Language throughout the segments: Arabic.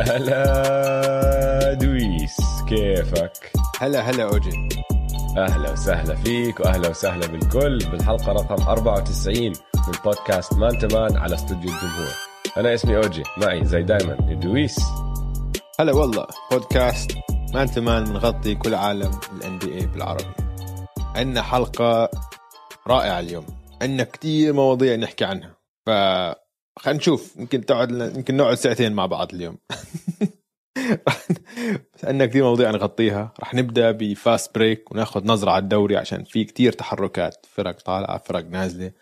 هلا دويس كيفك؟ هلا هلا أوجي. أهلا وسهلا فيك وأهلا وسهلا بالكل بالحلقة رقم 94 من بودكاست Man to Man على استوديو الجمهور. أنا اسمي أوجي معي زي دايما دويس هلا والله بودكاست Man to Man بنغطي كل عالم ال NBA بالعربي. عندنا حلقة رائعة اليوم. عندنا كتير مواضيع نحكي عنها. ف خلينا نشوف. يمكن تقعد يمكن نقعد ساعتين مع بعض اليوم. عندنا كثير مواضيع نغطيها. رح نبدأ ب fast break وناخذ نظرة على الدوري عشان في كتير تحركات. فرق طالعة فرق نازلة.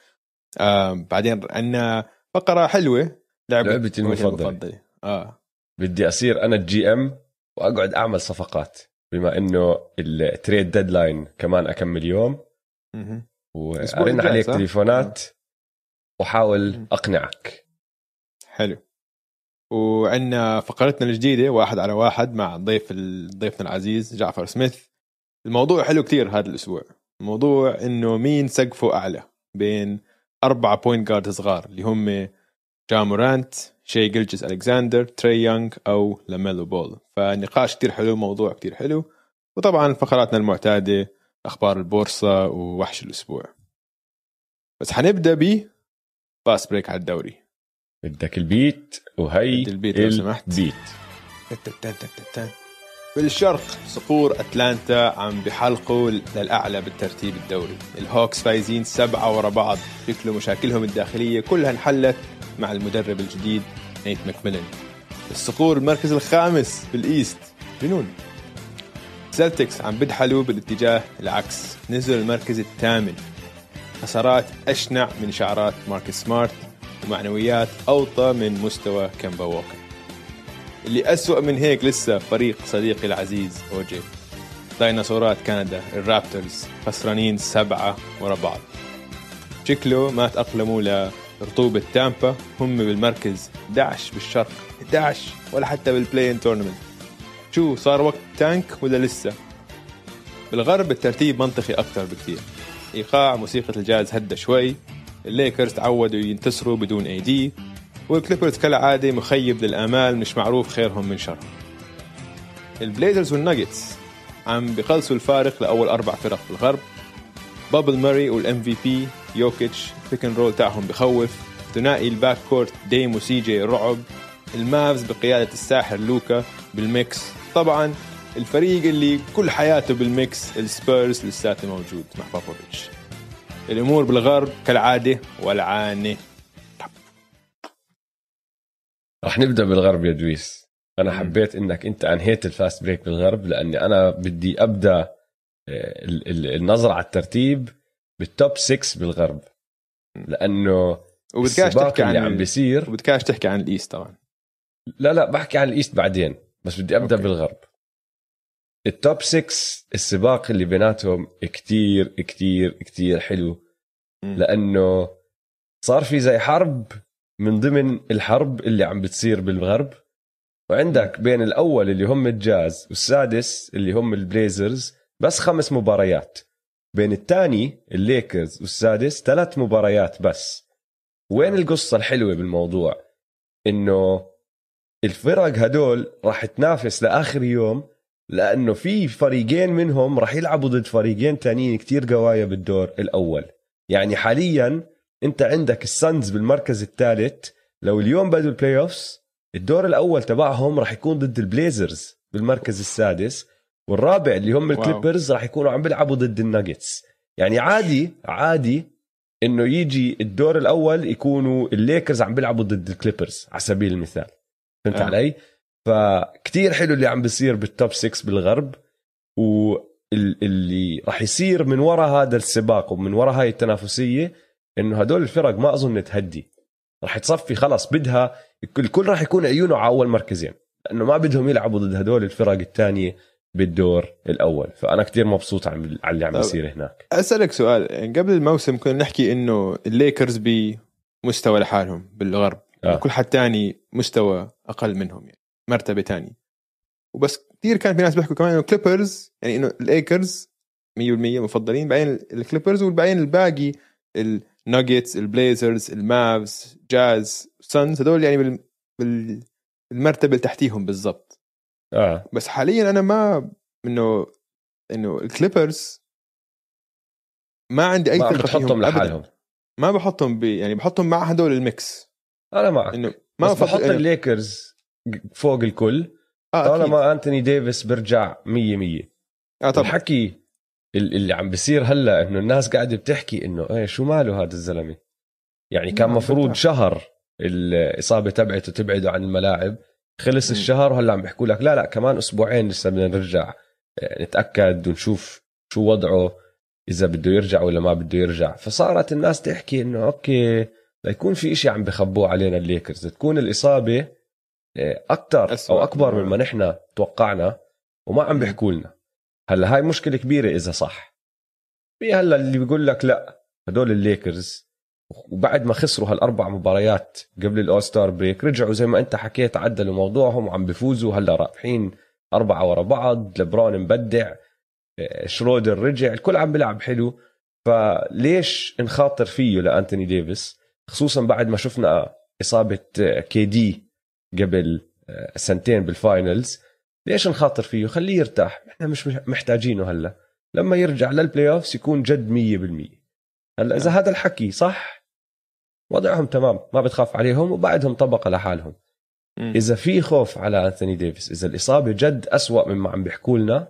آه بعدين عندنا فقرة حلوة. لعبة لعبتي المفضلة. آه. بدي أصير أنا ال GM وأقعد أعمل صفقات بما إنه ال trade deadline كمان اكمن يوم وأرن عليك تليفونات. وحاول أقنعك. حلو. وعندنا فقرتنا الجديدة واحد على واحد مع ضيف ضيفنا العزيز جعفر سميث. الموضوع حلو كتير هذا الأسبوع. الموضوع إنه مين سقفه أعلى بين اربعه point guard صغار اللي هم جا مورانت شاي جلجس ألكساندر تري يونغ أو لاميلو بول. فنقاش كتير حلو موضوع كتير حلو. وطبعا فقراتنا المعتادة أخبار البورصة ووحش الأسبوع. بس حنبدأ ب fast break على الدوري. بدك ال beat وهي ال beat لو سمحت. beat. بالشرق صقور أتلانتا عم بحلقوا للأعلى بالترتيب الدوري. الهوكس فايزين سبعة ورا بعض شكله مشاكلهم الداخلية. كلها انحلت مع المدرب الجديد نيت ماكميلن الصقور المركز الخامس بال East جنون سلتكس عم بدحلوا بالاتجاه العكس نزلوا المركز الثامن. خسارات أشنع من شعرات مارك سمارت. ومعنويات أوطى من مستوى كمبا ووكر. اللي أسوأ من هيك لسه فريق صديقي العزيز أوجي. ديناصورات كندا الرابترز خسرانين سبعة ورا بعض. شكله ما تأقلموا لرطوبة تامبا. هم بالمركز 11 بالشرق. 11 ولا حتى بال play-in tournament شو صار وقت tank ولا لسه؟ بالغرب الترتيب منطقي أكثر بكثير. إيقاع موسيقى الجاز هدى شوي. الليكرز تعودوا ينتصروا بدون AD والكليبرز كالعادة مخيب للآمال مش معروف خيرهم من شر البليزرز والناجتس عم بقلصوا الفارق لأول أربع فرق في الغرب. bubble ماري وال MVP يوكيتش pick roll تاعهم بخوف. ثنائي ال backcourt Dame و CJ رعب. المافز بقيادة الساحر لوكا بال mix. طبعا الفريق اللي كل حياته بال mix السبيرز لساته موجود مع بابوفيتش الأمور بالغرب كالعادة ولعانه رح نبدأ بالغرب يا دويس. أنا حبيت إنك أنت أنهيت ال fast break بالغرب لأني أنا بدي أبدأ آه، النظرة على الترتيب بال top 6 بالغرب. لأنه وبدكاش تحكي عن اللي عم بيصير وبدكاش تحكي عن ال East طبعا. لا لا بحكي عن ال East بعدين بس بدي أبدأ okay. بالغرب. ال top 6 السباق اللي بيناتهم كتير كتير كتير حلو. لأنه صار في زي حرب من ضمن الحرب اللي عم بتصير بالغرب. وعندك بين الأول اللي هم الجاز والسادس اللي هم البليزرز بس خمس مباريات. بين الثاني الليكرز والسادس ثلاث مباريات بس. وين القصة الحلوة بالموضوع؟ إنه الفرق هدول راح تنافس لآخر يوم لأنه في فريقين منهم راح يلعبوا ضد فريقين تانيين كتير قوايا بالدور الأول. يعني حاليا أنت عندك السانز بالمركز الثالث. لو اليوم بدوا ال playoffs الدور الأول تبعهم راح يكون ضد البليزرز بالمركز السادس. والرابع اللي هم الكليبرز راح يكونوا عم بيلعبوا ضد الناجتس يعني عادي عادي إنه يجي الدور الأول يكونوا الليكرز عم بيلعبوا ضد الكليبرز على سبيل المثال. فهمت آه. علي؟ فكتير حلو اللي عم بيصير بال top 6 بالغرب واللي راح يصير من وراء هذا السباق ومن وراء هاي التنافسية إنه هدول الفرق ما أظن تهدي. راح تصفي خلص بدها الكل راح يكون عيونه على أول مركزين لأنه ما بدهم يلعبوا ضد هدول الفرق الثانية بالدور الأول. فأنا كتير مبسوط على اللي عم يصير هناك. أسألك سؤال يعني قبل الموسم كنا نحكي إنه الليكرز بمستوى لحالهم بالغرب آه. كل حد تاني مستوى أقل منهم يعني. مرتبة تانية. وبس كثير كان في ناس بيحكوا كمان إنه كليبرز يعني إنه الليكرز 100% مفضلين. بعدين الكليبرز وبعدين الباقي الناجتس البليزرز المافز جاز سانز هدول يعني بال, بال المرتبة اللي تحتيهم بالضبط. آه. بس حاليا أنا ما إنه إنه الكليبرز ما عندي أي ثقة بتحطهم أبداً. لحالهم. ما بحطهم ب... يعني بحطهم مع هدول ال mix. أنا معك. إنه ما بس بحط الليكرز فوق الكل. أكيد. طالما أنتوني ديفيس برجع مية مية. آه طبعا. الحكي ال- اللي عم بصير هلا إنه الناس قاعدة بتحكي إنه إيه شو ماله هذا الزلمة؟ يعني كان نعم، مفروض. شهر الإصابة تبعته تبعده عن الملاعب. خلص مم. الشهر وهلا عم بيحكوا لك لا لا كمان أسبوعين لسه بدنا نرجع. آه، نتأكد ونشوف شو وضعه إذا بده يرجع ولا ما بده يرجع. فصارت الناس تحكي إنه okay ليكون في إشي عم بخبوه علينا الليكرز. تكون الإصابة أكثر أسوأ. أو أكبر مما نحن توقعنا وما عم. بيحكوا لنا. هلا هاي مشكلة كبيرة إذا صح. في هلا اللي بيقول لك لا هدول الليكرز وبعد ما خسروا هالأربع مباريات قبل ال all-star break رجعوا زي ما أنت حكيت عدلوا موضوعهم وعم بيفوزوا هلا رابحين أربعة ورا بعض لبرون مبدع آه، شرودر رجع الكل عم بيلعب حلو. فليش نخاطر فيه لأنتوني ديفيس؟ خصوصا بعد ما شفنا إصابة آه، KD قبل آه، سنتين بال finals ليش نخاطر فيه؟ خليه يرتاح. إحنا مش محتاجينه هلا. لما يرجع لل playoffs يكون جد 100% هلا إذا هذا الحكي صح وضعهم تمام ما بتخاف عليهم وبعدهم طبقة لحالهم. مم. إذا في خوف على أنتوني ديفيس إذا الإصابة جد أسوأ مما عم بيحكوا لنا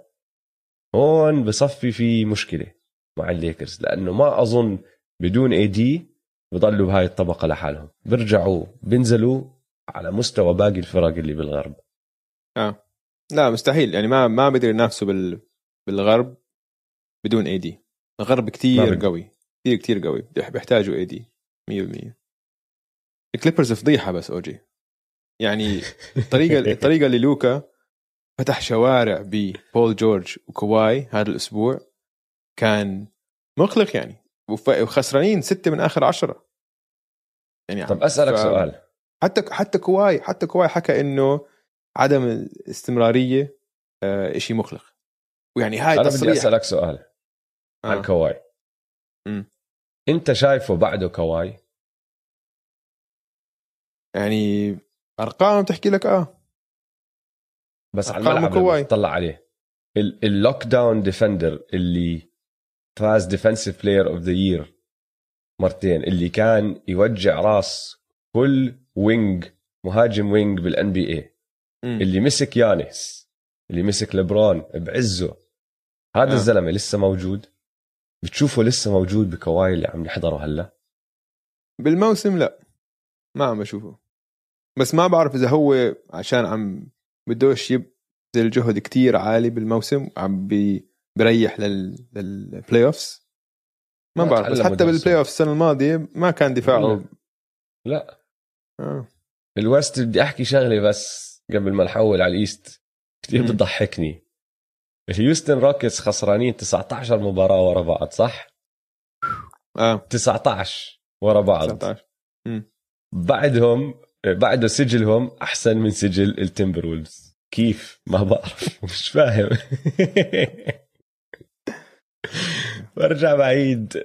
هون بصفي في مشكلة مع الليكرز لأنه ما أظن بدون AD بضلوا بهاي الطبقة لحالهم. بيرجعوا بينزلوا على مستوى باقي الفرق اللي بالغرب. آه. لا مستحيل. يعني ما ما بيقدر ينافسوا بال... بالغرب بدون AD الغرب بد- قوي. كتير كتير قوي. بيح- بيحتاجوا AD 100% الكليبرز فضيحة بس أوجي. يعني الطريقة الطريقة اللي لوكا فتح شوارع ببول جورج وكواي هذا الأسبوع كان مقلق يعني. وخسرانين ستة من آخر عشرة. يعني طب أسألك ف- سؤال. حتى حتى كواي حتى كواي حكى إنه عدم الاستمرارية آه شيء مقلق ويعني هاي أنا بدي أسألك سؤال عن آه. كواي مم. أنت شايفه بعده كواي يعني ارقام تحكي لك آه بس على الملعب كواي. تطلع عليه ال- ال lockdown defender اللي فاز defensive player of the year مرتين اللي كان يوجع راس كل wing مهاجم wing بال NBA. اللي مسك يانس اللي مسك لبرون بعزه. هذا آه. الزلمة لسه موجود. بتشوفه لسه موجود بكواي اللي عم نحضره هلا؟ بالموسم لا. ما عم بشوفه. بس ما بعرف إذا هو عشان عم بدوش يبذل جهد كتير عالي بالموسم عم بي بريح لل لل playoffs ما ما بعرف بس حتى. بال playoff السنة الماضية ما كان دفاعه لا. آه. ال West بدي أحكي شغلة بس قبل ما نحول على ال East. كثير مم. بتضحكني. الهيوستن روكيتس خسرانين 19 مباراة ورا بعض صح؟ آه. 19 ورا بعض. 19 بعدهم بعده سجلهم أحسن من سجل التمبر وولفز كيف؟ ما بعرف. مش فاهم. برجع بعيد.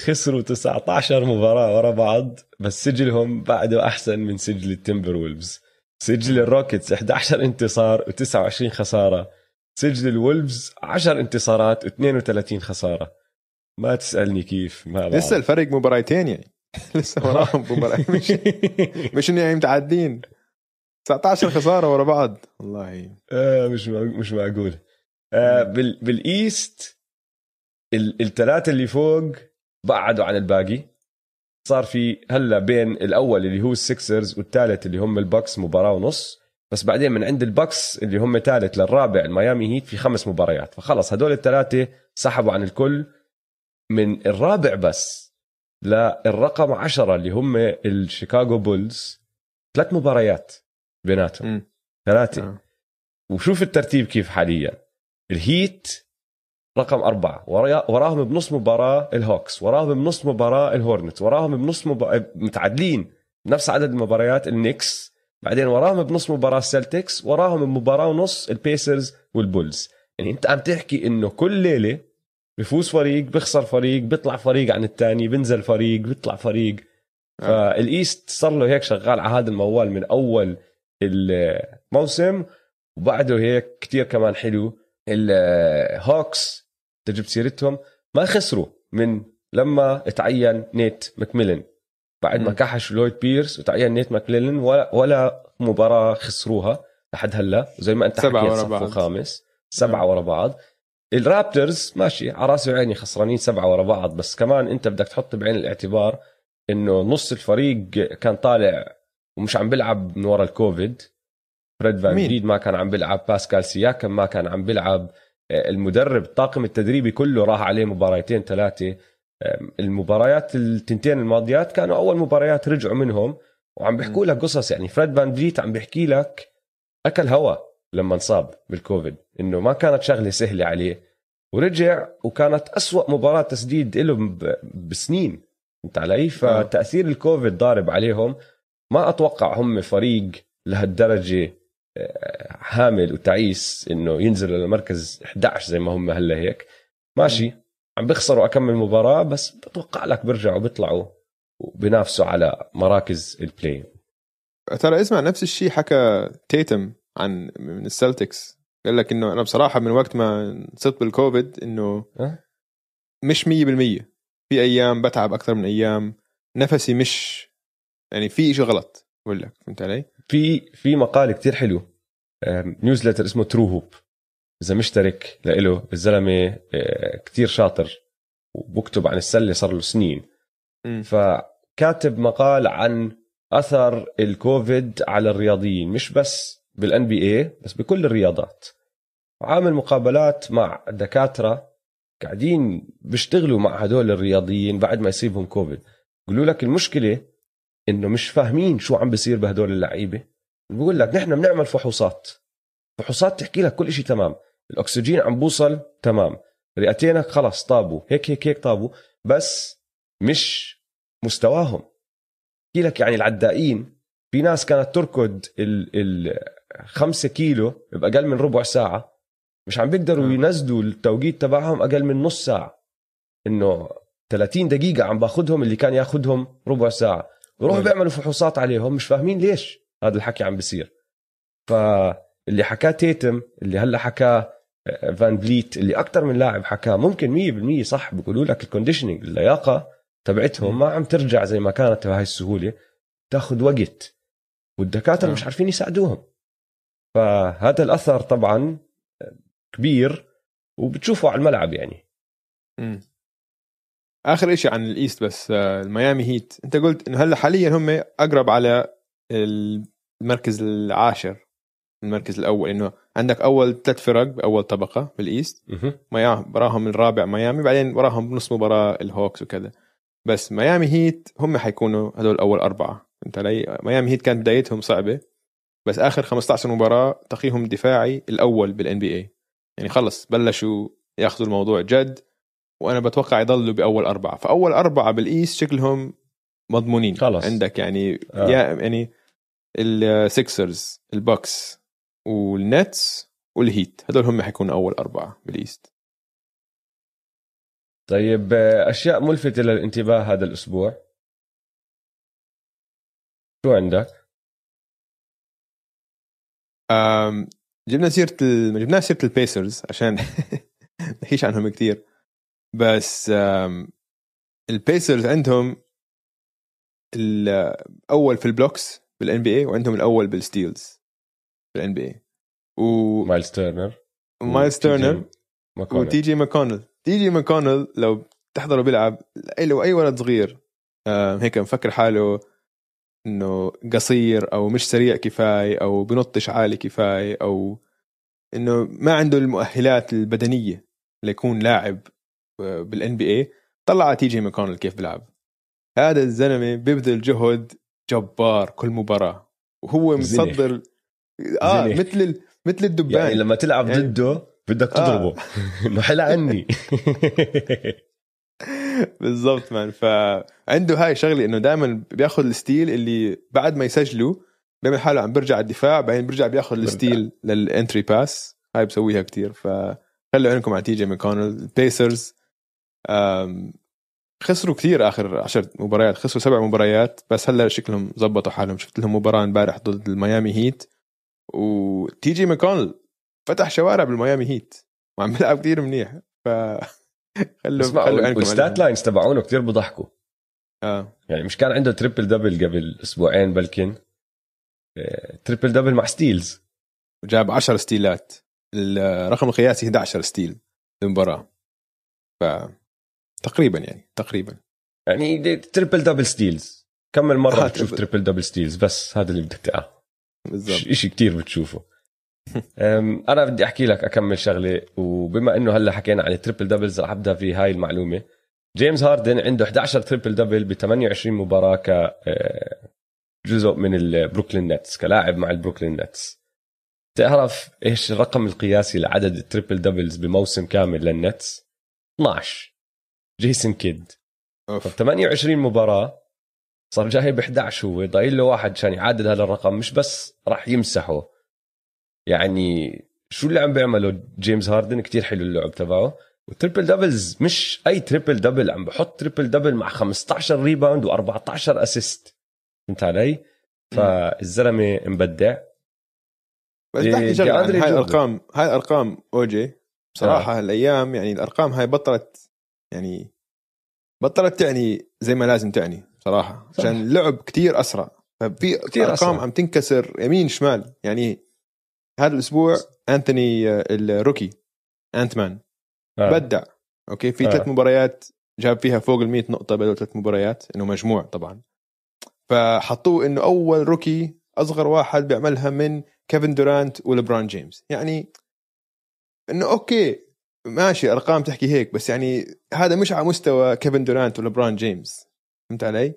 خسروا 19 مباراة ورا بعض بس سجلهم بعده أحسن من سجل التمبر وولفز. سجل الروكيتس 11 انتصار و29 خسارة. سجل الولفز 10 انتصارات و32 خسارة. ما تسألني كيف ما بعرف. لسه الفرق مباراتين يعني. لسه وراهم مباراة مش مش يعني متعدين. 19 خسارة ورا بعض. والله. آه مش مش معقول. آه بال بال East ال- الثلاثة اللي فوق بعدوا عن الباقي. صار في هلا بين الأول اللي هو السكسرز والثالث اللي هم البكس مباراة ونص. بس بعدين من عند البكس اللي هم ثالث للرابع الميامي هيت في خمس مباريات. فخلص هدول الثلاثة سحبوا عن الكل. من الرابع بس للرقم عشرة اللي هم الشيكاغو بولز ثلاث مباريات بيناتهم. مم. ثلاثة. آه. وشوف الترتيب كيف حاليا. الهيت رقم أربعة. ورا- وراهم بنص مباراة الهوكس وراهم بنص مباراة الهورنت وراهم بنص مباراة متعادلين نفس عدد المباريات النكس بعدين وراهم بنص مباراة السلتكس وراهم بمباراة ونص البيسرز والبولز. يعني أنت عم تحكي إنه كل ليلة بفوز فريق بيخسر فريق بيطلع فريق عن الثاني بنزل فريق بيطلع فريق. آه. فال East صار له هيك شغال على هذا الموال من أول الموسم وبعده هيك كتير كمان حلو. الهوكس تجيب سيرتهم ما خسروا من لما تعين نيت ماكميلن بعد ما كحش لويد بيرس وتعين نيت ماكميلن ولا, ولا مباراة خسروها لحد هلا. وزي ما أنت سبعة حكيت ورا بعض. صفوا خامس. سبعة ورا بعض. الرابترز ماشي على راسي وعيني خسرانين سبعة ورا بعض. بس كمان أنت بدك تحط بعين الاعتبار إنه نص الفريق كان طالع ومش عم بيلعب من ورا الكوفيد. فريد فان ما كان عم بيلعب باسكال سياكم ما كان عم بيلعب. المدرب الطاقم التدريبي كله راح عليه مباراتين ثلاثة. المباريات التنتين الماضيات كانوا أول مباريات رجعوا منهم وعم بيحكوا لك قصص. يعني فريد فان فليت عم بيحكي لك أكل هوا لما انصاب بالكوفيد إنه ما كانت شغلة سهلة عليه. ورجع وكانت أسوأ مباراة تسديد له بسنين. أنت علي فتأثير الكوفيد ضارب عليهم؟ ما أتوقع هم فريق لهالدرجة آه، هامل وتعيس إنه ينزلوا للمركز 11 زي ما هم هلا هيك. ماشي. عم بيخسروا اكمل مباراة بس بتوقع لك بيرجعوا بيطلعوا وبينافسوا على مراكز ال play ترى اسمع نفس الشيء حكى تيتوم عن من السلتكس. قال لك إنه أنا بصراحة من وقت ما صرت بالكوفيد إنه؟ مش 100% في أيام بتعب أكثر من أيام. نفسي مش يعني في شيء غلط. بقول لك فهمت علي؟ في في مقال كتير حلو newsletter اسمه True Hoop إذا مشترك لإله الزلمة آه، كتير شاطر وبكتب عن السله صار له سنين. فكاتب مقال عن أثر الكوفيد على الرياضيين مش بس بالان بي اي بس بكل الرياضات. عامل مقابلات مع دكاترة قاعدين بيشتغلوا مع هدول الرياضيين بعد ما يصيبهم كوفيد. يقولوا لك المشكلة إنه مش فاهمين شو عم بيصير بهدول اللعيبة. بقول لك نحن بنعمل فحوصات. فحوصات تحكي لك كل شيء تمام. الأكسجين عم بوصل تمام. رئتينك خلص طابوا. هيك هيك هيك طابوا. بس مش مستواهم. احكي لك يعني العدائين في ناس كانت تركض ال ال 5 كيلو بأقل من ربع ساعة. مش عم بيقدروا آه. ينزلوا التوقيت تبعهم أقل من نص ساعة. إنه 30 دقيقة عم باخذهم اللي كان ياخذهم ربع ساعة. بيروحوا وين؟ بيعملوا فحوصات عليهم مش فاهمين ليش هذا الحكي عم بيصير فاللي حكاه تيتم اللي هلا حكاه آه، فان فليت اللي أكثر من لاعب حكاه ممكن 100% صح بيقولوا لك ال conditioning اللياقة تبعتهم ما عم ترجع زي ما كانت بهاي السهولة تاخذ وقت والدكاترة آه. مش عارفين يساعدوهم فهذا الأثر طبعا كبير وبتشوفه على الملعب يعني مم. آخر شيء عن ال East بس آه، الميامي هيت. أنت قلت إنه هلأ حاليا هم أقرب على المركز العاشر المركز الأول إنه عندك أول ثلاث فرق بأول طبقة بال East وراهم الرابع ميامي بعدين وراهم بنص مباراة الهوكس وكذا. بس ميامي هيت هم حيكونوا هدول أول أربعة. أنت علي؟ ميامي هيت كانت بدايتهم صعبة بس آخر 15 مباراة تقييمهم الدفاعي الأول بال NBA يعني خلص بلشوا ياخذوا الموضوع جد. وأنا بتوقع يضلوا بأول أربعة فأول أربعة بال East شكلهم مضمونين خلص. عندك يعني آه. yeah يعني السكسرز البوكس والنتس والهيت هدول هم حيكونوا أول أربعة بال East طيب آه، أشياء ملفتة للانتباه هذا الأسبوع شو عندك؟ جبنا سيرة ال... ما جبناش سيرة البيسرز عشان نحكيش عنهم كثير بس البيسرز عندهم الأول في ال blocks بال NBA وعندهم الأول بال steals بال NBA مايلز تيرنر ومايلز تيرنر. وتي جي ماكونل تي جي ماكونل لو تحضروا بيلعب لو أي ولد صغير هيك مفكر حاله إنه قصير أو مش سريع كفاية أو بنطش عالي كفاية أو إنه ما عنده المؤهلات البدنية ليكون لاعب بال NBA طلع تي جي ماكونل كيف بيلعب. هذا الزلمة بيبذل جهد جبار كل مباراة. وهو. مصدر آه زنخ. مثل ال- مثل الدبان. يعني لما تلعب يعني- ضده بدك تضربه. إنه حل عني. بالضبط man فعنده هاي شغلة إنه دائما بياخذ ال steal اللي بعد ما يسجلوا بيعمل حاله عم برجع الدفاع بعدين بيرجع بياخذ. ال steal لل entry pass هاي بسويها كتير. فخلوا عينكم على تي جي ماكونل البيسرز خسروا كثير آخر عشر مباريات خسروا سبع مباريات بس هلا شكلهم زبطوا حالهم. شفت لهم مباراة امبارح ضد الميامي هيت وتي جي ماكونل فتح شوارع بالميامي هيت. وعم بيلعب كثير منيح ف خلوا خلوا عينكم ال stat lines تبعونه كثير بضحكوا. آه. يعني مش كان عنده triple double قبل أسبوعين بلكن triple double مع steals وجاب 10 ستيلات الرقم القياسي 11 steal المباراه ف تقريبا يعني تقريبا. يعني triple double steals كم من مرة آه بتشوف triple double steals بس هذا اللي بدك تعرفه بالضبط. شيء كثير بتشوفه. أنا بدي أحكي لك أكمل شغلة وبما إنه هلأ حكينا عن ال triple doubles رح أبدأ في هاي المعلومة. جيمس هاردن عنده 11 triple double ب 28 مباراة ك آه، جزء من البروكلين نتس كلاعب مع البروكلين نتس تعرف إيش الرقم القياسي لعدد ال triple doubles بموسم كامل للنتس 12 جيسون كيد. 28 مباراة صار جاي ب 11 هو. ضايل له واحد عشان يعادل هذا الرقم مش بس راح يمسحه. يعني شو اللي عم بيعمله جيمس هاردن؟ كتير حلو اللعب تبعه. وال triple doubles مش أي triple double عم بحط triple double مع 15 rebound و14 assist. فهمت علي؟ فالزلمة مبدع. بس تحكي شغله هاي الأرقام. هاي الأرقام أوجي بصراحة آه. هالأيام يعني الأرقام هاي بطلت يعني بطلت تعني زي ما لازم تعني صراحة عشان اللعب كتير أسرع. ففي كتير أرقام أسرع. عم تنكسر يمين شمال. يعني هذا الأسبوع أنتوني آه، ال rookie Ant-Man آه. بدع. أوكي؟ في آه. ثلاث مباريات جاب فيها فوق ال 100 نقطة بدل ثلاث مباريات إنه مجموع طبعا. فحطوه إنه أول rookie أصغر واحد بيعملها من كيفن دورانت ولبران جيمس. يعني إنه أوكي ماشي أرقام تحكي هيك بس يعني هذا مش على مستوى كيفن دورانت ولبران جيمس. فهمت علي؟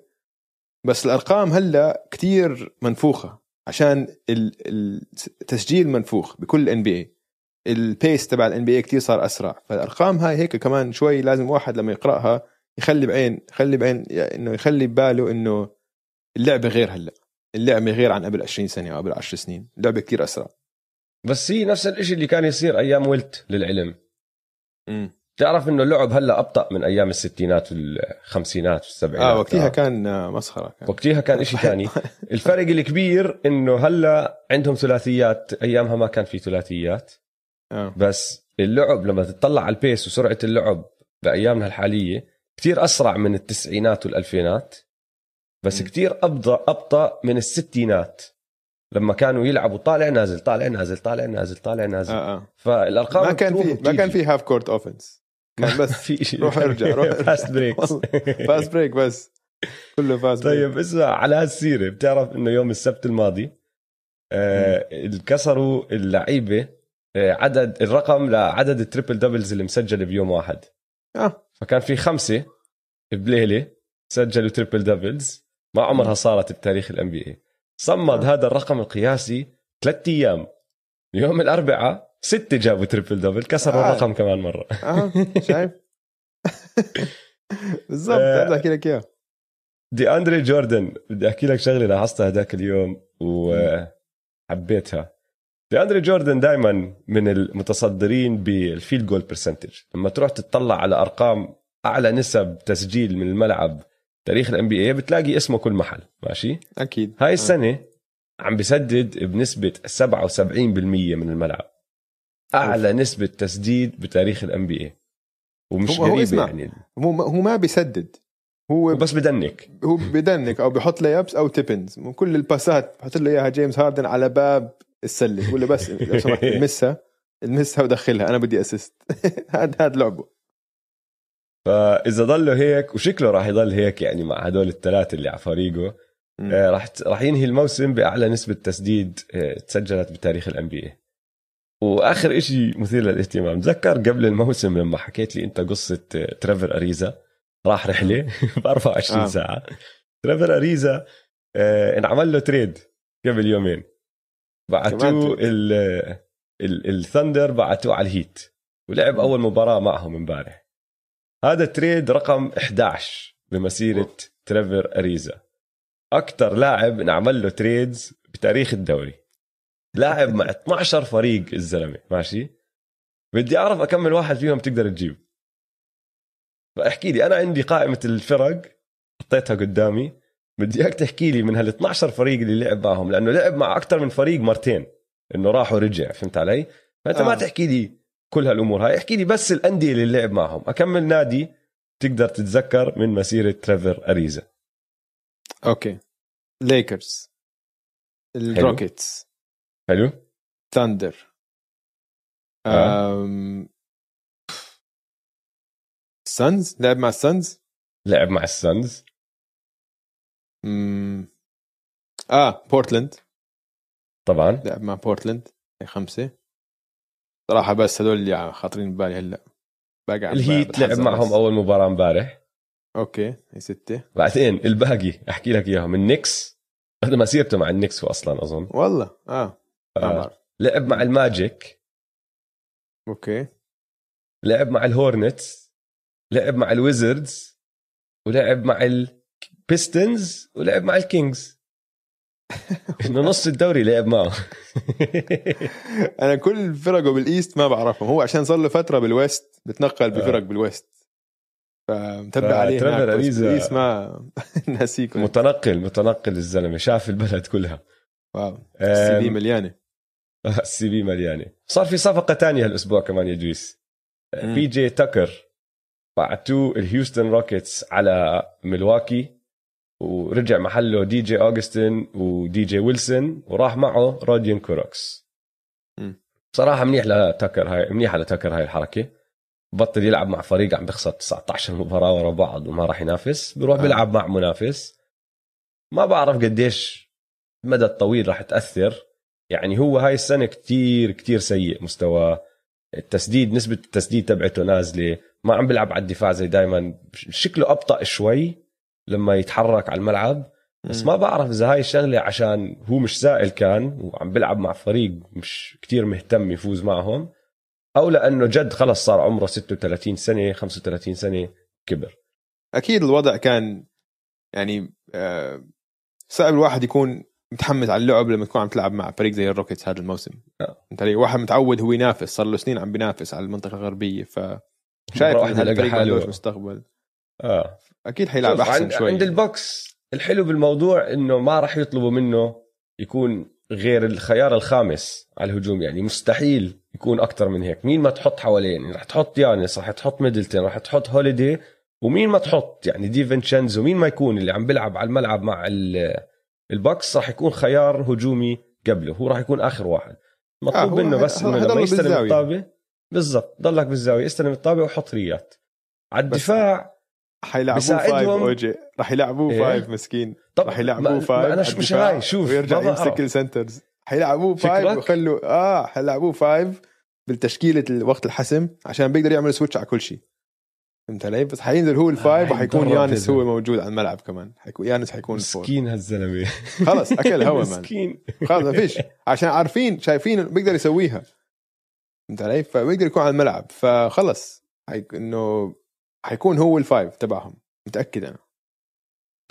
بس الأرقام هلأ كتير منفوخة عشان التسجيل منفوخ بكل NBA ال pace تبع ال NBA كثير صار أسرع فالأرقام هاي هيك كمان شوي لازم واحد لما يقرأها يخلي بعين يخلي بعين يعني إنه يخلي بباله إنه اللعبة غير هلأ. اللعبة غير عن قبل 20 سنة أو قبل 10 سنين. اللعبة كثير أسرع. بس هي نفس الشيء اللي كان يصير أيام ولت للعلم. امم تعرف إنه اللعب هلا أبطأ من أيام الستينات والخمسينات والسبعينات. آه وقتها كان مسخرة كان. وقتها كان شيء ثاني الفرق الكبير إنه هلا عندهم ثلاثيات أيامها ما كان في ثلاثيات. آه. بس اللعب لما تطلع على ال pace وسرعة اللعب بايامنا الحالية كثير أسرع من التسعينات والألفينات. بس كثير ابطا أبطأ من الستينات. لما كانوا يلعبوا طالع نازل طالع نازل طالع نازل طالع نازل. آه آه. فالأرقام ما كان في ما كان في half court offense كان بس. في شيء روح ارجع روح fast break fast break بس. كله fast break طيب اسمع على هالسيرة بتعرف إنه يوم السبت الماضي آه كسروا اللعيبة آه عدد الرقم لعدد ال triple doubles اللي مسجله بيوم واحد. آه. فكان في خمسة بليله سجلوا triple doubles ما عمرها صارت بتاريخ ال NBA صمد آه. هذا الرقم القياسي ثلاث أيام يوم الأربعاء ستة جابوا triple double كسروا آه. الرقم كمان مرة آه شايف بالضبط بدي آه. أحكي لك إياه دي أندري جوردن بدي أحكي لك شغلة لاحظتها هذاك اليوم وحبيتها دي أندري جوردن دائما من المتصدرين بال field goal percentage لما تروح تطلع على أرقام أعلى نسب تسجيل من الملعب تاريخ ال NBA بتلاقي اسمه كل محل ماشي؟ أكيد. هاي السنة عم بسدد بنسبة 77% من الملعب. أعلى أوف. نسبة تسديد بتاريخ ال NBA ومش هو غريبة يعني. هو ما هو ما بيسدد. هو بس ب dunk. هو ب dunk أو بحط layups أو tip-ins من كل الباسات بحط له إياها جيمس هاردن على باب السلة. بقول له بس لو سمحت المسها. المسها ودخلها أنا بدي assist هذا هذا لعبه. فإذا ضله هيك وشكله راح يضل هيك يعني مع هدول الثلاثة اللي على فريقه آه راح راح ينهي الموسم بأعلى نسبة تسديد آه تسجلت بتاريخ ال NB وآخر شيء مثير للاهتمام تذكر قبل الموسم لما حكيت لي أنت قصة آه، تريفر أريزا؟ راح رحلة ب 24 آه. ساعة. تريفر أريزا انعمل له trade قبل يومين. بعتوه ال Thunder بعتوه على ال Heat ولعب أول مباراة معهم امبارح. هذا trade رقم 11 بمسيرة تريفر أريزا. أكثر لاعب انعمل له trades بتاريخ الدوري. لاعب مع 12 فريق الزلمة ماشي؟ بدي أعرف أكمل واحد فيهم تقدر تجيب. فاحكي لي أنا عندي قائمة الفرق حطيتها قدامي. بدي إياك تحكي لي من هال 12 فريق اللي لعب معهم لأنه لعب مع أكثر من فريق مرتين إنه راح ورجع فهمت علي؟ فأنت آه. ما تحكي لي كل هالأمور. هاي احكي لي بس الأندية اللي لعب معهم. أكمل نادي تقدر تتذكر من مسيرة تريفر أريزا. Okay. Lakers ال Rockets حلو. Thunder آه. Suns لعب مع ال Suns لعب مع ال Suns مم. آه بورتلاند طبعا. لعب مع بورتلاند خمسة. صراحة بس هدول اللي خاطرين ببالي هلأ. باقي لعب معهم بس. أول مباراة امبارح. Okay هي سته بعدين الباقي أحكي لك إياهم ال Knicks هذا مسيرته مع ال Knicks أصلا أظن. والله آه آه. لعب مع ال Magic. Okay. لعب مع ال Hornets. لعب مع ال Wizards. ولعب مع ال Pistons ولعب مع ال Kings. إنه نص الدوري لعب معه. أنا كل فرقه بال East ما بعرفهم. هو عشان صار له فترة بال West بتنقل بفرق بال West. فمتبع عليه هناك. بس أريزا- بال East ما ناسيك متنقل متنقل الزلمة. شاف البلد كلها. Wow. ال CV أم، مليانة. ال CV مليانة. صار في صفقة تانية هالأسبوع كمان يا دويس مم. بي جي تاكر بعتوه ال Houston Rockets على ميلواكي. ورجع محله دي جي اوغستن ودي جي ويلسون وراح معه روديون كوروكس مم. بصراحة منيح لتاكر هاي منيحه لتاكر هاي الحركة. بطل يلعب مع فريق عم بيخسر 19 مباراة ورا بعض وما راح ينافس. بيروح آه. بيلعب مع منافس. ما بعرف قديش المدى الطويل راح تأثر. يعني هو هاي السنة كتير كتير سيء مستواه التسديد. نسبة التسديد تبعته نازلة. ما عم بيلعب على الدفاع زي دائما شكله أبطأ شوي. لما يتحرك على الملعب بس. ما بعرف إذا هاي الشغلة عشان هو مش سائل كان وعم بيلعب مع فريق مش كتير مهتم يفوز معهم أو لأنه جد خلص صار عمره 36 سنة 35 سنة كبر أكيد الوضع كان يعني آه، صعب الواحد يكون متحمس على اللعب لما تكون عم تلعب مع فريق زي ال Rockets هذا الموسم آه. أنت واحد متعود هو ينافس صار له سنين عم بينافس على المنطقة الغربية ف شايف حاله. مستقبل آه. أكيد حيلعب أحسن عند شوي. عند ال Bucks الحلو بالموضوع إنه ما راح يطلبوا منه يكون غير الخيار الخامس على الهجوم يعني مستحيل يكون أكثر من هيك. مين ما تحط حواليه يعني رح تحط يانس رح تحط ميدلتون رح تحط هوليدي ومين ما تحط؟ يعني دي فينشينزو. مين ما يكون اللي عم بيلعب على الملعب مع ال- ال Bucks راح يكون خيار هجومي قبله. هو راح يكون آخر واحد. آه، مطلوب هو منه بس إنه لما يستلم. الطابه بالضبط ضلك بالزاوية. استلم الطابة وحط ثريات. على الدفاع حيلعبوه five. أوجي رح يلعبوه إيه. five مسكين طب رح يلعبوه five أنا مش هاي شوف ويرجع. يمسك ال centers حيلعبوه five فكرك؟ ويخلوا آه حيلعبوه five بالتشكيلة وقت الحسم عشان بيقدر يعمل switch على كل شيء فهمت علي؟ بس حينزل هو ال five آه، وحيكون يانس يا هو. موجود على الملعب كمان حيكون يانس حيكون مسكين هالزلمة خلص أكل هوا مان مسكين خلص ما فيش عشان عارفين شايفين بيقدر يسويها فهمت علي؟ فبيقدر يكون على الملعب فخلص. إنه حيكون هو ال five تبعهم. متأكد أنا.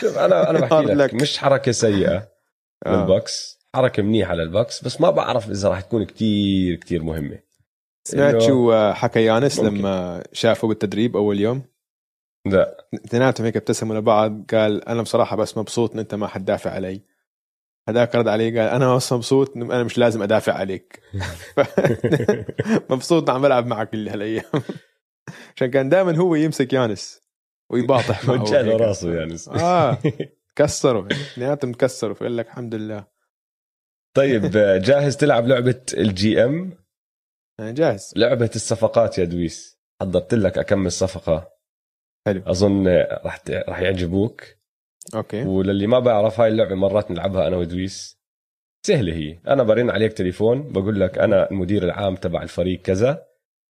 شوف أنا أنا بحكي لك. مش حركة سيئة آه. لل Bucks. حركة منيحة لل Bucks بس ما بعرف إذا راح تكون كتير كتير مهمة. سمعت شو حكى يانس ممكن. لما شافه بالتدريب أول يوم؟ لا. اثنيناتهم هيك ابتسموا لبعض. قال أنا بصراحة بس مبسوط إن أنت ما حتدافع علي. هذاك رد عليه قال أنا بس مبسوط أنا مش لازم أدافع عليك. مبسوط عم بلعب معك كل هالأيام. عشان كان دائما هو يمسك يانس ويباطح معه. وجه. راسه يعني آه. كسروا. اثنيناتهم تكسروا فقال لك الحمد لله. طيب جاهز تلعب لعبة ال GM؟ جاهز. لعبة الصفقات يا دويس. حضرت لك اكم صفقه حلو. أظن راح راح يعجبوك. Okay. وللي ما بعرف هاي اللعبة مرات نلعبها أنا ودويس. سهلة هي. أنا برن عليك تليفون بقول لك أنا المدير العام تبع الفريق كذا.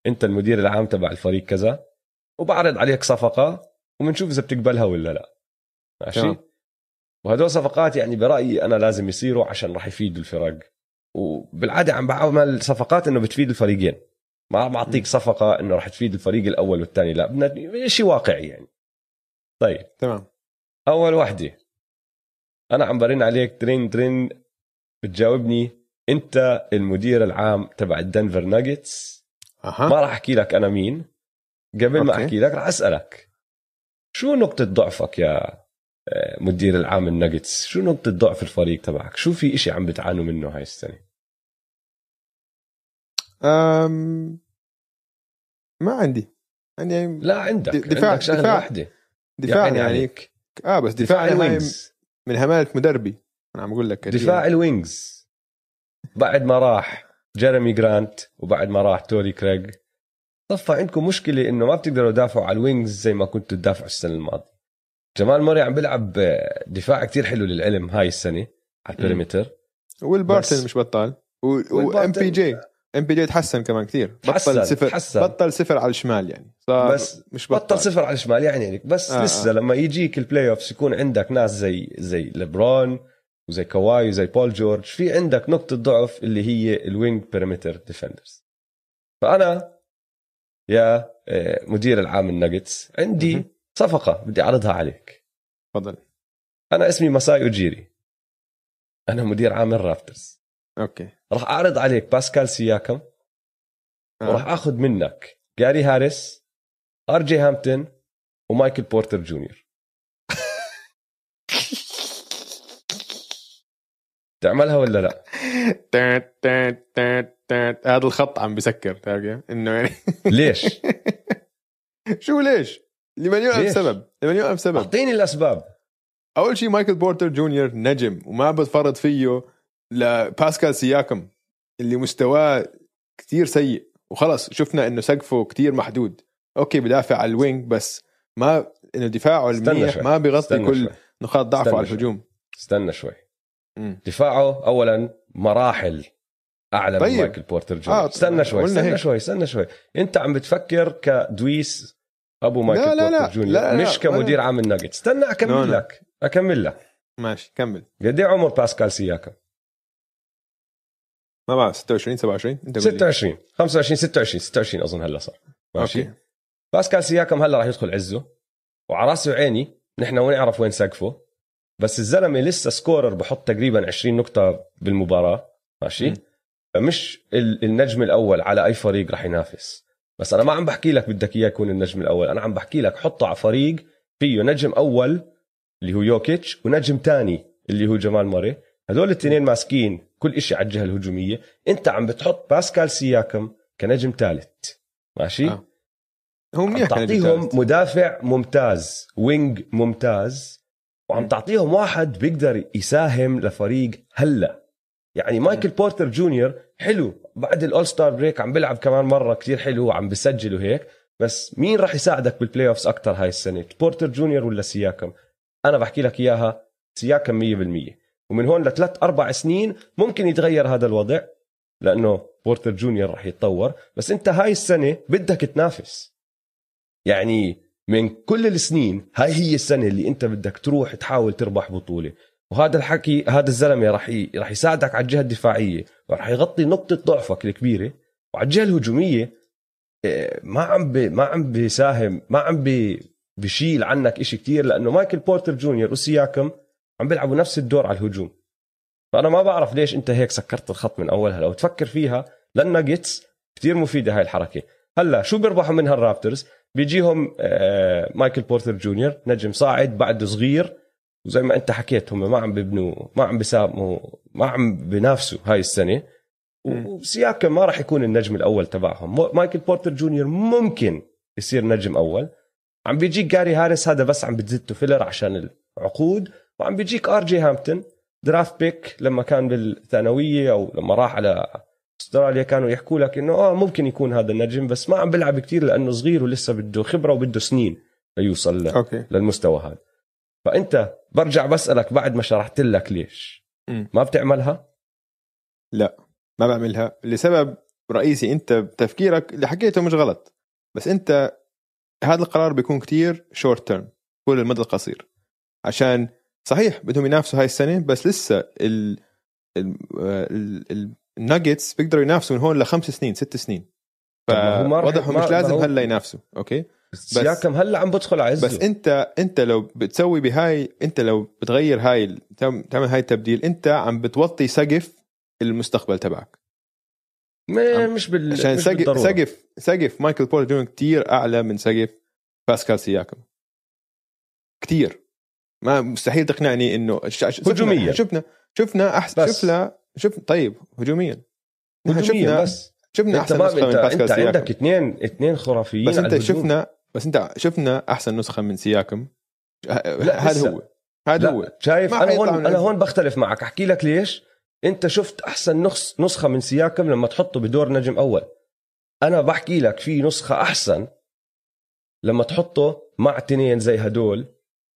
انت المدير العام تبع الفريق كذا وبعرض عليك صفقة وبنشوف إذا بتقبلها ولا لا. ماشي. وهدول صفقات يعني برأيي أنا لازم يصيروا عشان راح يفيدوا الفرق. وبالعادة عم بعمل صفقات إنه بتفيد الفريقين. ما عم بعطيك صفقة إنه راح تفيد الفريق الأول والثاني لا بدنا شيء واقعي يعني. طيب. تمام. أول وحدة. أنا عم برن عليك ترين ترين بتجاوبني أنت المدير العام تبع ال Denver Nuggets. أها. ما راح أحكي لك أنا مين. قبل ما okay. أحكي لك راح أسألك. شو نقطة ضعفك يا آه، مدير العام الناجتس شو نقطة ضعف الفريق تبعك؟ شو في إشي عم بتعانوا منه هاي السنة؟ أم... ما عندي. يعني لا عندك. دفاع عندك شغلة دفاع. واحدة. دفاع يعني, عليك. آه بس دفاع, دفاع دفاع ال wings. من همالة مدربي. أنا عم أقول لك دفاع ال wings. بعد ما راح جيريمي جرانت وبعد ما راح توري كريغ. صفى عندكم مشكلة إنه ما بتقدروا تدافعوا على ال wings زي ما كنتوا تدافعوا السنة الماضية. جمال موري عم بيلعب دفاع كتير حلو للعلم هاي السنة على ال perimeter وويل بارتن مش بطال و MPJ MPJ تحسن كمان كثير بطل صفر تحسن. بطل صفر على الشمال يعني. صار بس مش بطل, بطل, صفر على الشمال يعني بس آه، آه لسه آه. آه. لما يجيك ال playoffs يكون عندك ناس زي زي ليبرون وزي كواي وزي بول جورج في عندك نقطة ضعف اللي هي ال wing perimeter defenders فأنا يا آه، مدير العام الناجتس عندي. صفقة بدي أعرضها عليك. تفضل. أنا اسمي مساي أوجيري. أنا مدير عام ال Raptors okay. راح أعرض عليك باسكال سياكم. آه. وراح آخذ منك جاري هاريس آر جي هامبتون ومايكل بورتر جونيور. تعملها ولا لا؟ هذا الخط عم بسكر تلاقي إنه يعني ليش؟ شو ليش؟ ألف ليش؟ سبب لمليون ألف سبب أعطيني الأسباب أول شيء مايكل بورتر جونيور نجم وما بتفرط فيه لباسكال سياكم اللي مستواه كتير سيء وخلص شفنا إنه سقفه كتير محدود okay بدافع على ال wing بس ما إنه دفاعه المنيح. ما بيغطي كل شوي نقاط ضعفه على. الهجوم استنى شوي مم. دفاعه اولا مراحل أعلى من طيب. مايكل بورتر جونيور. آه، استنى شوي قلنا استنى هيك. شوي استنى شوي. أنت عم بتفكر كدويس أبو مايكل لا، لا، بورتر. جونيور لا، لا، مش كمدير عام الناجتس. استنى أكمل لا، لا. لك أكمل لك. ماشي كمل. قد إيه عمر باسكال سياكم ما بعرف 26 27 أنت قول لي. 26 25 26 26 أظن هلا صار. ماشي؟ okay. باسكال سياكم هلا راح يدخل عزه. وعلى راسي وعيني نحن ونعرف وين سقفه. بس الزلمة لسه scorer بحط تقريبا 20 نقطة بالمباراة ماشي. فمش ال- النجم الأول على أي فريق راح ينافس بس أنا ما عم بحكي لك بدك إياه يكون النجم الأول أنا عم بحكي لك حطه على فريق فيه نجم أول اللي هو يوكيتش ونجم تاني اللي هو جمال موري هدول الاثنين ماسكين كل شيء على الجهة الهجومية أنت عم بتحط باسكال سياكم كنجم ثالث ماشي آه. كان تعطيهم. مدافع ممتاز wing ممتاز وعم. تعطيهم واحد بيقدر يساهم لفريق هلا. يعني مايكل بورتر جونيور حلو بعد ال All-Star break عم بيلعب كمان مرة كتير حلو وعم بسجل وهيك بس مين راح يساعدك بال playoffs أكثر هاي السنة؟ بورتر جونيور ولا سياكم؟ أنا بحكي لك إياها سياكم 100% ومن هون لثلاث أربع سنين ممكن يتغير هذا الوضع لأنه بورتر جونيور راح يتطور بس أنت هاي السنة بدك تنافس. يعني من كل السنين هاي هي السنة اللي أنت بدك تروح تحاول تربح بطولة. وهذا الحكي هذا الزلمة راح. راح يساعدك على الجهة الدفاعية وراح يغطي نقطة ضعفك الكبيرة وعلى الجهة الهجومية إيه، ما عم ب... ما عم بيساهم ما عم ب... بشيل عنك إشي كتير لأنه مايكل بورتر جونيور وسياكم عم بيلعبوا نفس الدور على الهجوم. فأنا ما بعرف ليش أنت هيك سكرت الخط من أولها. لو تفكر فيها للناجتس كتير مفيدة هاي الحركة. هلأ شو بيربحوا منها ال Raptors؟ بيجيهم آه، مايكل بورتر جونيور نجم صاعد بعده صغير وزي ما انت حكيت هم ما عم بيبنوا ما عم بيساهموا ما عم بينافسوا هاي السنة. مم. وسياكم ما راح يكون النجم الأول تبعهم. مايكل بورتر جونيور ممكن يصير نجم أول. عم بيجيك جاري هاريس هذا بس عم بتزته filler عشان العقود. وعم بيجيك آر جي هامبتون draft pick لما كان بالثانوية أو لما راح على استراليا كانوا يحكوا لك إنه آه ممكن يكون هذا النجم بس ما عم بيلعب كتير لأنه صغير ولسه بده خبرة وبده سنين ليوصل okay. للمستوى هذا. فأنت برجع بسألك بعد ما شرحت لك ليش. ما بتعملها؟ ما بعملها. لسبب رئيسي أنت تفكيرك اللي حكيته مش غلط بس أنت هذا القرار بيكون كتير short term على المدى القصير. عشان صحيح بدهم ينافسوا هاي السنة بس لسه ال ال ال- ال- الناجتس بيقدروا ينافسوا من هون لخمس سنين ست سنين فواضح مش لازم هلأ ينافسوا okay سياكم هلأ عم بدخل على عزة بس انت أنت لو بتسوي بهاي أنت لو بتغير هاي تعمل هاي التبديل أنت عم بتوطي سقف المستقبل تبعك ما مش بال عشان مش سقف. سقف سقف مايكل بورتر جونيور كثير أعلى من سقف باسكال سياكم كثير ما مستحيل تقنعني إنه هجومياً. شفنا شفنا احسن بس. شفنا شفنا طيب هجوميا. هجوميا شفنا بس. شفنا أحسن نسخة من باسكال انت سياكم. عندك اثنين اثنين خرافيين بس أنت. شفنا بس أنت شفنا أحسن نسخة من سياكم. هذا. هو. هذا هو. شايف أنا هون أنا. هون بختلف معك. أحكي لك ليش؟ أنت شفت أحسن نص نسخة من سياكم لما تحطه بدور نجم أول. أنا بحكي لك في نسخة أحسن لما تحطه مع تنين زي هدول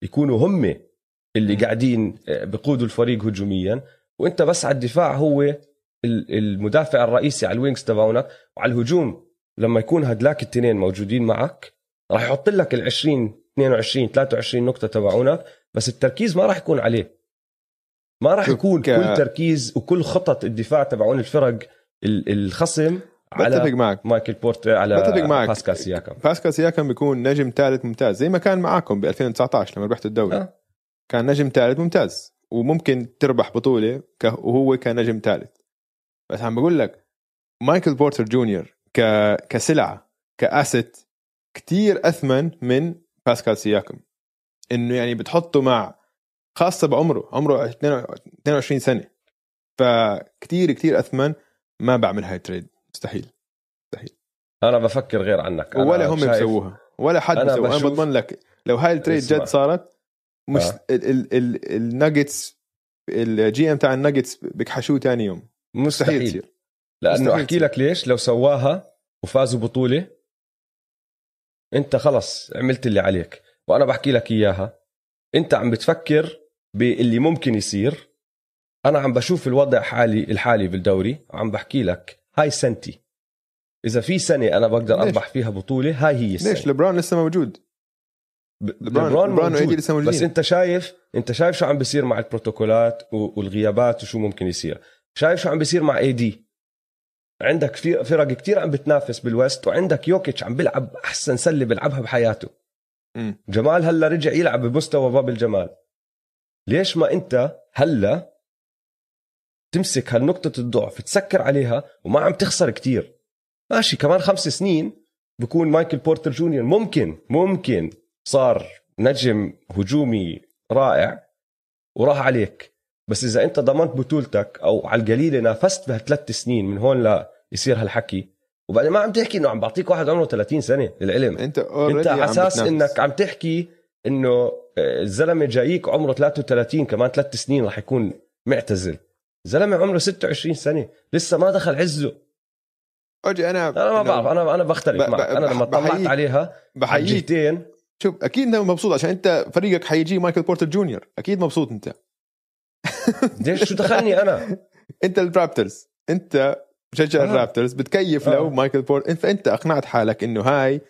يكونوا هم اللي. قاعدين آه، بقودوا الفريق هجوميا. وانت بس على الدفاع هو ال- المدافع الرئيسي على الوينجز تبعونك. وعلى الهجوم لما يكون هدلاك التنين موجودين معك راح يحط لك ال 20 22 23 نقطة تبعونك بس التركيز ما راح يكون عليه. ما راح يكون ك- كل تركيز وكل خطط الدفاع تبعون الفرق ال- الخصم بتفق على معك. مايكل بورتر على بتفق معك. باسكال سياكم. باسكال سياكم بيكون نجم ثالث ممتاز زي ما كان معاكم ب 2019 لما ربحتوا الدوري. آه. كان نجم ثالث ممتاز. وممكن تربح بطولة وهو كان نجم ثالث. بس عم بقول لك مايكل بورتر جونيور ك... كسلعة ك asset كتير أثمن من باسكال سياكم. إنه يعني بتحطه مع خاصة بعمره عمره 22 سنة. فكتير كتير أثمن ما بعمل هاي trade. مستحيل. أنا بفكر غير عنك. أنا ولا هم بيسووها. ولا حد أنا بيسووها. أنا بشوف- بضمن لك لو هاي ال trade اسمع. جد صارت مش آه. ال ال ال الناجتس الجي إم تاع الناجتس بكحشوه ثاني يوم. مستحيل. مستحيل. تصير لأنه أحكي. لك ليش؟ لو سواها وفازوا بطولة أنت خلص عملت اللي عليك. وأنا بحكي لك إياها. أنت عم بتفكر باللي ممكن يصير. أنا عم بشوف الوضع حالي الحالي بالدوري. عم بحكي لك هاي سنتي. إذا في سنة أنا بقدر؟ أربح فيها بطولة هاي هي السنة. ليش لبران لسه موجود. وإيدي موجود. لسه موجودين. بس انت شايف انت شايف شو عم بيصير مع البروتوكولات والغيابات وشو ممكن يصير. شايف شو عم بيصير مع اي دي عندك فرق كتير عم بتنافس بالوست وعندك يوكيتش عم بيلعب أحسن سلة بيلعبها بحياته. مم. جمال هلا رجع يلعب بمستوى باب الجمال ليش ما انت هلا تمسك هالنقطة الضعف تسكر عليها وما عم تخسر كتير؟ ماشي كمان خمس سنين بكون مايكل بورتر جونيور. ممكن ممكن. صار نجم هجومي رائع وراح عليك. بس إذا أنت ضمنت بطولتك أو على القليلة نافست بهالثلاث سنين من هون لا يصير هالحكي. وبعدين ما عم تحكي إنه عم بعطيك واحد عمره 30 سنة للعلم. أنت أنت على أساس. إنك عم تحكي إنه آه، الزلمة جاييك عمره 33 كمان ثلاث سنين رح يكون معتزل. زلمة عمره 26 سنة لسه ما دخل عزه. OG أنا أنا ما بعرف أنا أنا بختلف معك. أنا لما طلعت. عليها بحييك. شوف أكيد انت مبسوط عشان أنت فريقك حيجي مايكل بورتر جونيور. أكيد مبسوط أنت. ليش؟ شو دخلني أنا؟ أنت ال Raptors. أنت مشجع آه. ال Raptors. بتكيف آه. لو مايكل بورتر فانت أقنعت حالك إنه هاي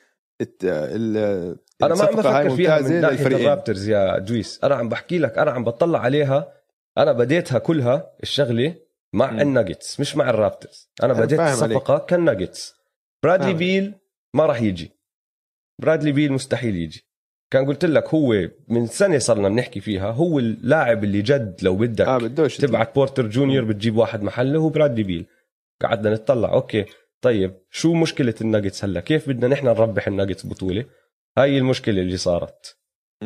الت- ال- أنا ما عم بفكر فيها من ناحية. ال Raptors يا دويس أنا عم بحكي لك أنا عم بطلع عليها. أنا بديتها كلها الشغلة مع. الناجتس مش مع ال Raptors. أنا أنا بديت الصفقة كالناجتس. برادلي فاهم. بيل ما راح يجي. برادلي بيل مستحيل يجي. كان قلت لك هو من سنة صرنا بنحكي فيها هو اللاعب اللي جد لو بدك آه بدوش تبعت بورتر جونيور بتجيب واحد محله هو برادلي بيل. قعدنا نتطلع أوكي. طيب شو مشكلة الناجتس هلا؟ كيف بدنا نحن نربح الناجتس بطولة؟ هاي المشكلة اللي صارت.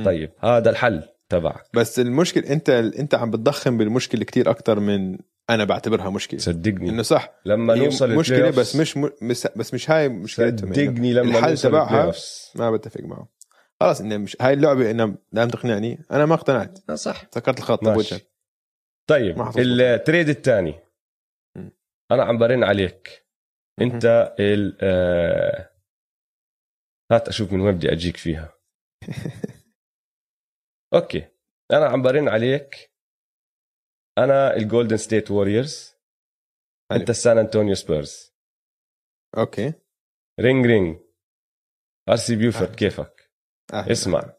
طيب هذا الحل تبعك. بس المشكلة أنت أنت عم بتضخم بالمشكلة كتير أكتر من أنا بعتبرها مشكلة. صدقني. إنه صح. لما هي نوصل مشكلة بس مش م... بس مش هاي مشكلتهم يعني. صدقني لما الحل نوصل تبعها. ما بتفق معه. خلاص إنه مش هاي اللعبة إنه لازم تقنعني أنا ما اقتنعت. آه صح. سكرت الخط ماشي. بوجهك طيب. ال trade الثاني. أنا عم برن عليك. أنت ال آه، هات أشوف من وين بدي أجيك فيها. أوكي. أنا عم برن عليك. أنا ال Golden State Warriors. أنت ال San Antonio Spurs أوكي. ring ring RC Buford أهلا. كيفك؟ أهلا. اسمع.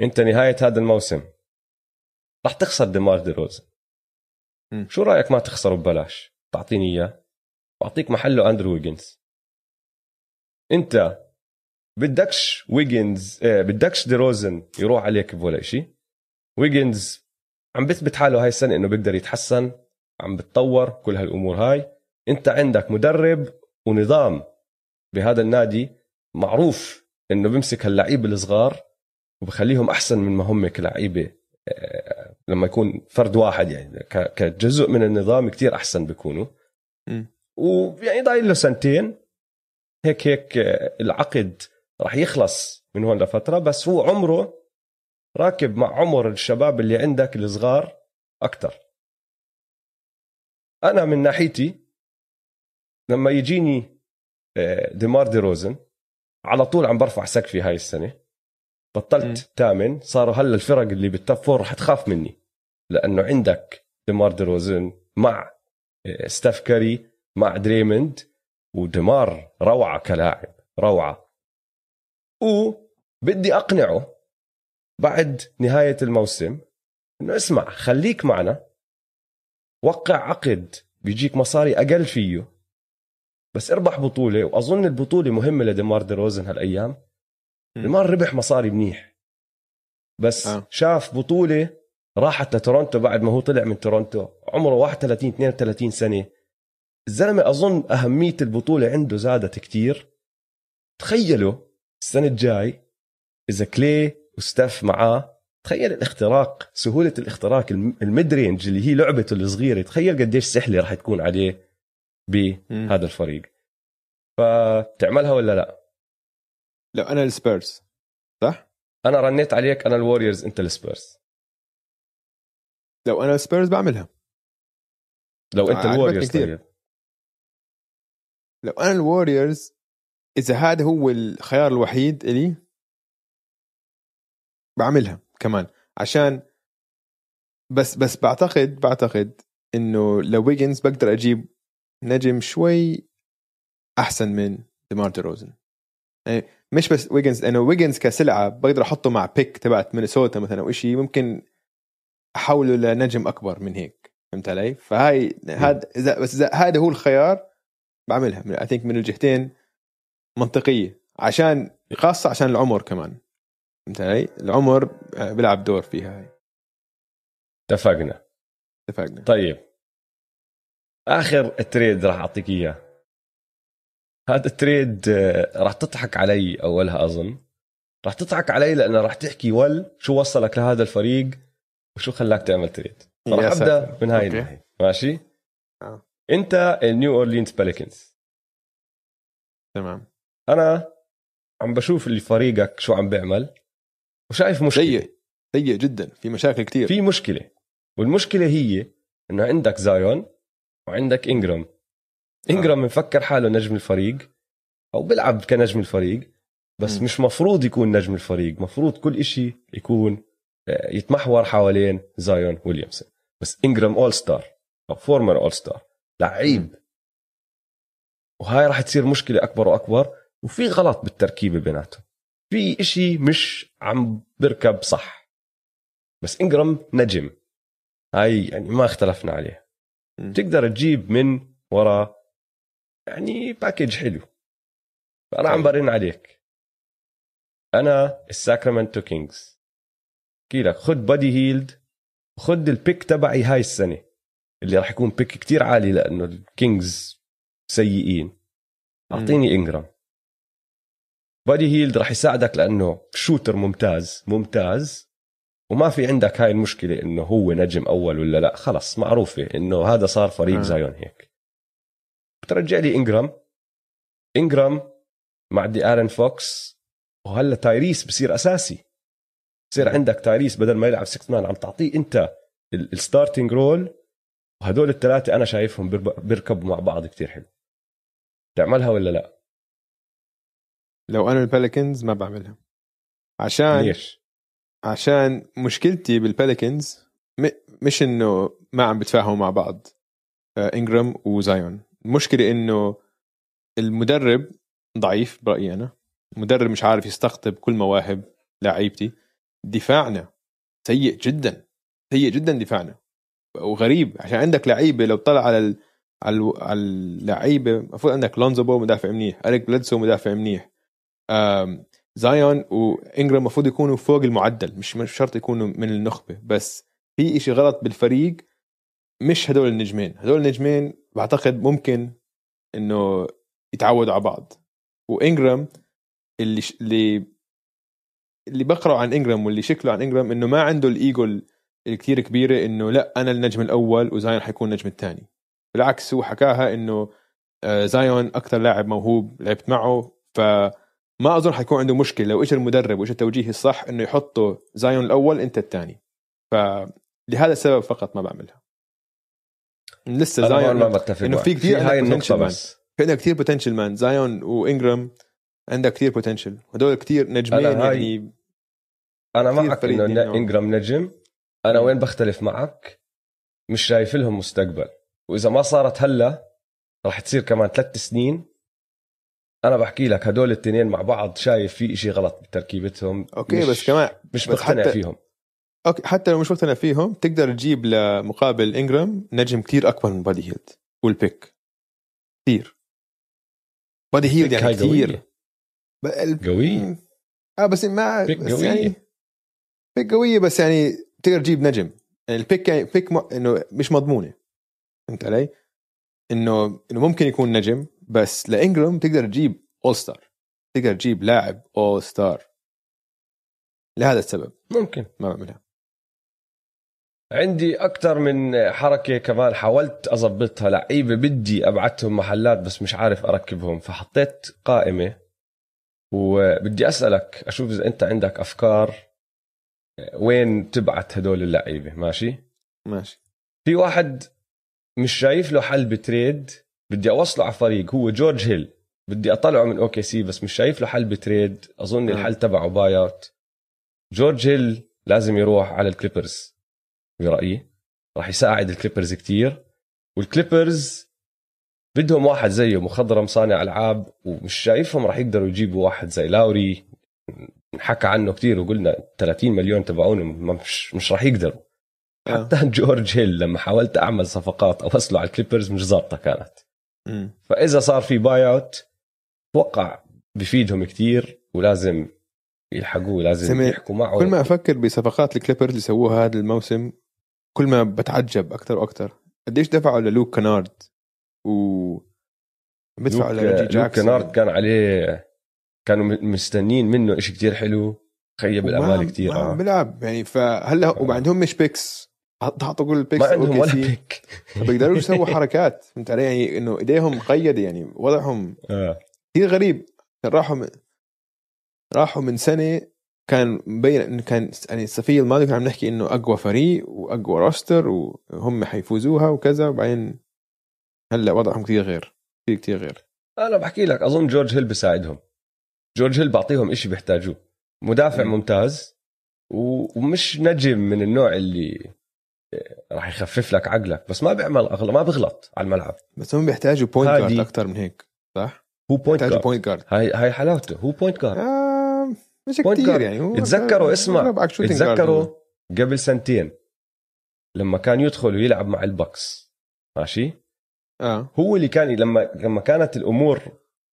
أنت نهاية هذا الموسم رح تخسر ديمار دي روزن مم. شو رأيك ما تخسره ببلاش؟ تعطيني إياه. واعطيك محله أندرو ويجنز. أنت بدكش ويجنز آه بدكش دي روزن يروح عليك بولا شيء ويجنز عم بثبت حاله هاي السنة إنه بيقدر يتحسن عم بتطور كل هالأمور هاي. أنت عندك مدرب ونظام بهذا النادي معروف إنه بيمسك هاللعيبة الصغار وبخليهم أحسن من ما هم كلعيبة آه، لما يكون فرد واحد يعني. كجزء من النظام كتير أحسن بيكونوا. ويعني ضايل له سنتين. هيك هيك العقد راح يخلص من هون لفترة بس هو عمره راكب مع عمر الشباب اللي عندك الصغار أكثر أنا من ناحيتي لما يجيني آه، ديمار دي روزن على طول عم برفع سقفي هاي السنة. بطلت ثامن صاروا هلا الفرق اللي بال top four رح تخاف مني لأنه عندك ديمار دي روزن مع آه، ستاف كاري مع دريموند وديمار روعة كلاعب روعة. وبدي أقنعه بعد نهاية الموسم إنه اسمع خليك معنا. وقع عقد بيجيك مصاري أقل فيه. بس اربح بطولة وأظن البطولة مهمة لديمار دي روزن هالأيام. ديمار ربح مصاري منيح. بس آه. شاف بطولة راحت لتورونتو بعد ما هو طلع من تورونتو عمره 31 32 سنة. الزلمة أظن أهمية البطولة عنده زادت كتير. تخيلوا السنة الجاي إذا كلي وستاف معاه تخيل الاختراق سهولة الاختراق ال mid range اللي هي لعبته الصغيرة تخيل قديش سهلة راح تكون عليه بهذا الفريق. فتعملها ولا لا؟ لو أنا السبيرز صح؟ أنا رنيت عليك أنا ال Warriors أنت السبيرز. لو أنا السبيرز بعملها. لو أنت ال Warriors طيب. لو أنا ال Warriors إذا هذا هو الخيار الوحيد إلي بعملها كمان. عشان بس بس بعتقد بعتقد إنه لو ويجنز بقدر أجيب نجم شوي أحسن من ديمار دي روزن يعني مش بس ويجنز انه ويجنز كسلعة بقدر أحطه مع pick تبعت مينيسوتا مثلا أو شيء ممكن أحوله لنجم أكبر من هيك. فهمت علي؟ فهاي هذا إذا بس إذا هذا هو الخيار بعملها. I think من الجهتين منطقية. عشان خاصة عشان العمر كمان. فهمت علي؟ العمر بيلعب دور فيها هاي. اتفقنا. اتفقنا. طيب. آخر trade راح أعطيك إياه. هذا ال trade آه، راح تضحك علي أولها أظن. راح تضحك علي لأنه راح تحكي ول شو وصلك لهذا الفريق وشو خلاك تعمل trade راح أبدأ من هاي الناحية. ماشي؟ آه. أنت ال New Orleans Pelicans تمام. أنا عم بشوف اللي فريقك شو عم بيعمل. وشايف مشكلة. سيء سيء جدا في مشاكل كثير في مشكلة. والمشكلة هي إنه عندك زايون وعندك إنجرام. إنجرام آه. مفكر حاله نجم الفريق أو بيلعب كنجم الفريق بس م. مش مفروض يكون نجم الفريق. مفروض كل إشي يكون آه، يتمحور حوالين زايون ويليامسون. بس إنجرام all-star أو former all-star لعيب وهاي راح تصير مشكلة أكبر وأكبر وفي غلط بالتركيبة بيناتهم. في إشي مش عم بركب صح. بس انجرام نجم. هاي يعني ما اختلفنا عليه. تقدر تجيب من ورا يعني package حلو. فانا عم طيب. برن عليك. أنا الساكرامنتو كينجز أحكي لك خد بادي هيلد وخد ال pick تبعي هاي السنة. اللي راح يكون pick كتير عالي لأنه الكينجز سيئين. أعطيني انجرام بادي هيلد راح يساعدك لأنه shooter ممتاز ممتاز. وما في عندك هاي المشكلة إنه هو نجم أول ولا لأ. خلص معروفة إنه هذا صار فريق آه. زايون هيك. بترجع لي إنجرام. إنجرام مع دي آرون فوكس. وهلأ تايريس بصير أساسي. بصير عندك تايريس بدل ما يلعب 6 man عم تعطيه أنت ال starting role وهدول الثلاثة أنا شايفهم بيركبوا مع بعض كتير حلو. تعملها ولا لأ؟ لو أنا الباليكنز ما بعملها. عشان ليش؟ عشان مشكلتي بالباليكنز مش إنه ما عم بتفاهموا مع بعض انجرام وزايون المشكلة إنه المدرب ضعيف برأيي أنا. المدرب مش عارف يستقطب كل مواهب لعيبتي. دفاعنا سيء جدا سيء جدا دفاعنا. وغريب عشان عندك لعيبة لو طلع على ال... على اللعيبة المفروض عندك لونزو مدافع منيح اريك بلدسو مدافع منيح. زايون وإنجرام المفروض يكونوا فوق المعدل مش شرط يكونوا من النخبة بس في إشي غلط بالفريق مش هدول النجمين. هدول النجمين بعتقد ممكن إنه يتعودوا على بعض. وإنجرام اللي ش... اللي اللي بقرأ عن إنجرام واللي شكله عن إنجرام إنه ما عنده الايجو الكثير كبيرة إنه لا أنا النجم الأول وزاين حيكون النجم الثاني بالعكس هو حكاها إنه آه، زايون أكثر لاعب موهوب لعبت معه فما أظن حيكون عنده مشكلة لو إيش المدرب وايش التوجيه الصح إنه يحطوا زايون الأول أنت الثاني. فلهذا السبب فقط ما بعملها. لسه زايون ما بتفق إنه. في كثير هاي man. بس. في عندك كثير بوتنشل مان زايون وإنجرام عندك كثير بوتنشل هدول كثير نجمين أنا هاي- يعني أنا معك إنه نوعاً. إنجرام نجم. أنا وين بختلف معك؟ مش شايف لهم مستقبل. وإذا ما صارت هلا راح تصير كمان ثلاث سنين أنا بحكي لك هدول الاثنين مع بعض شايف في إشي غلط بتركيبتهم. أوكي مش بس كمان مش بس بقتنع حتى- فيهم. okay حتى لو مش مقتنع فيهم تقدر تجيب لمقابل إنجرام نجم كثير اكبر من بادي هيلد. وال pick كثير بادي هيلد يعني كثير قوية. ب- ال- قوية. آه بس ما pick بس قوية. يعني pick قوية بس يعني تقدر تجيب نجم. يعني ال pick يعني pick م... إنه مش مضمونة. فهمت علي؟ انه إنه ممكن يكون نجم. بس لإنجرام تقدر تجيب all-star تقدر تجيب لاعب all-star لهذا السبب. ممكن. ما بعملها. عندي أكثر من حركة كمان حاولت أضبطها لعيبة بدي أبعتهم محلات بس مش عارف أركبهم فحطيت قائمة. وبدي أسألك أشوف إذا أنت عندك أفكار وين تبعت هدول اللعيبة. ماشي؟ ماشي. في واحد مش شايف له حل بتريد. بدي أوصله على فريق هو جورج هيل. بدي أطلعه من OKC بس مش شايف له حل ب trade. آه. الحل تبعه buyout جورج هيل لازم يروح على الكليبرز. برأيي راح يساعد الكليبرز كتير. والكليبرز بدهم واحد زيه مخضرم صانع ألعاب ومش شايفهم راح يقدروا يجيبوا واحد زي لاوري. نحكى عنه كتير وقلنا 30 مليون تبعونه مش مش راح يقدروا. آه. حتى جورج هيل لما حاولت أعمل صفقات أوصله على الكليبرز مش ظابطة كانت. فإذا صار في buyout أتوقع بفيدهم كتير ولازم يلحقوه لازم يحكوا معه. كل ما أفكر بصفقات الكليبرز اللي سووها هذا الموسم كل ما بتعجب أكثر وأكثر قديش دفعوا للوك كينارد؟ و بدفعوا لوك, لريجي جاكسون. كينارد كان عليه كانوا م- مستنين منه إشي كتير حلو. خيب الامال كتير آه. بيلعب يعني فهلأ آه. وما عندهم مش picks. حطوا كل ال picks ما عندهم ولا. pick ما بيقدروا يسووا حركات. فهمت علي؟ يعني إنه إيديهم مقيده يعني وضعهم آه. كثير غريب. راحوا من راحوا من سنة كان مبين إنه كان يعني الصيفيه الماضية كنا عم نحكي إنه أقوى فريق وأقوى roster وهم حيفوزوها وكذا وبعدين هلأ وضعهم كثير غير كثير كثير غير. أنا بحكي لك أظن جورج هيل بيساعدهم. جورج هيل بعطيهم إشي بيحتاجوه. مدافع مم. ممتاز ومش نجم من النوع اللي راح يخفف لك عقلك بس ما بيعمل أغل... ما بيغلط على الملعب بس هم بيحتاجوا point. guard أكثر من هيك صح؟ هو point guard point guard هاي هاي حلاوته هو point guard آه مش كثير. يعني هو اتذكروا اسمع. اتذكروا قبل سنتين لما كان يدخل ويلعب مع البكس ماشي آه هو اللي كان لما لما كانت الأمور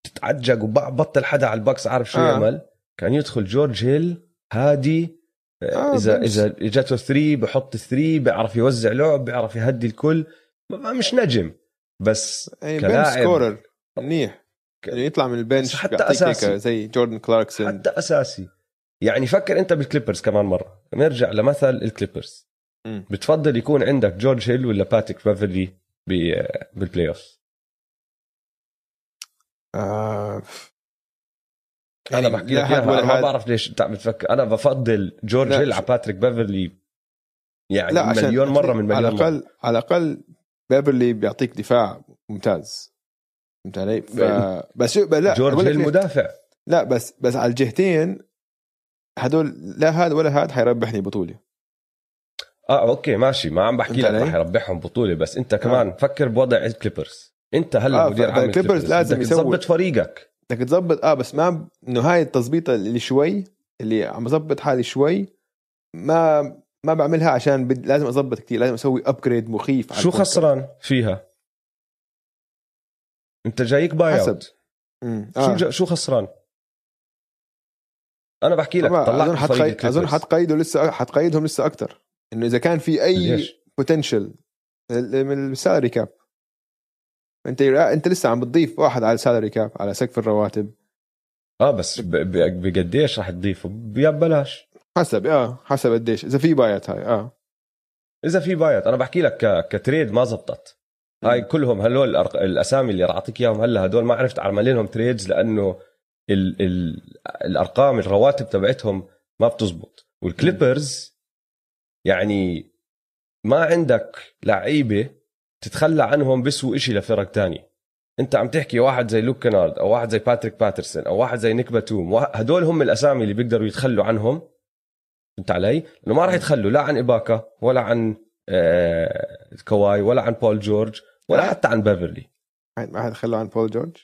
تتعجق وبطل حدا على البكس عارف شو آه. يعمل كان يدخل جورج هيل هادي آه، اذا بس- إذا اجته 3 بحط 3 بيعرف يوزع لعب بيعرف يهدي الكل. مش نجم بس يعني كلاعب. scorer منيح. يعني يطلع من ال bench حتى أساسي. زي جوردن كلاركسون. حتى أساسي. يعني فكر أنت بالكليبرز كمان مرة. نرجع لمثل الكليبرز. بتفضل يكون عندك جورج هيل ولا باتريك بيفرلي ب- بال playoff آه أنا يعني بحكي لك أنا ما. بعرف ليش انت عم بتفكر أنا بفضل جورج هيل على باتريك بيفرلي يعني لا عشان مليون مرة من على مليون مرة. الأقل على الأقل بيفرلي بيعطيك دفاع ممتاز. فهمت علي؟ ف... بس شو لا جورج هيل؟ مدافع. لا بس بس على الجهتين هدول لا هذا ولا هذا حيربحني بطولة. آه okay ماشي. ما عم بحكي لك؟ رح يربحهم بطولة. بس أنت كمان فكر بوضع الكليبرز أنت هلا آه، مدير عام الكليبرز لازم تظبط فريقك. بدك تظبط آه بس ما إنه هاي التظبيطة اللي شوي اللي عم بظبط حالي شوي ما ما بعملها عشان بد... لازم أظبط كثير لازم أسوي upgrade مخيف على شو خسران فيها أنت جايك باي حسب. مم. شو آه. جا شو خسران أنا بحكي لك طلعت أظن حتقيد أظن. حتقيدوا لسه حتقيدهم لسه أكثر إنه إذا كان في أي؟ potential من ال salary cap انت انت لسه عم بتضيف واحد على ال salary cap على سقف الرواتب. آه بس بقديش رح تضيفه؟ يا ببلاش. حسب آه حسب قديش. إذا في buyout هاي آه. إذا في buyout أنا بحكي لك ك... ك trade ما زبطت. هاي كلهم الأرق... الأسامي اللي راح أعطيك إياهم هلأ هدول ما عرفت أعمل لهم trades لأنه ال... ال... الأرقام الرواتب تبعتهم ما بتزبط. والكليبرز يعني ما عندك لعيبة تتخلى عنهم بيسووا إشي لفرق تانية أنت عم تحكي واحد زي لوك كنارد أو واحد زي باتريك باترسون أو واحد زي نيك باتوم هدول هم الأسامي اللي بيقدروا يتخلوا عنهم. فهمت علي؟ لأنه ما راح يتخلوا لا عن إباكا ولا عن آه كواي ولا عن بول جورج ولا حتى عن بيفرلي. ما حيتخلوا عن بول جورج؟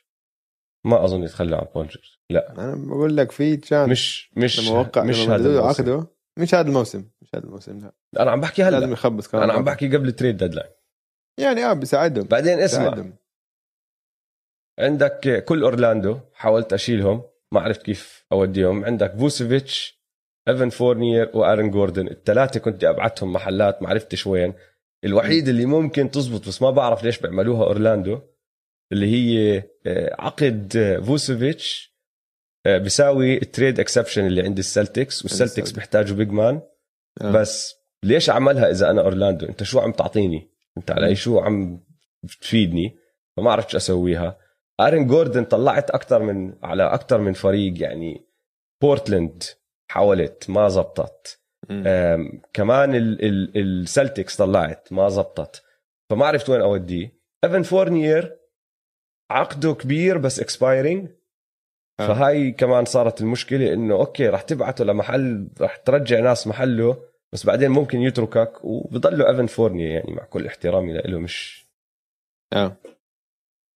ما أظن يتخلوا عن بول جورج لا. أنا بقول لك في كان مش مش لما وقع مش هذا الموسم. عقده مش هذا الموسم. مش هذا الموسم لا. أنا عم بحكي لازم هلا يخبص كمان. أنا عم بحكي قبل ال trade deadline يعني آه بيساعدهم بعدين اسمع. بيساعدهم. عندك كل أورلاندو حاولت أشيلهم ما عرفت كيف أوديهم. عندك فوسيفيتش إيفن فورنير وآرن جوردن الثلاثة كنت أبعتهم محلات ما عرفتش وين. الوحيد اللي ممكن تزبط بس ما بعرف ليش بيعملوها أورلاندو اللي هي آه، عقد آه، فوسيفيتش آه، بيساوي ال trade exception اللي عند السلتكس والسلتكس السلتكس. بيحتاجوا big man. بس ليش أعملها إذا أنا أورلاندو؟ أنت شو عم تعطيني؟ انت علي شو عم تفيدني فما عرفت شو اسويها. ارن جوردن طلعت أكثر من على أكثر من فريق يعني بورتلاند حاولت ما زبطت. كمان ال- ال- السلتكس طلعت ما زبطت. فما عرفت وين أوديه. إيفن فورنير عقده كبير بس expiring آه. فهاي كمان صارت المشكلة إنه okay راح تبعته لمحل راح ترجع ناس محله. بس بعدين ممكن يتركك وبضله ايفن فورنير يعني مع كل احترامي له مش آه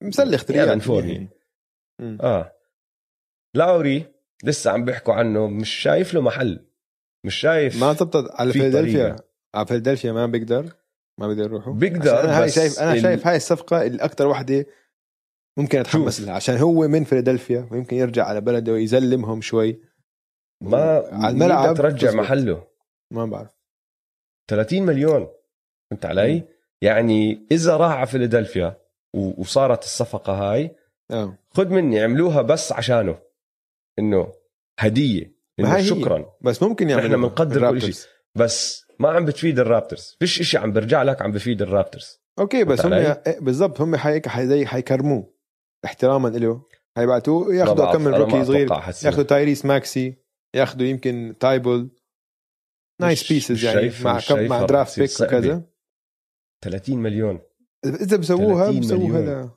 مسلي اختريات يعني فورني. مم. آه لاوري لسه عم بيحكوا عنه مش شايف له محل مش شايف ما زبطت على في فيلادلفيا. على فيلادلفيا ما بيقدر ما بيقدر يروحوا بيقدر، أنا هاي شايف أنا ال- شايف هاي الصفقة اللي أكثر وحدة ممكن اتحمس. لها عشان هو من فيلادلفيا ويمكن يرجع على بلده ويزلمهم شوي ما على الملعب ترجع. محله ما بعرف. 30 مليون. فهمت علي؟ يعني إذا راح على فيلادلفيا وصارت الصفقة هاي آه. خذ مني عملوها بس عشانه. إنه هدية. إنه هي هي. شكرا. بس ممكن يعمل نحن بنقدر كل شيء. بس ما عم بتفيد الرابترز. فيش إشي عم برجع لك عم بفيد الرابترز. okay بس هم؟ إيه، بالضبط. هم حيك حي زي حيكرموه احتراما له حيبعتوه ياخذوا كم من rookie صغير. ياخذوا تايريس ماكسي ياخذوا يمكن تايبل nice pieces يعني مع كم مع draft pick. وكذا. 30 مليون. إذا بسووها 30 بسووها. ل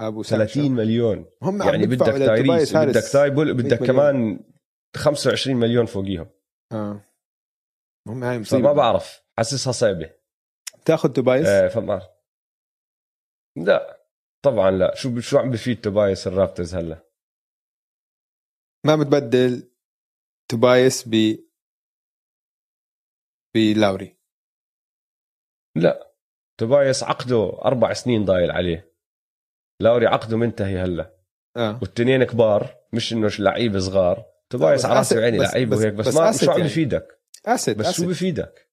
أبو 30 30 مليون. هم يعني بدك تايريس بدك تايبل 100 بدك. كمان 25 مليون فوقيهم. آه. هم هاي مصيبة. بعرف. حاسسها صعبة. تاخذ توبايس آه فما لا. طبعا لا. شو شو عم بفيد توبايس الرابترز هلا؟ ما بتبدل توبايس ب بلاوري لا. توبايس عقده أربع سنين ضايل عليه. لاوري عقده منتهي هلا. آه. والتنين كبار مش إنه لعيبه صغار. توبايس على راسي وعيني لعيبه بس- وهيك بس, بس ما شو عم يعني. بفيدك؟ asset بس شو بفيدك؟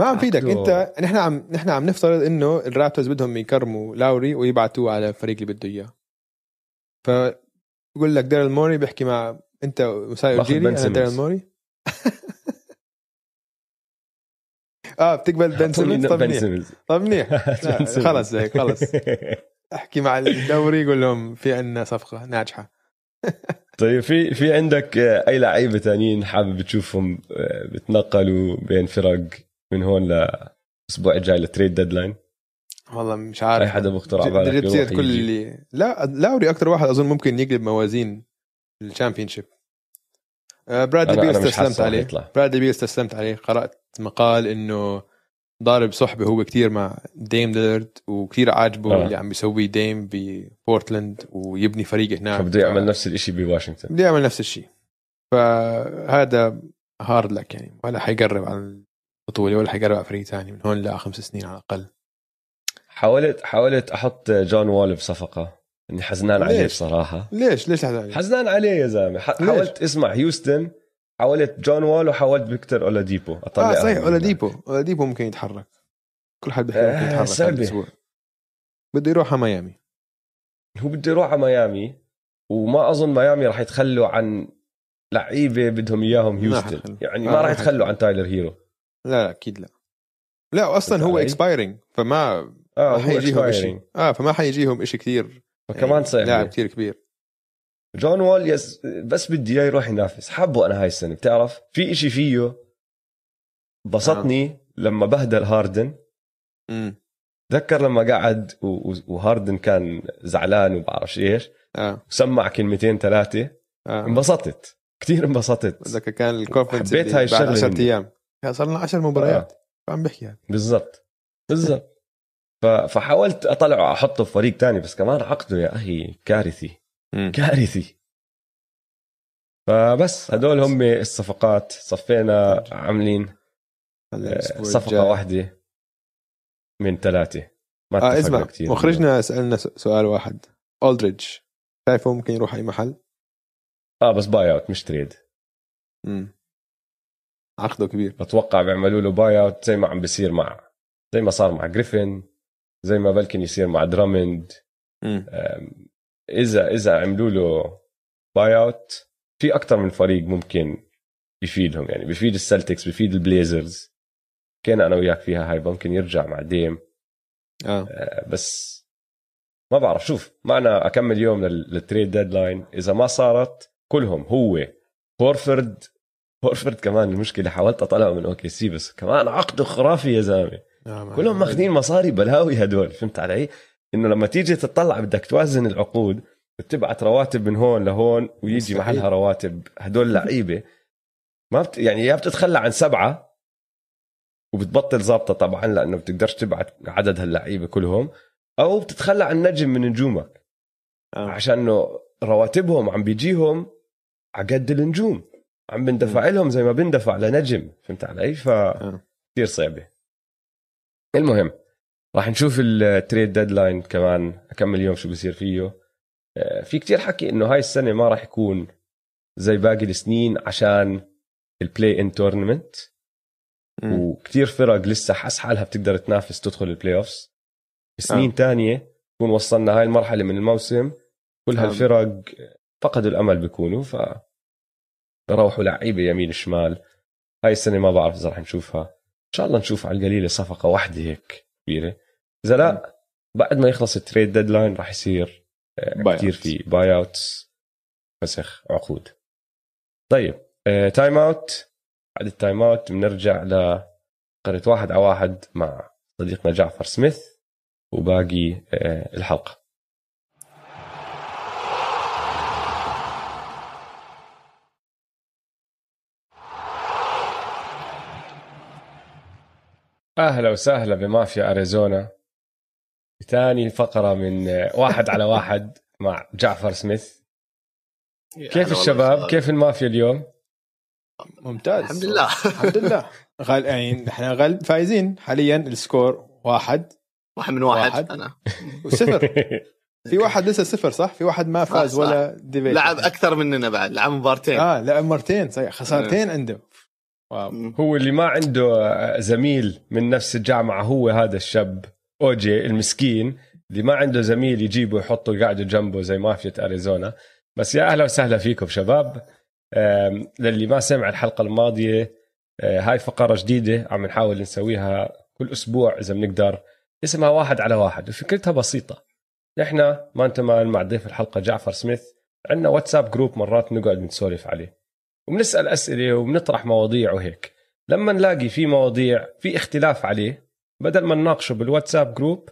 ما عم فيدك. عقده- أنت نحن عم نحن عم نفترض إنه الرابترز بدهم يكرموا لاوري ويبعتوه على الفريق اللي بده إياه. ف بقول لك ديرل موري بيحكي مع أنت ماساي باخذ اوجيري بن أنا. ديرل موري. آه بتقبل بن سيمونز طب منيح. طب منيح. خلص هيك خلص أحكي مع الدوري قول لهم في عندنا صفقة ناجحة. طيب في في عندك آه، أي لعيبة تانيين حابب تشوفهم آه، بتنقلوا بين فرق من هون للاسبوع الجاي ل trade deadline والله مش عارف. أي حدا على بالك كل. اللي لا لاوري أكثر واحد أظن ممكن يقلب موازين ال championship برادلي بيل استسلمت عليه. برادلي بيل استسلمت عليه. قرأت مقال إنه ضارب صحبة هو كتير مع ديم ليلرد وكتير عاجبه آه. اللي عم بيسويه ديم ببورتلاند ويبني فريق هناك. فبده يعمل نفس الشيء بواشنطن. بده يعمل نفس الشيء فهذا hard luck يعني. ولا حيقرب على البطولة ولا حيقرب على فريق ثاني من هون لخمس سنين على الأقل. حاولت حاولت أحط جون وول بصفقة. إني حزنان عليه؟ بصراحة. ليش؟ ليش لحظة حزنان عليه يا زلمة؟ حاولت اسمع هيوستن حاولت جون وول وحاولت فيكتور أولاديبو أطلع آه صحيح أولاديبو. أولاديبو ممكن يتحرك. كل حد بيحكي ممكن آه، يتحرك الأسبوع. بده يروح على ميامي. هو بده يروح على ميامي وما أظن ميامي راح يتخلوا عن لعيبة بدهم إياهم هيوستن. يعني آه، ما راح يتخلوا. عن تايلر هيرو لا لا أكيد لا. لا أصلا هو expiring فما آه ما هو حيجيهم. شيء آه فما حيجيهم شيء كثير فكمان صعب لاعب كثير كبير. جون وول yes بس بدي إياه يروح ينافس. حبه أنا هاي السنة. بتعرف؟ في إشي فيه بسطني لما بهدل هاردن. امم تذكر لما قعد وهاردن كان زعلان وبعرفش إيش؟ آه. وسمع كلمتين ثلاثة. آه. انبسطت. كثير انبسطت. ذاك كان ال conference حبيت هاي بعد الشغلة 10 منه. أيام. يا صار لنا 10 مباريات. آه. عم بحكي هذا بالضبط. بالضبط. فحاولت أطلعه أحطه في فريق تاني بس كمان عقده يا أخي كارثي. كارثي. فبس هدول هم الصفقات. صفينا عاملين الأسبوع صفقة. واحدة من ثلاثة. ما اتفقنا اسمع كثير مخرجنا سألنا س- سؤال واحد. اولدريدج شايفه ممكن يروح أي محل؟ آه بس buyout مش trade امم عقده كبير. بتوقع بيعملوا له buyout زي ما عم بيصير مع زي ما صار مع جريفن زي ما بلكن يصير مع درامند امم اذا إذا عملوا له buyout في أكثر من فريق ممكن يفيدهم. يعني بفيد السلتكس بفيد البليزرز. كان أنا وياك فيها هاي ممكن يرجع مع ديم. آه. أه، بس ما بعرف. شوف معنا أكمل يوم لل- لل trade deadline إذا ما صارت كلهم هو هورفرد هورفرد كمان المشكلة حاولت أطلعه من OKC بس كمان عقده خرافي يا زلمة. آه، كلهم ماخذين مصاري بلاوي هدول. فهمت علي؟ إنه لما تيجي تطلع بدك توازن العقود بتبعت رواتب من هون لهون ويجي. محلها رواتب هدول لعيبة ما بت... يعني يا بتتخلى عن سبعة وبتبطل ظابطه طبعا لأنه بتقدرش تبعت عدد هاللعيبة كلهم أو بتتخلى عن نجم من نجومك آه. عشان إنه رواتبهم عم بيجيهم على قد النجوم عم بندفع لهم زي ما بندفع لنجم فهمت علي؟ ف آه. كثير صعبة المهم راح نشوف ال trade deadline كمان اكمل يوم شو بصير فيه آه، في كتير حكي إنه هاي السنة ما راح يكون زي باقي السنين عشان ال play-in tournament. وكتير فرق لسه حس حالها بتقدر تنافس تدخل ال playoffs سنين آه. تانية تكون وصلنا هاي المرحلة من الموسم كل آه. هالفرق فقدوا الأمل بيكونوا ف بروحوا لعيبة يمين شمال هاي السنة ما بعرف إذا رح نشوفها إن شاء الله نشوف على القليلة صفقة واحدة هيك كبيرة. إذا لا بعد ما يخلص ال trade deadline راح يصير آه، كثير. في buyouts فسخ عقود. طيب آه، timeout بعد ال timeout بنرجع لفقره واحد على واحد مع صديقنا جعفر سميث وباقي آه، الحلقة. أهلا وسهلا بمافيا أريزونا. ثاني فقرة من واحد على واحد مع جعفر سميث. كيف الشباب؟ كيف المافيا اليوم؟ ممتاز. الحمد لله. الحمد لله. غال يعني إحنا غال فايزين حاليا السكور واحد. واحد من واحد, واحد. أنا. وصفر. في واحد لسه صفر صح؟ في واحد ما فاز صح. ولا ديفيت لعب أكثر مننا بعد لعب مبارتين. آه لعب مرتين صحيح. خسارتين عنده. هو اللي ما عنده زميل من نفس الجامعة هو هذا الشاب أوجي المسكين اللي ما عنده زميل يجيبه يحطه يقعده جنبه زي مافيا أريزونا. بس يا أهلا وسهلا فيكم شباب. للي ما سمع الحلقة الماضية آه، هاي فقرة جديدة عم نحاول نسويها كل أسبوع إذا بنقدر. اسمها واحد على واحد وفكرتها بسيطة. نحن ما أنت man مع ضيف الحلقة جعفر سميث عندنا واتساب group مرات نقعد نسولف عليه. وبنسال أسئلة وبنطرح مواضيع وهيك. لما نلاقي في مواضيع في اختلاف عليه بدل ما نناقشه بالواتساب جروب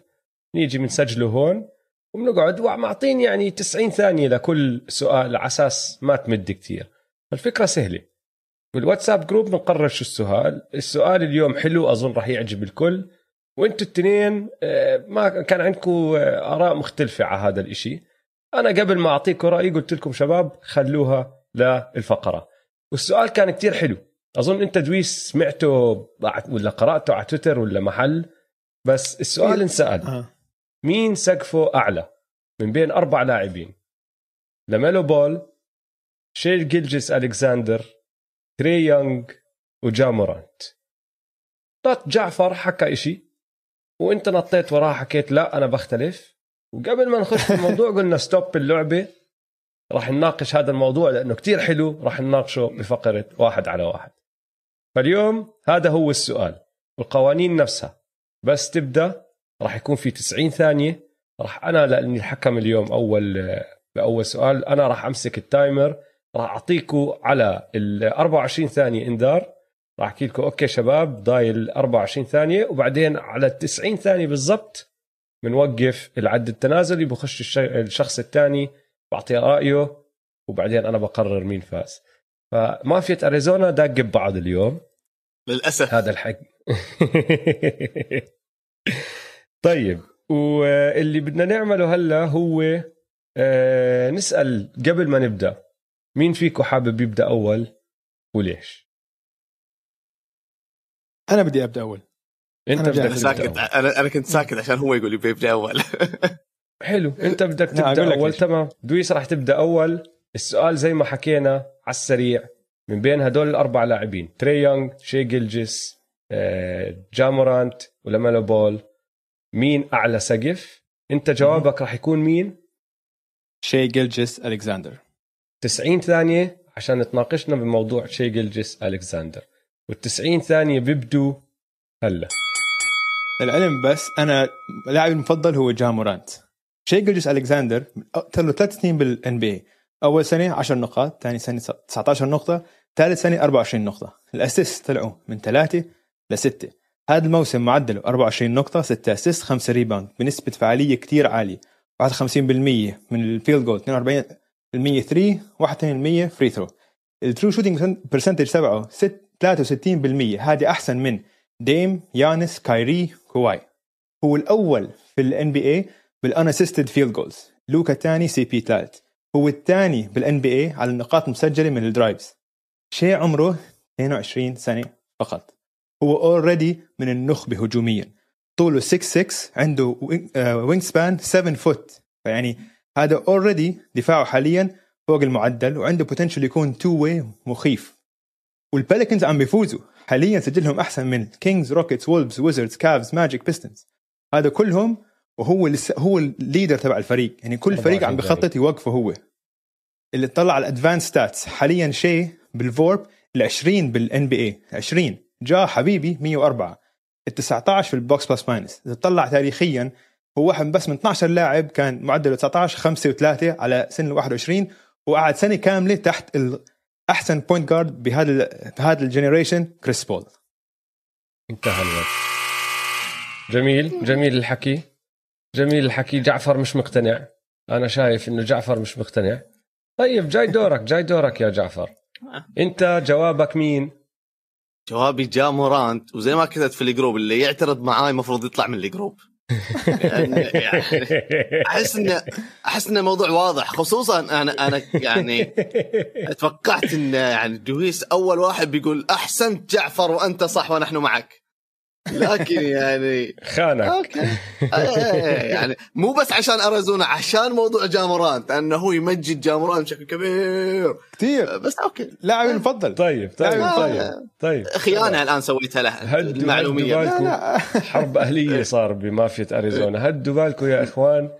نيجي بنسجله هون وبنقعد ومعطين يعني 90 ثانية لكل سؤال على أساس ما تمد كتير. فالفكرة سهلة. بالواتساب group بنقرر شو السؤال. السؤال اليوم حلو أظن راح يعجب الكل. وانتوا التنين آه، ما كان عندكم آه، آراء مختلفة على هذا الإشي. أنا قبل ما اعطيكم رأيي قلت لكم شباب خلوها للفقرة. والسؤال كان كتير حلو. أظن أنت دويس سمعته ولا قرأته على تويتر ولا محل بس السؤال انسأل. آه. مين سقفه أعلى؟ من بين أربع لاعبين. لاميلو بول شاي جيلجس الكساندر تري يونغ وجا مورانت نط جعفر حكى إشي وأنت نطيت وراه حكيت لا أنا بختلف. وقبل ما نخش في الموضوع قلنا stop اللعبة. راح نناقش هذا الموضوع لأنه كتير حلو راح نناقشه بفقرة واحد على واحد. فاليوم هذا هو السؤال القوانين نفسها. بس تبدأ راح يكون في 90 ثانية. راح أنا لأني الحكم اليوم أول بأول سؤال أنا راح أمسك ال timer راح اعطيكم على ال 24 ثانية انذار راح أحكي لكم okay شباب ضايل 24 ثانية. وبعدين على ال 90 ثانية بالضبط بنوقف العد التنازلي بخش الشخص الثاني بعطيه رأيه وبعدين أنا بقرر مين فاز. فمافيا أريزونا داق ببعض اليوم. للأسف. هذا الحق. طيب واللي بدنا نعمله هلا هو آه، نسأل قبل ما نبدأ مين فيكم حابب يبدأ أول وليش؟ أنا بدي أبدأ أول. أنت أنا بدك ساكت. أول. أنا أنا كنت ساكت عشان هو يقول يبدا أول. حلو. انت بدك أقول تبدا أول. تمام. دويس راح تبدأ أول. السؤال زي ما حكينا على السريع من بين هدول الأربع لاعبين تري يونغ شاي جيلجس آه، جا مورانت ولاميلو بول مين أعلى سقف؟ انت جوابك راح يكون مين؟ شاي جيلجس ألكساندر. 90 ثانية عشان تناقشنا بموضوع شاي جيلجس ألكساندر. وال90 ثانية بيبدوا هلا. العلم بس أنا لاعبي المفضل هو جا مورانت شاي جيلجس الكساندر له ثلاث سنين بال NBA أول سنة 10 نقاط ثاني سنة 19 نقطة ثالث سنة 24 نقطة. ال assist طلعوا من ثلاثة لستة. هذا الموسم معدله 24 نقطة 6 assist 5 rebound. بنسبة فعالية كتير عالية. 51% من ال field goal 42% 3 61% free throw ال true shooting percentage تبعه ست- 63% هذه أحسن من ديم يانس كايري كواي هو الأول في ال NBA بال unassisted field goals لوكا الثاني سي بي ثالث هو الثاني بال NBA على النقاط المسجلة من ال drives شاي عمره 22 سنة فقط. هو already من النخبة هجوميا. طوله 6 6 عنده wingspan 7 foot فيعني هذا اوريدي دفاعه حاليا فوق المعدل وعنده بوتنشل يكون تو واي مخيف. والباليكنز عم بيفوزوا. حاليا سجلهم أحسن من كينجز روكيتس وولفز ويزردز كافز ماجيك بيستنز هذا كلهم وهو لسه هو الليدر تبع الفريق. يعني كل فريق عم 24 بخطط يوقفه هو. اللي طلع على الادفانس ستاتس حاليا شيء بالفورب ال 20 بالان بي اي 20 جا حبيبي 104 ال 19 في البوكس بلس ماينس. إذا تطلع تاريخيا هو واحد بس من 12 لاعب كان معدله 19 5 و3 على سن ال 21 وقعد سنة كاملة تحت أحسن point guard بهذا بهذا ال generation كريس بول انتهى الوقت. جميل. جميل الحكي. جميل الحكي جعفر مش مقتنع. أنا شايف إنه جعفر مش مقتنع. طيب جاي دورك جاي دورك يا جعفر. أنت جوابك مين؟ جوابي جا مورانت وزي ما كتبت في ال group اللي يعترض معاي المفروض يطلع من ال group. يعني أحس انه أحس انه موضوع واضح خصوصا أنا أنا يعني توقعت إن يعني دويس أول واحد بيقول أحسنت جعفر وأنت صح ونحن معك. لكن يعني خانك. okay. إيه، يعني مو بس عشان أريزونا عشان موضوع جا مورانت أنه هو يمجد جا مورانت بشكل كبير. كثير بس okay. لاعبي المفضل. طيب طيب لا، طيب طيب. خيانة الآن سويتها له هدوا المعلومية. هدوا لا بالكم لا. حرب أهلية صار بمافيا أريزونا. هدوا بالكم يا إخوان؟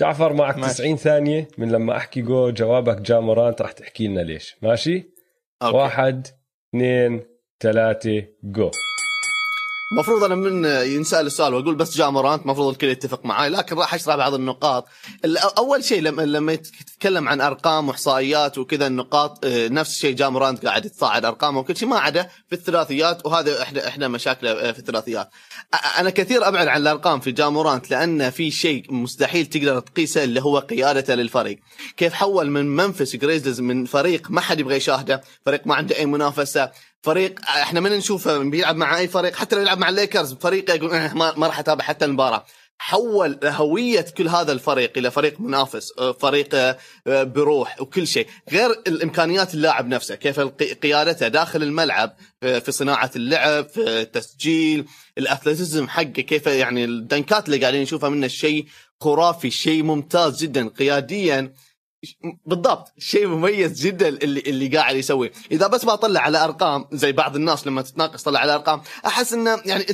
جعفر معك ماشي. 90 ثانية من لما أحكي جو جوابك جامورانت راح تحكي لنا ليش. ماشي؟ okay. واحد اثنين ثلاثة جو المفروض أنا من ينسأل السؤال وأقول بس جا مورانت المفروض الكل يتفق معي لكن راح أشرح بعض النقاط. ال- أول شيء لما لما تتكلم عن أرقام وإحصائيات وكذا النقاط آه، نفس الشيء جا مورانت قاعد يتصاعد ارقامه وكل شيء ما عدا في الثلاثيات وهذا إحنا إحنا مشاكله آه، في الثلاثيات. أنا كثير أبعد عن الأرقام في جا مورانت لأن في شيء مستحيل تقدر تقيسه اللي هو قيادته للفريق. كيف حول من ممفيس جريزليز من فريق ما حد يبغى يشاهده فريق ما عنده أي منافسة فريق إحنا من نشوفه بيلعب مع أي فريق حتى لو يلعب مع الليكرز فريق يقول "أه، ما, ما راح أتابع حتى المباراة. حول هوية كل هذا الفريق إلى فريق منافس أه، فريق أه، بروح وكل شيء. غير الإمكانيات اللاعب نفسه كيف قيادته داخل الملعب أه، في صناعة اللعب في التسجيل ال athleticism حقه كيف يعني الدنكات اللي قاعدين نشوفها منه شيء خرافي شيء ممتاز جدا قياديا. بالضبط. شيء مميز جدا اللي اللي قاعد يسويه إذا بس بطلع على أرقام زي بعض الناس لما تتناقش طلع على أرقام أحس إنه يعني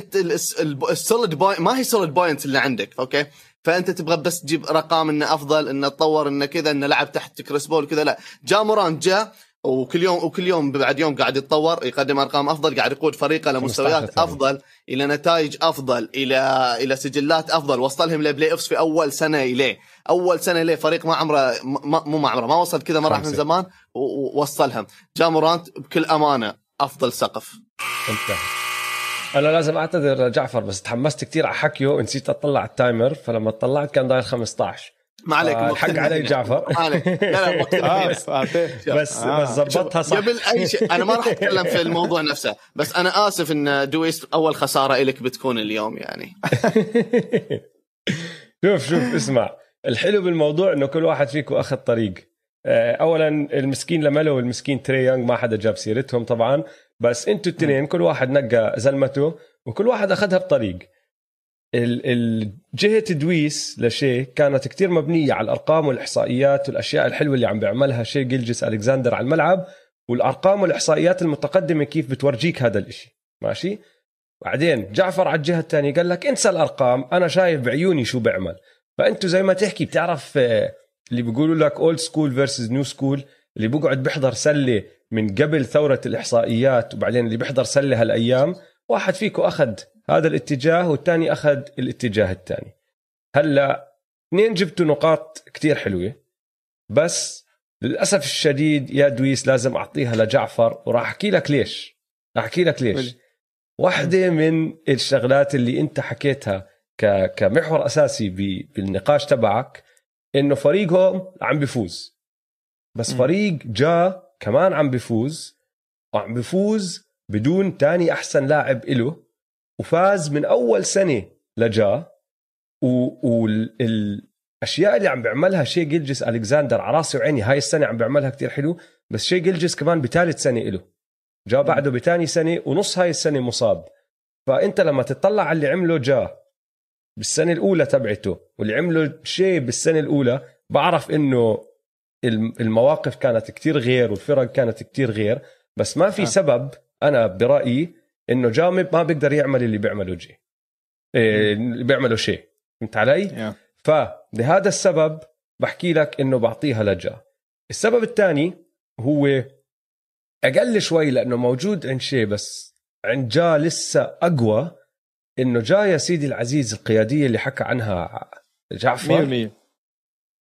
ال solid point ما هي solid point اللي عندك okay؟ فأنت تبغى بس تجيب ارقام إنه أفضل إنه تطور إنه كذا إنه لعب تحت كريس بول كذا لا. جا مورانت جاء وكل يوم وكل يوم بعد يوم قاعد يتطور يقدم أرقام أفضل قاعد يقود فريقه لمستويات أفضل إلى نتائج أفضل إلى إلى سجلات أفضل وصلهم ل playoffs في أول سنة إليه. أول سنة اليه فريق ما عمره مو ما عمره ما وصل كذا ما راح من زمان ووصلهم. جا مورانت بكل أمانة أفضل سقف. انتهى. أنا لازم أعتذر جعفر بس تحمست كثير على حكيه ونسيت أطلع على ال timer فلما طلعت كان ضايل 15 ما عليك الحق علي جعفر. ما عليك. لا لا آه، بس بس ظبطها صح. قبل أي شيء أنا ما راح أتكلم في الموضوع نفسه بس أنا آسف إن دويس أول خسارة لك بتكون اليوم يعني. شوف شوف اسمع. الحلو بالموضوع إنه كل واحد فيكم أخذ طريق. آه، اولا المسكين لاميلو والمسكين تري يونغ ما حدا جاب سيرتهم طبعا بس أنتوا الاثنين كل واحد نقى زلمته وكل واحد أخذها بطريق. جهة دويس ل Shai كانت كتير مبنية على الأرقام والإحصائيات والأشياء الحلوة اللي عم بيعملها Shai Gilgeous-Alexander على الملعب والأرقام والإحصائيات المتقدمة كيف بتورجيك هذا الإشي. ماشي؟ بعدين جعفر على الجهة الثانية قال لك انسى الأرقام أنا شايف بعيوني شو بيعمل فأنتوا زي ما تحكي بتعرف آه، اللي بيقولوا لك old school versus new school اللي بيقعد بيحضر سلة من قبل ثورة الإحصائيات وبعدين اللي بيحضر سلة هالأيام واحد فيكم أخذ هذا الاتجاه والثاني أخذ الاتجاه الثاني هلأ اثنين جبتوا نقاط كتير حلوة. بس للأسف الشديد يا دويس لازم أعطيها لجعفر وراح أحكي لك ليش. راح أحكي لك ليش. واحدة من الشغلات اللي أنت حكيتها كمحور أساسي بالنقاش تبعك إنه فريقهم عم بيفوز بس فريق جا كمان عم بيفوز وعم بيفوز بدون تاني أحسن لاعب إله وفاز من أول سنة لجا والأشياء اللي عم بيعملها شي جيلجس ألكساندر على راسي وعيني هاي السنة عم بيعملها كتير حلو بس شي جيلجس كمان بثالث سنة له جا بعده بثاني سنة ونص هاي السنة مصاب. فأنت لما تطلع على اللي عمله جا بالسنة الأولى تبعته واللي عمله شي بالسنة الأولى بعرف إنه المواقف كانت كتير غير والفرق كانت كتير غير بس ما في آه. سبب أنا برأيي إنه جامب ما بيقدر يعمل اللي بيعمله جي إيه اللي بيعمله شيء فهمت علي؟ yeah. فلهذا السبب بحكي لك إنه بعطيها لجا السبب الثاني هو أقل شوي لأنه موجود عند شيء بس عند جا لسه أقوى إنه جا يا سيدي العزيز القيادية اللي حكى عنها جعفر. 100%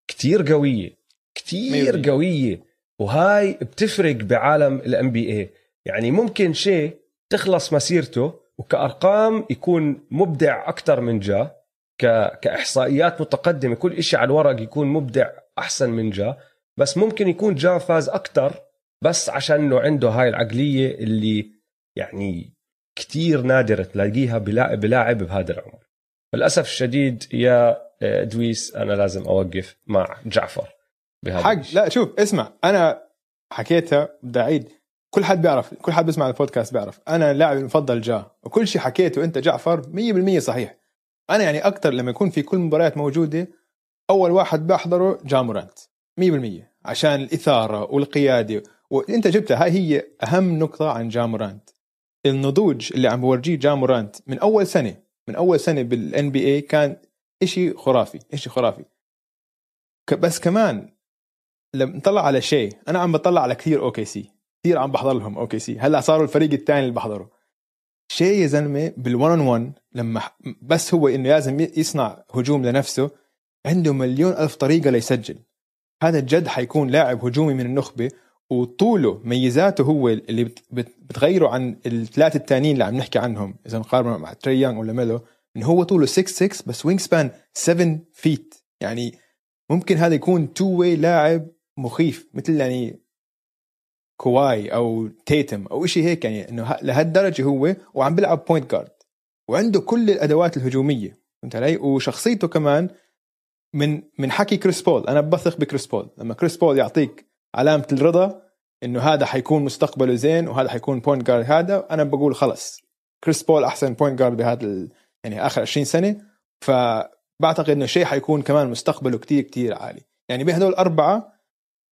كثير قوية كثير قوية وهاي بتفرق بعالم الام بي اي يعني ممكن شيء تخلص مسيرته وكأرقام يكون مبدع أكثر من جا كإحصائيات متقدمة كل إشي على الورق يكون مبدع أحسن من جا بس ممكن يكون جا فاز أكثر بس عشان إنه عنده هاي العقلية اللي يعني كتير نادرة تلاقيها بلاعب بهذا العمر. للأسف الشديد يا آه، دويس أنا لازم أوقف مع جعفر بهذا حق لا شوف اسمع أنا حكيتها بدي أعيد كل حد بيعرف كل حد بيسمع البودكاست بيعرف. أنا اللاعب المفضل جا وكل شيء حكيته أنت جعفر 100% صحيح. أنا يعني أكثر لما يكون في كل مباريات موجودة أول واحد بحضره جا مورانت 100% عشان الإثارة والقيادة. وأنت جبتها هاي هي أهم نقطة عن جا مورانت النضوج اللي عم بورجيه جا مورانت من أول سنة من أول سنة بال NBA كان إشي خرافي إشي خرافي. بس كمان لما نطلع على Shai. أنا عم بطلع على كثير OKC كثير عم بحضر لهم OKC هلأ صاروا الفريق الثاني اللي بحضره Shai يا زلمة بال one on one لما بس هو إنه لازم يصنع هجوم لنفسه عنده مليون ألف طريقة ليسجل. هذا جد حيكون لاعب هجومي من النخبة وطوله ميزاته هو اللي بتغيره عن الثلاثة الثانيين اللي عم نحكي عنهم. إذا نقارنه مع تري يانج ولا ميلو إنه هو طوله 6 6 بس wingspan 7 feet يعني ممكن هذا يكون two-way لاعب مخيف مثل يعني كواي أو تيتم أو شيء هيك يعني إنه لهالدرجة هو وعم بيلعب point guard وعنده كل الأدوات الهجومية فهمت علي؟ وشخصيته كمان من من حكي كريس بول أنا بثق بكريس بول لما كريس بول يعطيك علامة الرضا إنه هذا حيكون مستقبله زين وهذا حيكون point guard هذا أنا بقول خلص. كريس بول أحسن point guard بهذا يعني آخر 20 سنة. فبعتقد إنه Shai حيكون كمان مستقبله كتير كتير عالي. يعني بهدول الاربعه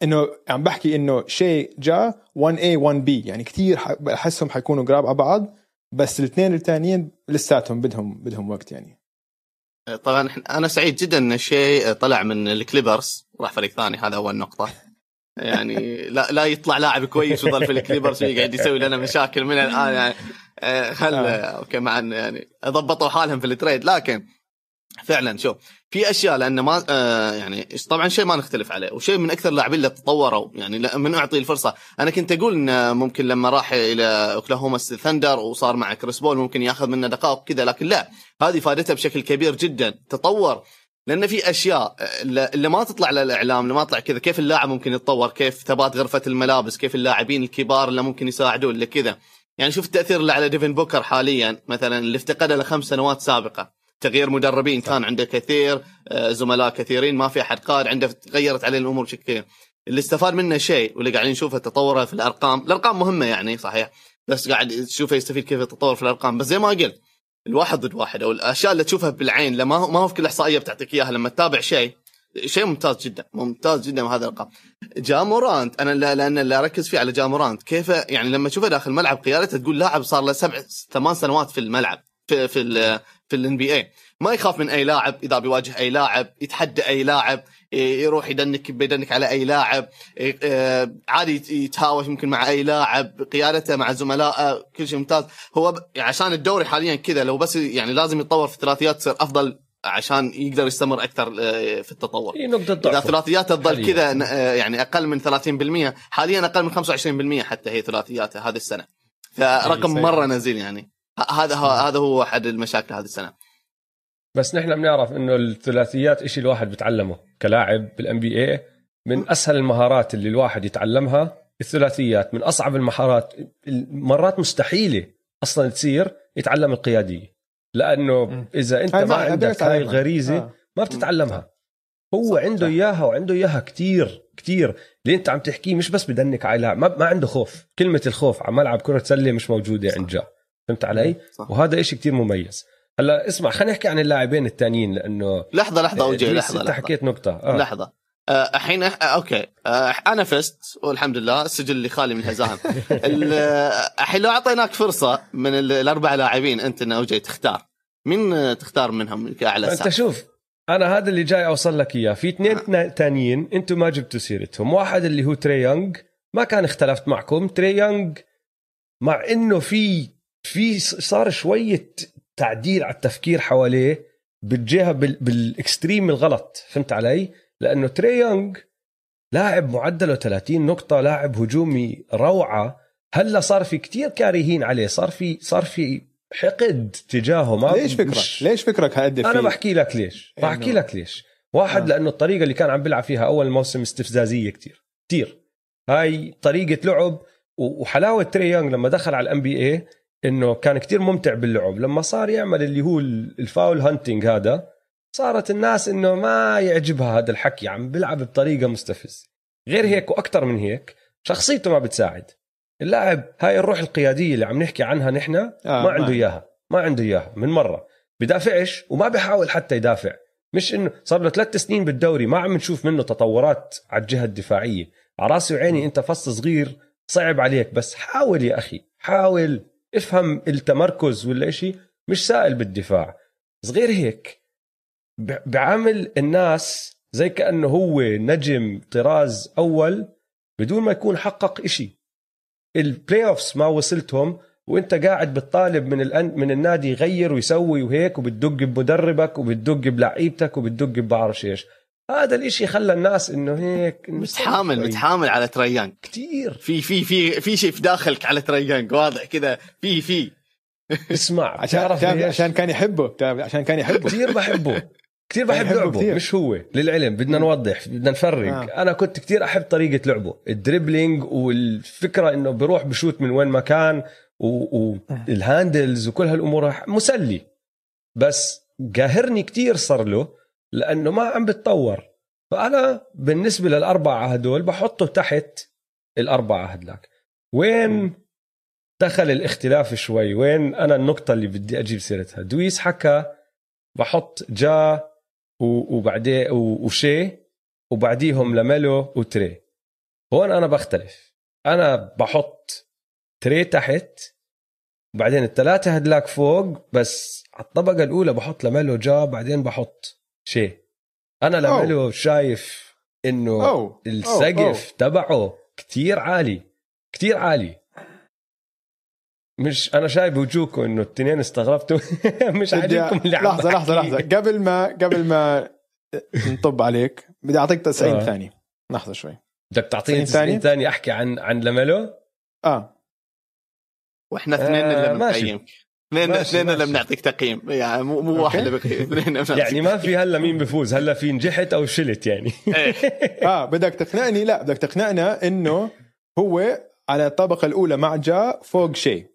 إنه عم بحكي إنه Shai جا 1A 1B يعني كثير بحسهم حيكونوا قراب على بعض بس الاثنين الثانيين لساتهم بدهم بدهم وقت يعني. طبعا أنا سعيد جدا إن Shai طلع من الكليبرز راح فريق ثاني هذا أول نقطة. يعني لا لا يطلع لاعب كويس ويظل في الكليبرز ويقعد يسوي لنا مشاكل من الآن يعني. آه، خل okay مع انه يعني ضبطوا حالهم في ال trade لكن فعلا شوف في أشياء لأن ما آه يعني طبعا Shai ما نختلف عليه و Shai من أكثر اللاعبين اللي تطوروا يعني من أعطي الفرصة. أنا كنت أقول انه ممكن لما راح إلى أوكلاهوما ثندر وصار مع كريس بول ممكن ياخذ منه دقائق كذا لكن لا هذه فادتها بشكل كبير جدا. تطور لأن في أشياء اللي ما تطلع للإعلام اللي ما تطلع كذا كيف اللاعب ممكن يتطور؟ كيف ثبات غرفة الملابس؟ كيف اللاعبين الكبار اللي ممكن يساعدوه اللي كذا. يعني شوف التأثير اللي على ديفن بوكر حاليا مثلا اللي افتقده لخمس سنوات سابقة. تغيير مدربين كان عنده كثير آه، زملاء كثيرين ما في أحد قائد عنده تغيرت عليه الأمور بشكل كثير اللي استفاد منه شيء واللي قاعدين نشوفه تطوره في الأرقام الأرقام مهمة يعني صحيح. بس قاعد تشوفه يستفيد كيف يتطور في الأرقام. بس زي ما قلت الواحد ضد واحد أو الأشياء اللي تشوفها بالعين لما ما هو في كل إحصائية بتعطيك إياها لما تتابع شيء شيء ممتاز جدا ممتاز جدا هذا الارقام جامورانت أنا لأن اللي أركز فيه على جامورانت كيف يعني لما تشوفه داخل الملعب قيادته تقول لاعب صار له سبع ثمان سنوات في الملعب في في في الان بي اي ما يخاف من أي لاعب إذا بيواجه أي لاعب يتحدى أي لاعب يروح يدنك بيدنك على أي لاعب آه، عادي يتهاوش يمكن مع أي لاعب قيادته مع زملائه كل شيء ممتاز. هو عشان الدوري حاليا كذا لو بس يعني لازم يتطور في الثلاثيات تصير أفضل عشان يقدر يستمر أكثر في التطور. هي نقطة ضعف إذا ثلاثياته تظل كذا يعني أقل من 30% حاليا أقل من 25% حتى هي ثلاثياته هذه السنة. فرقم مرة نزيل يعني. هذا هذا هو أحد المشاكل هذه السنة. بس نحن بنعرف إنه الثلاثيات شيء الواحد بتعلمه كلاعب بالان بي اي من أسهل المهارات اللي الواحد يتعلمها الثلاثيات. من أصعب المهارات مرات مستحيلة أصلا تصير يتعلم القيادية. لأنه إذا أنت ما عندك هاي الغريزة آه. ما بتتعلمها. هو صح عنده صح. إياها وعنده إياها كتير كتير. اللي أنت عم تحكيه مش بس بدنك على لاعب ما, ما عنده خوف. كلمة الخوف على ملعب كرة سلة مش موجودة عند جا. فهمت علي؟ صح. وهذا إشي كتير مميز. هلا اسمع خلينا نحكي عن اللاعبين الثانيين لأنه لحظة لحظة أوجي لحظة انت حكيت نقطة. آه. لحظة. آه، الحين أه أوكي. أه أنا فزت والحمد لله السجل اللي خالي من الهزائم. الحين لو أعطيناك فرصة من الأربع لاعبين أنت أوجي تختار. مين تختار منهم كأعلى أنت شوف أنا هذا اللي جاي أوصل لك إياه. في اثنين ثانيين أنتم ما جبتوا سيرتهم. واحد اللي هو تري يونغ ما كان اختلفت معكم. تري يونغ مع إنه في في صار شوية تعديل على التفكير حواليه بالجهة بال extreme الغلط فهمت علي؟ لأنه تري يونغ لاعب معدله 30 نقطة لاعب هجومي روعة هلا صار في كتير كارهين عليه صار في صار في حقد تجاهه ما ليش فكرك؟ مش... ليش فكرك هادف أنا بحكي لك ليش بحكي لك ليش واحد آه. لأنه الطريقة اللي كان عم بيلعب فيها أول موسم استفزازية كتير كتير هاي طريقة لعب وحلاوة تري يونغ لما دخل على ال NBA إنه كان كتير ممتع باللعب. لما صار يعمل اللي هو ال foul hunting هذا صارت الناس إنه ما يعجبها هذا الحكي عم بيلعب بطريقة مستفزه غير هيك وأكثر من هيك شخصيته ما بتساعد. اللاعب هاي الروح القيادية اللي عم نحكي عنها نحن آه ما عنده إياها ما عنده إياها من مرة. بدافعش وما بحاول حتى يدافع. مش إنه صار له ثلاث سنين بالدوري ما عم نشوف منه تطورات على الجهة الدفاعية. على راسي وعيني أنت فص صغير صعب عليك بس حاول يا أخي حاول. افهم التمركز ولا شيء مش سائل بالدفاع. صغير هيك بعامل الناس زي كأنه هو نجم طراز أول بدون ما يكون حقق إشي. ال playoffs ما وصلتهم وإنت قاعد بتطالب من الأن من النادي يغير ويسوي وهيك وبتدق بمدربك وبتدق بلعيبتك وبتدق بعرفش إيش. هذا الإشي خلى الناس إنه هيك متحامل متحامل على تري يانج. كثير في في في في شيء في داخلك على تري يانج واضح كذا. في في. اسمع عشان عشان كان يحبه عشان كان يحبه. كثير بحبه. كثير بحب لعبه. كتير. مش هو. للعلم بدنا نوضح بدنا نفرق. آه. أنا كنت كثير أحب طريقة لعبه. ال dribbling والفكرة إنه بروح بشوت من وين ما كان وال handles وكل هالأمور مسلي. بس قاهرني كثير صار له لأنه ما عم بتطور. فأنا بالنسبة للأربعة هدول بحطه تحت الأربعة هدلاك. وين دخل الاختلاف شوي؟ وين أنا النقطة اللي بدي أجيب سيرتها؟ دويس حكى بحط جا وبعدين و Shai وبعديهم لميلو وتري. هون أنا بختلف. أنا بحط تري تحت. وبعدين الثلاثه هدلاك فوق بس على الطبقة الأولى بحط لميلو جا بعدين بحط شيء. أنا لميلو شايف إنه أوه. السقف تبعه كتير عالي كتير عالي. مش أنا شايف وجوهكم إنه التنين استغربتوا. مش عاجبكم اللي عم لحظة لحظة. لحظة. قبل ما قبل ما نطب عليك بدي أعطيك 90 آه. ثانية. لحظة شوي. بدك تعطيني 90 ثانية؟ 90 ثانية أحكي عن عن لميلو آه. وإحنا اثنين آه، اللي ماشي. اثنين اثنين اللي ماشي. بنعطيك تقييم يعني مو مو. واحد اللي بقيم اثنين اللي بنعطيك. يعني ما في هلا مين بفوز هلا في نجحت أو شلت يعني إيه. آه بدك تقنعني لا بدك تقنعنا إنه هو على الطبقة الأولى مع جا فوق شيء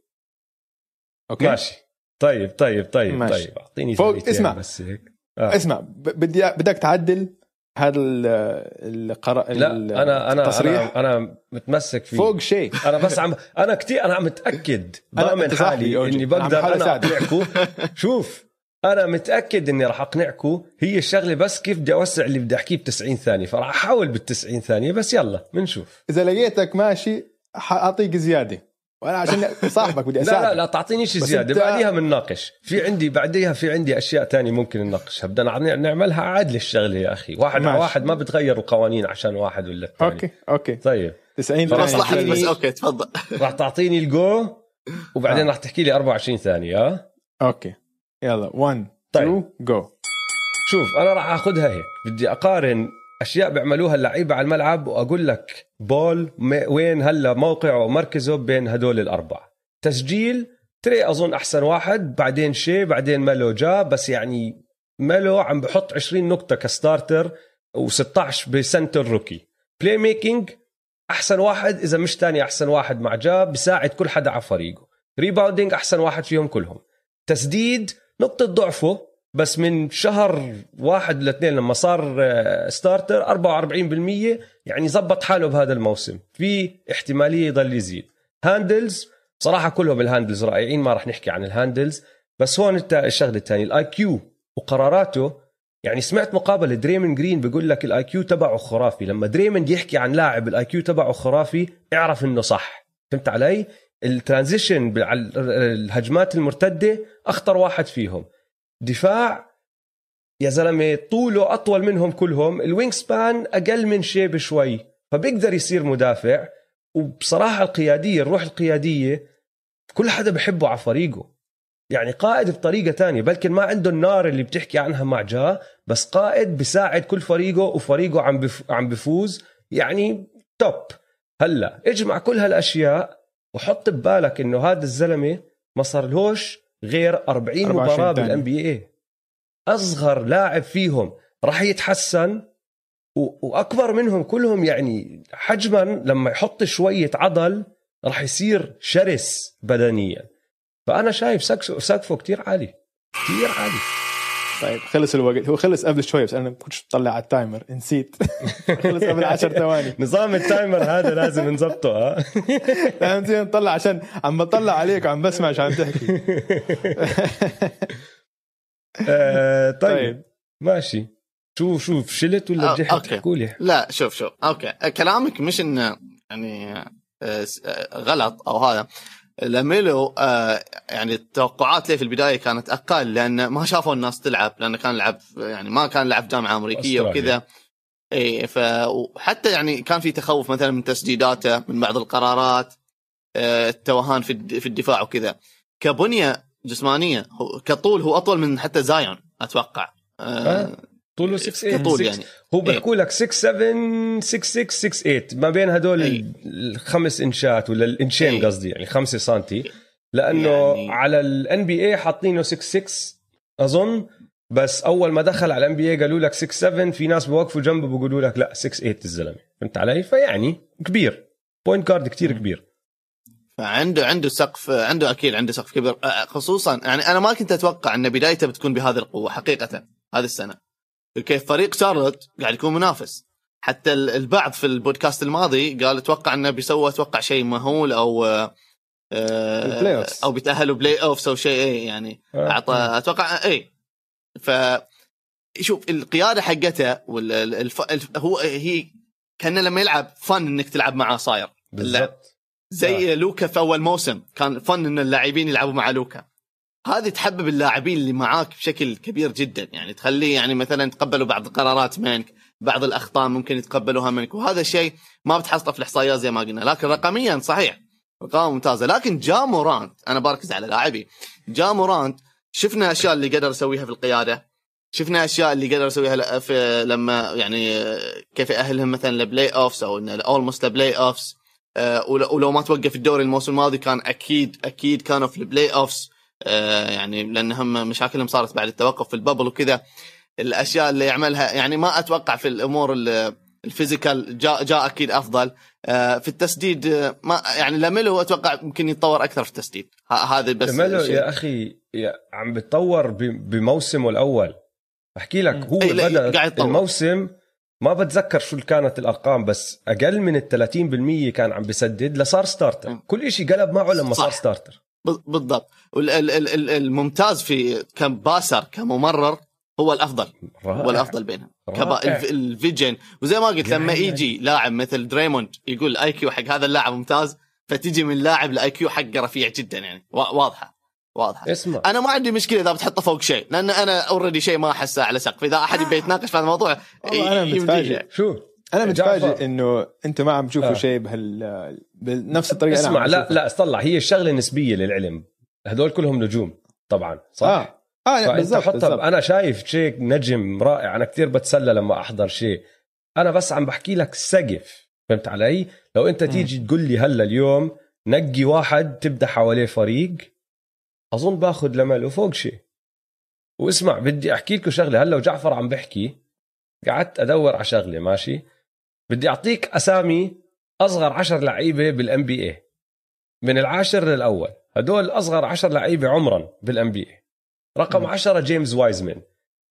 أوكي ماشي طيب طيب طيب ماشي. طيب أعطيني فوق- اسمع. بس هيك آه. اسمع ب- بدي بدك تعدل هذا ال- القرار لا أنا أنا التصريح؟ أنا أنا متمسك فيه. فوق شيء. أنا بس عم أنا كثير أنا عم متأكد أنا- ضامن حالي. إني أنا بقدر أنا أساعدك. اقنعكم شوف أنا متأكد إني راح اقنعكم هي الشغلة بس كيف بدي أوسع اللي بدي أحكيه ب 90 ثانية فراح أحاول بال 90 ثانية بس يلا بنشوف إذا لقيتك ماشي حأعطيك زيادة. وأنا عشان صاحبك بدي لا أساعدك. لا لا تعطينيش بس زيادة. أنت- بعديها بنناقش في عندي بعديها في عندي أشياء تانية ممكن نناقشها. بدنا نع- نعملها عادل الشغلة يا أخي. واحد على ماشي. واحد ما بتغير القوانين عشان واحد ولا الثاني. okay okay. طيب. 90 خلاص، ثانية. مصلحتك بس. يعني- okay تفضل. راح تعطيني الجو وبعدين آه. راح تحكي لي 24 ثانية آه؟ okay. يلا 1 طيب. 2 جو شوف أنا راح آخذها هيك. بدي أقارن أشياء بيعملوها اللعيبة على الملعب وأقول لك بول وين هلا موقعه ومركزه بين هدول الأربعة. تسجيل تري أظن أحسن واحد بعدين Shai بعدين ميلو جا بس يعني ميلو عم بحط 20 نقطة ك starter و16 بسنته rookie. playmaking أحسن واحد إذا مش تاني أحسن واحد مع جا بيساعد كل حدا على فريقه. rebounding أحسن واحد فيهم كلهم. تسديد نقطة ضعفه بس من شهر واحد لاثنين لما صار آه، starter 44% يعني زبط حاله بهذا الموسم. في احتمالية يضل يزيد. handles صراحة كلهم ال handles رائعين ما راح نحكي عن ال handles بس هون الشغلة الثانية ال IQ وقراراته. يعني سمعت مقابلة دريموند جرين بيقول لك ال IQ تبعه خرافي. لما دريموند يحكي عن لاعب ال IQ تبعه خرافي اعرف إنه صح. فهمت علي؟ ال transition الهجمات المرتدة أخطر واحد فيهم. دفاع يا زلمة طوله أطول منهم كلهم. الوينج سبان أقل من شي بشوي فبيقدر يصير مدافع. وبصراحة القيادية الروح القيادية كل حدا بحبه على فريقه. يعني قائد بطريقة تانية بلكن ما عنده النار اللي بتحكي عنها مع جا بس قائد بيساعد كل فريقه وفريقه عم بف... عم بفوز. يعني top. هلأ اجمع كل هالأشياء وحط ببالك إنه هذا الزلمة ما صار لهوش غير 40 24 مباراة. بال NBA أصغر لاعب فيهم راح يتحسن. وأكبر منهم كلهم يعني حجما لما يحط شوية عضل راح يصير شرس بدنيا فأنا شايف سقفه كثير عالي كثير عالي طيب خلص الوقت. هو خلص قبل شوي بس أنا ما كنتش بطلع على ال timer. نسيت. خلص قبل 10 ثواني. نظام ال timer هذا لازم نظبطه ها؟ لا نسيت نطلع عشان عم بطلع عليك وعم بسمع شو عم تحكي. آه، طيب. طيب. ماشي. شو شو فشلت ولا نجحت okay. احكوا لي لا شوف شوف. okay. كلامك مش انه يعني آه، آه، غلط أو هذا. لاميلو يعني التوقعات له في البداية كانت أقل لأن ما شافوا الناس تلعب لأنه كان لعب يعني ما كان لعب جامعة أمريكية. وكذا. اي ف وحتى يعني كان في تخوف مثلا من تسديداته من بعض القرارات آه، التوهان في الد- في الدفاع وكذا. كبنية جسمانية كطول هو أطول من حتى زايون أتوقع. آه، طوله 6 كطول يعني. هو بيحكوا لك 6 7 6 6 6 8 ما بين هدول إيه. ال- الخمس إنشات ولا الإنشين إيه. قصدي يعني 5 سنتي. لأنه يعني- على الان بي اي حاطينه 6 6 أظن بس أول ما دخل على ال NBA قالوا لك 6 7 في ناس بوقفوا جنبه بيقولوا لك لا 6 8 الزلمة. فهمت علي؟ فيعني كبير. point guard كتير كبير. فعنده عنده سقف عنده أكيد عنده سقف كبير. خصوصا يعني أنا ما كنت أتوقع إن بدايته بتكون بهذه القوة حقيقة هذه السنة. كيف فريق شارلوت قاعد يكون منافس. حتى ال- البعض في البودكاست الماضي قال أتوقع إنه بيسوي أتوقع شيء مهول أو أو بيتأهلوا playoffs أو شيء إيه يعني آه. أعطى أتوقع اي ف شوف القيادة حقته وال الف... هو هي كان لما يلعب fun إنك تلعب معاه صاير. بالضبط. زي آه. لوكا في أول موسم كان fun إن اللاعبين يلعبوا مع لوكا. هذه تحبب اللاعبين اللي معاك بشكل كبير جدا. يعني تخليه يعني مثلا تقبلوا بعض القرارات منك بعض الأخطاء ممكن يتقبلوها منك وهذا الشيء ما بتحصله في الإحصائيات زي ما قلنا. لكن رقميا صحيح. ارقام ممتازة. لكن جا مورانت أنا بركز على لاعبي. جا مورانت شفنا أشياء اللي قدر يسويها في القيادة. شفنا أشياء اللي قدر يسويها في لما يعني كيف يأهلهم مثلا ل playoffs أو almost ل playoffs ولو ما توقف الدوري الموسم الماضي كان أكيد أكيد كانوا في ال playoffs آه، يعني لأنهم مشاكلهم صارت بعد التوقف في ال bubble وكذا. الأشياء اللي يعملها يعني ما أتوقع في الأمور ال physical جا جا أكيد أفضل. آه، في التسديد آه، ما يعني لاميلو أتوقع ممكن يتطور أكثر في التسديد. هذا بس لاميلو يا أخي يا عم بتطور بموسمه الأول. بحكي لك هو بدأ. الموسم ما بتذكر شو كانت الأرقام بس أقل من ال 30% كان عم بسدد لصار starter. كل شيء قلب معه لما صح. صار starter بالضبط. الممتاز في ك passer كممرر هو الأفضل. رائع. هو الأفضل بينهم. ال vision. وزي ما قلت لما يجي لاعب مثل دريموند يقول ال IQ حق هذا اللاعب ممتاز فتجي من لاعب ال IQ حقه رفيع جدا يعني. واضحة. واضحة. اسمع. أنا ما عندي مشكلة إذا بتحطه فوق شيء لأن أنا already شيء ما أحسه على سقف. إذا أحد يبي يتناقش في هذا الموضوع أنا متفاجئ. شو؟ أنا متفاجئ إنه أنتم ما عم تشوفوا آه. شيء بهال بنفس الطريقة اسمع لا لا اطلع هي الشغله نسبية للعلم. هدول كلهم نجوم طبعا صح؟ آه. آه بالضبط, أنا شايف شيء نجم رائع. أنا كثير بتسلى لما أحضر شيء. أنا بس عم بحكي لك سقف فهمت علي؟ لو أنت تيجي تقول لي هلأ اليوم نقي واحد تبدأ حواليه فريق أظن باخذ لماله فوق شيء. واسمع بدي أحكي لكم شغلة. هلأ وجعفر عم بحكي قعدت أدور على شغلة ماشي؟ بدي أعطيك أسامي أصغر عشر لعيبة بال NBA من العاشر للأول. هدول أصغر عشر لعيبة عمرا بال NBA رقم 10 جيمس وايزمان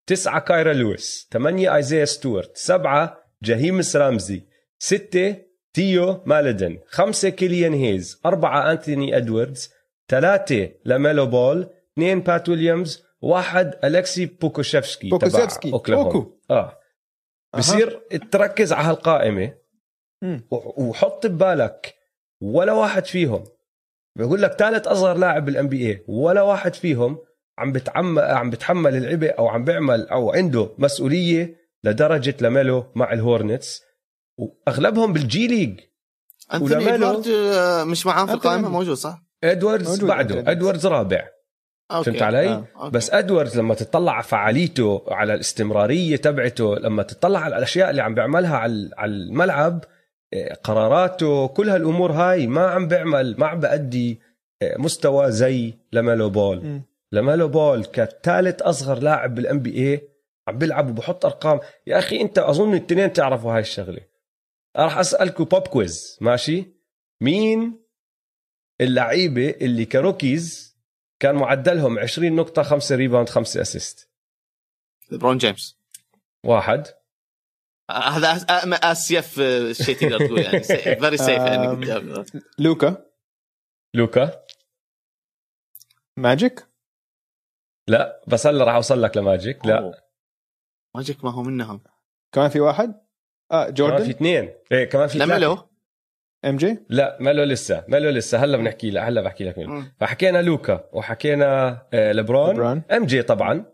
تسعة كايرا لويس ثمانية آيزيا ستوارت سبعة جاهميوس رامزي ستة تيو مالدن خمسة كيليان هيز أربعة أنتوني أدواردز ثلاثة لاميلو بول اثنين بات ويليامز واحد ألكسي بوكوشيفسكي بوكوشيفسكي. بوكو آه. بصير تركز على هالقائمة وحط ببالك ولا واحد فيهم. بقول لك ثالث أصغر لاعب بال NBA ولا واحد فيهم عم بتعم عم بتحمل العبء أو عم بيعمل أو عنده مسؤولية لدرجة لاميلو مع الهورنتس وأغلبهم بالجي ليج أنتوني إدوارد آه، مش معاه في القائمة موجود صح؟ ادواردز بعده ادواردز رابع okay. فهمت علي؟ آه. okay. بس ادواردز لما تطلع على فعاليته على الاستمرارية تبعته لما تطلع على الأشياء اللي عم بيعملها على الملعب آه، قراراته كل هالأمور هاي ما عم بيعمل ما عم بأدي آه، مستوى زي لاميلو بول م. لاميلو بول كثالث أصغر لاعب بال NBA عم بيلعب وبحط أرقام يا أخي أنت أظن الاثنين تعرفوا هاي الشغلة. راح اسالكم pop quiz ماشي؟ مين اللعيبة اللي ك rookies كان معدلهم 20 نقطة 5 rebound 5 assist ليبرون جيمس. واحد. هذا أ safe شيء تقدر تقول يعني. very safe يعني لوكا. لوكا. ماجيك. لا بس هلا راح أوصل لك لماجيك لا. أوه. ماجيك ما هو منهم. كمان في واحد؟ آه جوردن؟ كمان في اثنين. إيه كمان في ثلاثة. MJ؟ لا مالو لسه مالو لسه. هلا بنحكي لا هلا بحكي لك مين فحكينا لوكا وحكينا آه، لبرون MJ طبعا.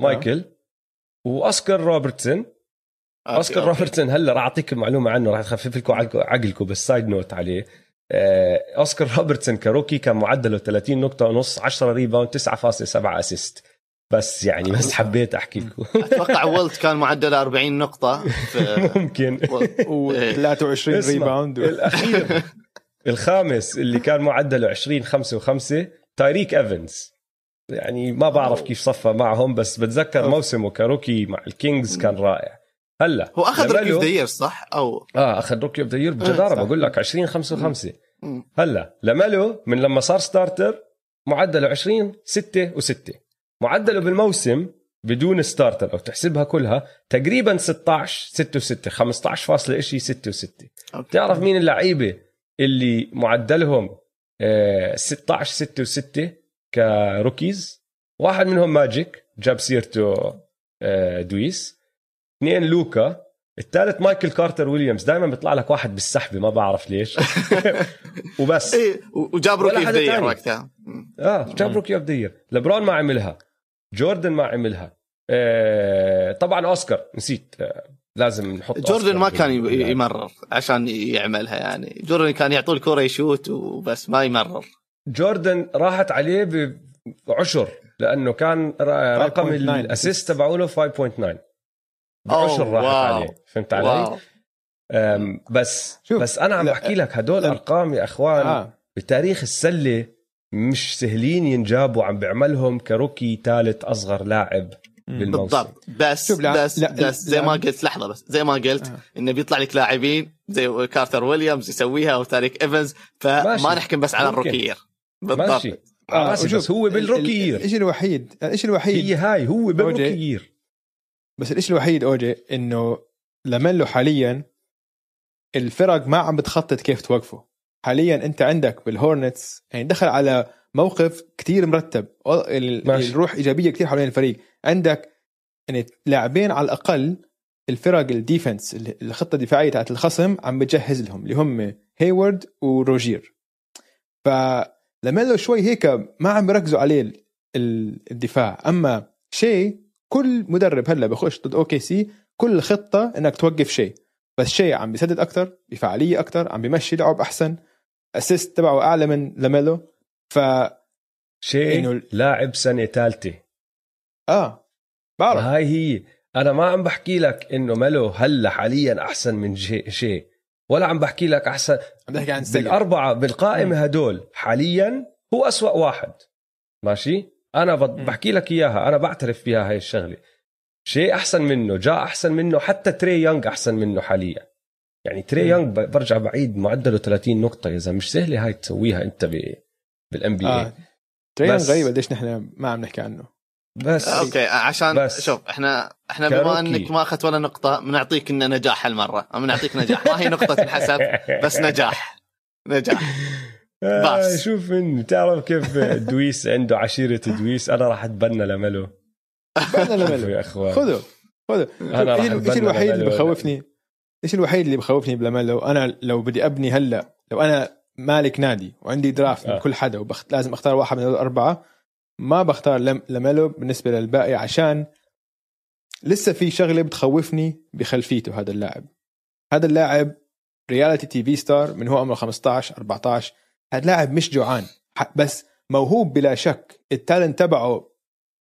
مايكل. آه. وأوسكار روبرتسون. أوسكار روبرتسون هلا راح اعطيك المعلومه عنه راح اخفف لكم عقلكم بس side note عليه. أوسكار روبرتسون ك rookie كان معدله 30 نقطة ونص 10 rebound 9.7 assist بس يعني بس حبيت أحكي لكم. أتوقع ولت كان معدله 40 نقطة. ممكن. و23 rebound الأخير الخامس اللي كان معدله 20 5 و5 تايريك إيفنز. يعني ما بعرف كيف صفى معهم بس بتذكر موسمه ك rookie مع الكينجز كان رائع. هلا هو أخذ rookie of the صح؟ أو آه أخذ rookie of the بجداره بقول لك 20 5 و5 هلا لميلو من لما صار starter معدله 20 6 و6 معدله بالموسم بدون starter أو تحسبها كلها تقريبا 16 6 و6 15 فاصلة شيء 6 و6 بتعرف مين اللعيبة اللي معدلهم 16 6 و6 ك rookies؟ واحد منهم ماجيك جاب سيرته آه، دويس. اثنين لوكا الثالث مايكل كارتر ويليامز. دائما بيطلع لك واحد بالسحبه ما بعرف ليش. وبس. إيه وجاب rookie of وقتها. آه جاب rookie of the لبرون ما عملها. جوردن ما عملها. آه طبعا أوسكار. نسيت. آه لازم نحط جوردن ما كان يمرر عشان يعملها يعني. جوردن كان يعطوه الكره يشوت وبس ما يمرر. جوردن راحت عليه بعشر لأنه كان رقم 5.9 ال assist تبعوله 5.9 أوه، بعشر راحت wow. عليه فهمت علي؟ wow بس شوف، بس أنا عم بحكي لك هدول. أرقام يا أخوان آه بتاريخ السلة مش سهلين ينجابوا عم بيعملهم ك rookie ثالث أصغر لاعب بالموسم بالضبط بس لا- بس لا- بس زي لا- ما قلت لحظة بس زي ما قلت آه. انه بيطلع لك لاعبين زي كارتر ويليامز يسويها أو تاريك إيفنز ماشي. فما نحكم بس على ممكن. الروكير بالضبط ماشي آه وشوف، بس هو بالروكي يير الشيء الوحيد الشيء الوحيد هي هاي هو بالروكي أوجي. يير بس الشيء الوحيد أوجي إنه لميلو حاليا الفرق ما عم بتخطط كيف توقفه. حاليا أنت عندك بالهورنتس يعني دخل على موقف كتير مرتب. الروح إيجابية كتير حوالين الفريق. عندك يعني لاعبين على الأقل الفرق ال defense ال- الخطة الدفاعية تاعت الخصم عم بتجهز لهم اللي هم هيوارد وروزير فلميلو شوي هيك ما عم بيركزوا عليه ال- ال- الدفاع. أما شاي كل مدرب هلا بخش ضد OKC كل الخطه إنك توقف شاي. بس شاي عم بيسدد أكثر بفعالية أكثر عم بيمشي لعب أحسن. assist تبعه أعلى من لاميلو. ف شيء إنه- لاعب سنة ثالثه آه بعرف. هاي هي. أنا ما عم بحكي لك إنه ملو هلأ حاليا أحسن من شيء شيء. ولا عم بحكي لك أحسن. عم بحكي عن سجل بالأربعة بالقائمة هدول حاليا هو أسوأ واحد. ماشي؟ أنا. بحكي لك إياها أنا بعترف فيها هاي الشغلة. شيء أحسن منه جاء أحسن منه حتى تري يونغ أحسن منه حاليا. يعني تري. يونغ برجع بعيد معدله 30 نقطة إذا مش سهلة هاي تسويها أنت ب بالان بي آه تريان بس- غريب قديش نحن ما عم نحكي عنه. بس. أوكي عشان بس. شوف إحنا إحنا بما. إنك ما أخذت ولا نقطة بنعطيك إنه نجاح هالمرة. بنعطيك نجاح. ما هي نقطة تنحسب بس نجاح. نجاح. آه بس. شوف من تعرف كيف دويس عنده عشيرة دويس؟ أنا راح أتبنى لملو شوفوا لميلو يا أخوان. خذوا خذوا أنا راح الشيء أتبنى الوحيد اللي. بخوفني؟ الشيء الوحيد اللي بخوفني بلاميلو أنا لو بدي أبني هلأ لو أنا مالك نادي وعندي draft من آه. كل حدا وبخت لازم أختار واحد من الأربعة ما بختار لم... لاميلو بالنسبة للباقي عشان لسه في شغلة بتخوفني بخلفيته هذا اللاعب. هذا اللاعب reality TV star من هو عمره 15 14 هذا لاعب مش جوعان. بس موهوب بلا شك. ال talent تبعه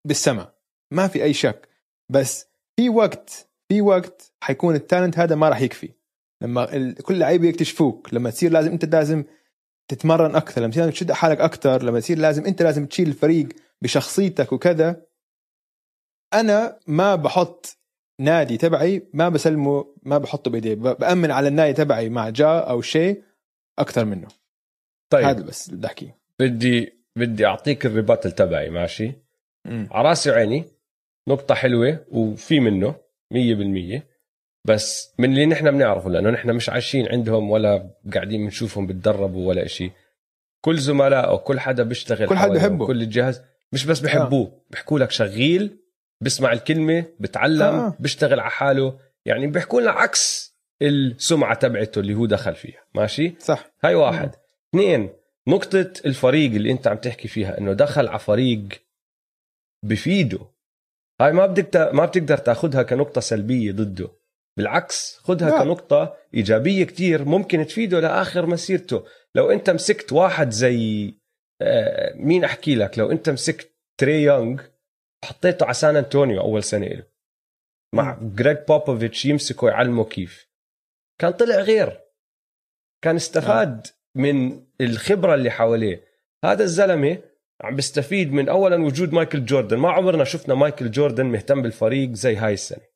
بالسما ما في أي شك. بس في وقت في وقت حيكون التالنت هذا ما راح يكفي. لما ال... كل لعيبه يكتشفوك لما تصير لازم أنت لازم تتمرن أكثر لما تصير تشد حالك أكثر لما تصير لازم أنت لازم تشيل الفريق بشخصيتك وكذا. أنا ما بحط نادي تبعي ما بسلمه ما بحطه بايديه بأمن على النادي تبعي مع جا أو شيء أكثر منه. طيب هذا بس بدي أحكيه بدي بدي أعطيك الريباتل تبعي ماشي. على راسي وعيني نقطة حلوة وفي منه مية بالمية بس من اللي نحن بنعرفه لأنه نحن مش عايشين عندهم ولا قاعدين بنشوفهم بتدربوا ولا إشي كل زملائه كل حدا بيشتغل كل حد حواليه، بحبه. كل الجهاز مش بس بحبوه بيحكوا لك شغيل بسمع الكلمة بتعلم آه. آه. بيشتغل على حاله يعني بيحكوا لنا عكس السمعة تبعته اللي هو دخل فيها ماشي صح هاي واحد اثنين نقطة الفريق اللي انت عم تحكي فيها إنه دخل على فريق بفيده. هاي ما بدك. ما بتقدر تاخذها كنقطة سلبية ضده. بالعكس خذها لا. كنقطة إيجابية كتير ممكن تفيده لآخر مسيرته. لو أنت مسكت واحد زي آه، مين أحكي لك؟ لو أنت مسكت تري يونغ حطيته على سان أنطونيو أول سنة له مع جريج بوبوفيتش يمسكه يعلمه كيف. كان طلع غير. كان استفاد. من الخبرة اللي حواليه. هذا الزلمة عم بيستفيد من اولا وجود مايكل جوردن. ما عمرنا شفنا مايكل جوردن مهتم بالفريق زي هاي السنة.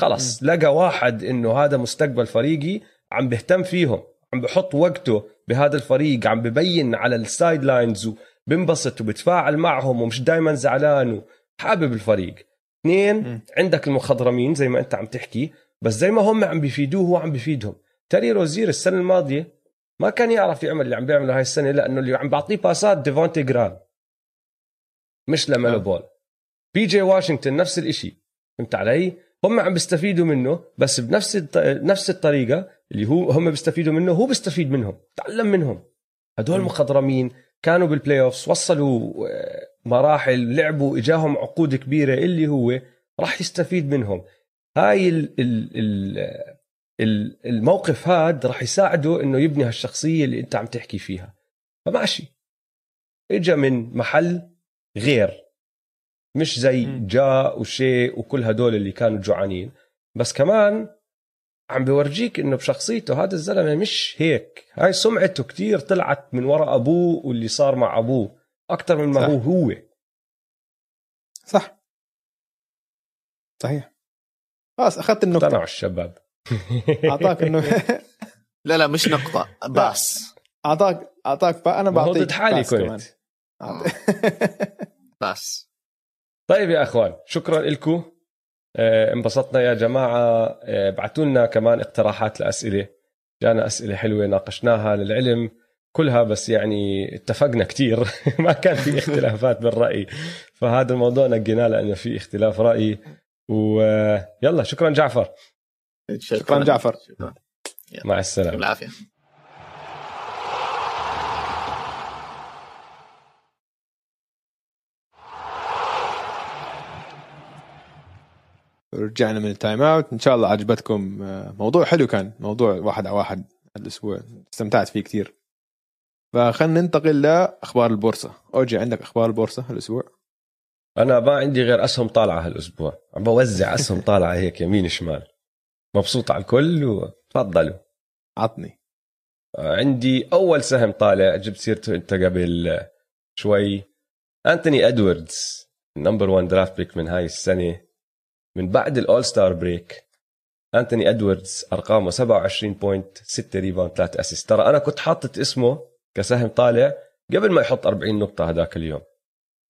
خلص لقى واحد إنه هذا مستقبل فريقي عم بهتم فيهم عم بحط وقته بهذا الفريق عم ببين على ال sidelines وبنبسط وبتفاعل معهم ومش دائما زعلان وحابب الفريق. اثنين. عندك المخضرمين زي ما أنت عم تحكي بس زي ما هم عم بيفيدوه هو عم بيفيدهم. تاري روزير السنة الماضية ما كان يعرف يعمل اللي عم بيعمله هاي السنة لأنه اللي عم بعطيه باسات ديفونتي جراهام مش لميلو آه. بول. بي جي واشنطن نفس الإشي. فهمت علي؟ هم عم بيستفيدوا منه بس بنفس الط... نفس الطريقة اللي هو هم بيستفيدوا منه هو بيستفيد منهم. تعلم منهم. هدول. مخضرمين كانوا بال playoffs وصلوا آه، مراحل لعبوا إجاهم عقود كبيرة اللي هو راح يستفيد منهم. هاي ال ال ال- الموقف هاد راح يساعده إنه يبني هالشخصية اللي أنت عم تحكي فيها. فماشي. اجى من محل غير. مش زي. جاء وشيء وكل هدول اللي كانوا جوعانين. بس كمان عم بورجيك إنه بشخصيته هذا الزلمة مش هيك. هاي سمعته كتير طلعت من وراء أبوه واللي صار مع أبوه. أكثر من ما صح. هو هو. صح. صحيح. خلاص أخذت النقطه اقتنعوا الشباب. اعطاك انه لا لا مش نقطة pass اعطاك أعطاك با أنا بعطيك ضد حالي pass كمان. كنت أعطي- pass طيب يا أخوان شكرا لكم. آه، انبسطنا يا جماعة. آه، ابعتوا لنا كمان اقتراحات لأسئلة. جانا أسئلة حلوة ناقشناها للعلم. كلها بس يعني اتفقنا كتير. ما كان في اختلافات بالرأي. فهذا الموضوع نقيناه لأنه في اختلاف رأي. ويلا شكرا جعفر. شكرا. جعفر. شكرا. مع السلامة. بالعافية. رجعنا من ال time out. إن شاء الله عجبتكم آه، موضوع حلو كان موضوع واحد على واحد الأسبوع. استمتعت فيه كثير. فخلينا ننتقل لأخبار البورصة. أوجي عندك أخبار البورصة هالأسبوع؟ أنا ما عندي غير أسهم طالعة هالأسبوع. عم بوزع أسهم طالعة هيك يمين شمال. مبسوط على الكل وتفضلوا عطني. عندي أول سهم طالع جبت سيرته أنت قبل شوي. أنتوني ادواردز number 1 draft pick من هاي السنة. من بعد ال All-Star break أنتوني ادواردز أرقامه 27 point 6 rebound 3 assist ترى أنا كنت حاطط اسمه كسهم طالع قبل ما يحط 40 نقطة هذاك اليوم.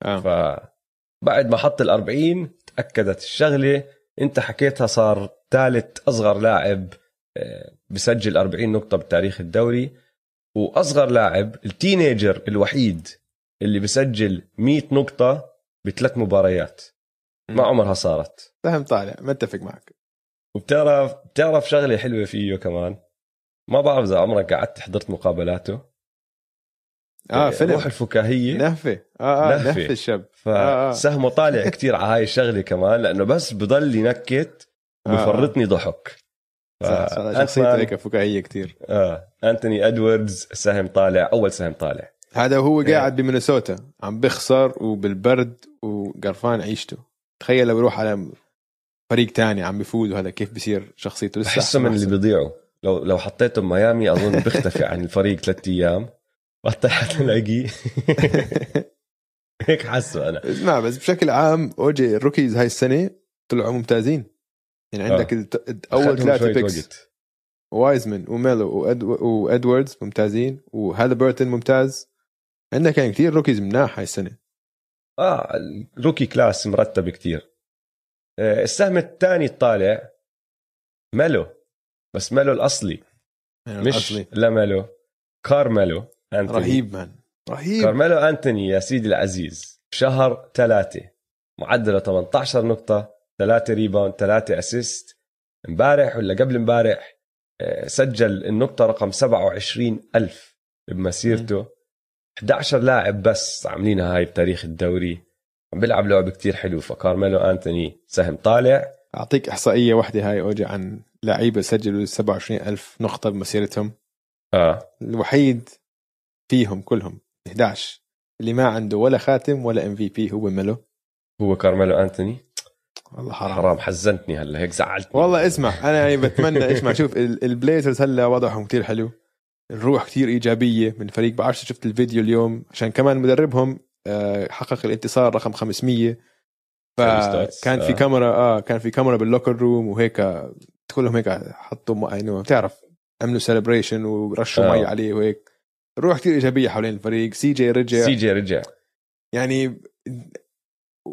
آه. فبعد ما حط ال 40 تأكدت الشغلة انت حكيتها صار ثالث أصغر لاعب آه، بسجل 40 نقطة بتاريخ الدوري وأصغر لاعب ال teenager الوحيد اللي بسجل 100 نقطة بثلاث مباريات. ما عمرها صارت. فهم طالع متفق معك. وبتعرف بتعرف شغلة حلوة فيه كمان. ما بعرف إذا عمرك قعدت حضرت مقابلاته. آه فيلم. روح الفكاهية. نهفة. آه آه نهفة. نهفة الشاب. آه. فسهمه طالع كتير على هاي الشغلة كمان لأنه بس بضل ينكت آه. بفرطني ضحك. صح صح. فأنت شخصيته هيك فكاهية كثير آه. أنتوني إدواردز سهم طالع أول سهم طالع. هذا وهو إيه. قاعد بمينيسوتا عم بخسر وبالبرد وقرفان عيشته. تخيل لو بيروح على فريق تاني عم بيفوز وهذا كيف بصير شخصيته. لسه بحسه من اللي. بيضيعوا. لو لو حطيته بميامي أظن بيختفي عن الفريق ثلاثة أيام. وقتها حتلاقيه هيك حاسه أنا. اسمع بس بشكل عام أوجي ال rookies هاي السنة طلعوا ممتازين. يعني عندك آه. أول ثلاثة picks وقت. وايزمان وميلو وأدو... وإدواردز ممتازين وهالبرتون ممتاز. عندك يعني كثير rookies مناح هاي السنة. آه ال rookie class مرتب كتير. آه، السهم الثاني الطالع ميلو بس ميلو الأصلي. يعني مش الأصلي. لا ميلو كارميلو أنتوني. رهيب man. رهيب. كارميلو أنتوني يا سيدي العزيز شهر ثلاثة معدلة 18 نقطة 3 rebound 3 assist امبارح ولا قبل امبارح آه، سجل النقطة رقم 27 ألف بمسيرته. 11 لاعب بس عاملينها هاي بتاريخ الدوري. عم بيلعب لعب كتير حلو فكارميلو أنتوني سهم طالع. أعطيك إحصائية واحدة هاي أوجي عن لعيبة سجلوا 27 ألف نقطة بمسيرتهم. آه. الوحيد فيهم كلهم. 11 اللي ما عنده ولا خاتم ولا MVP هو ميلو هو كارميلو أنتوني. والله حرام. حرام حزنتني هلا هيك زعلتني. والله اسمع أنا يعني بتمنى اسمع شوف ال- البليزرز هلا وضعهم كتير حلو. الروح كتير إيجابية من فريق بعرفش شفت الفيديو اليوم عشان كمان مدربهم آه، حقق الانتصار رقم 500 فكان في آه. كاميرا آه كان في كاميرا بال locker room وهيك كلهم هيك حطوا يعني بتعرف عملوا celebration ورشوا آه. مي عليه وهيك. الروح كتير إيجابية حوالين الفريق. سي جي رجع. سي جي رجع. يعني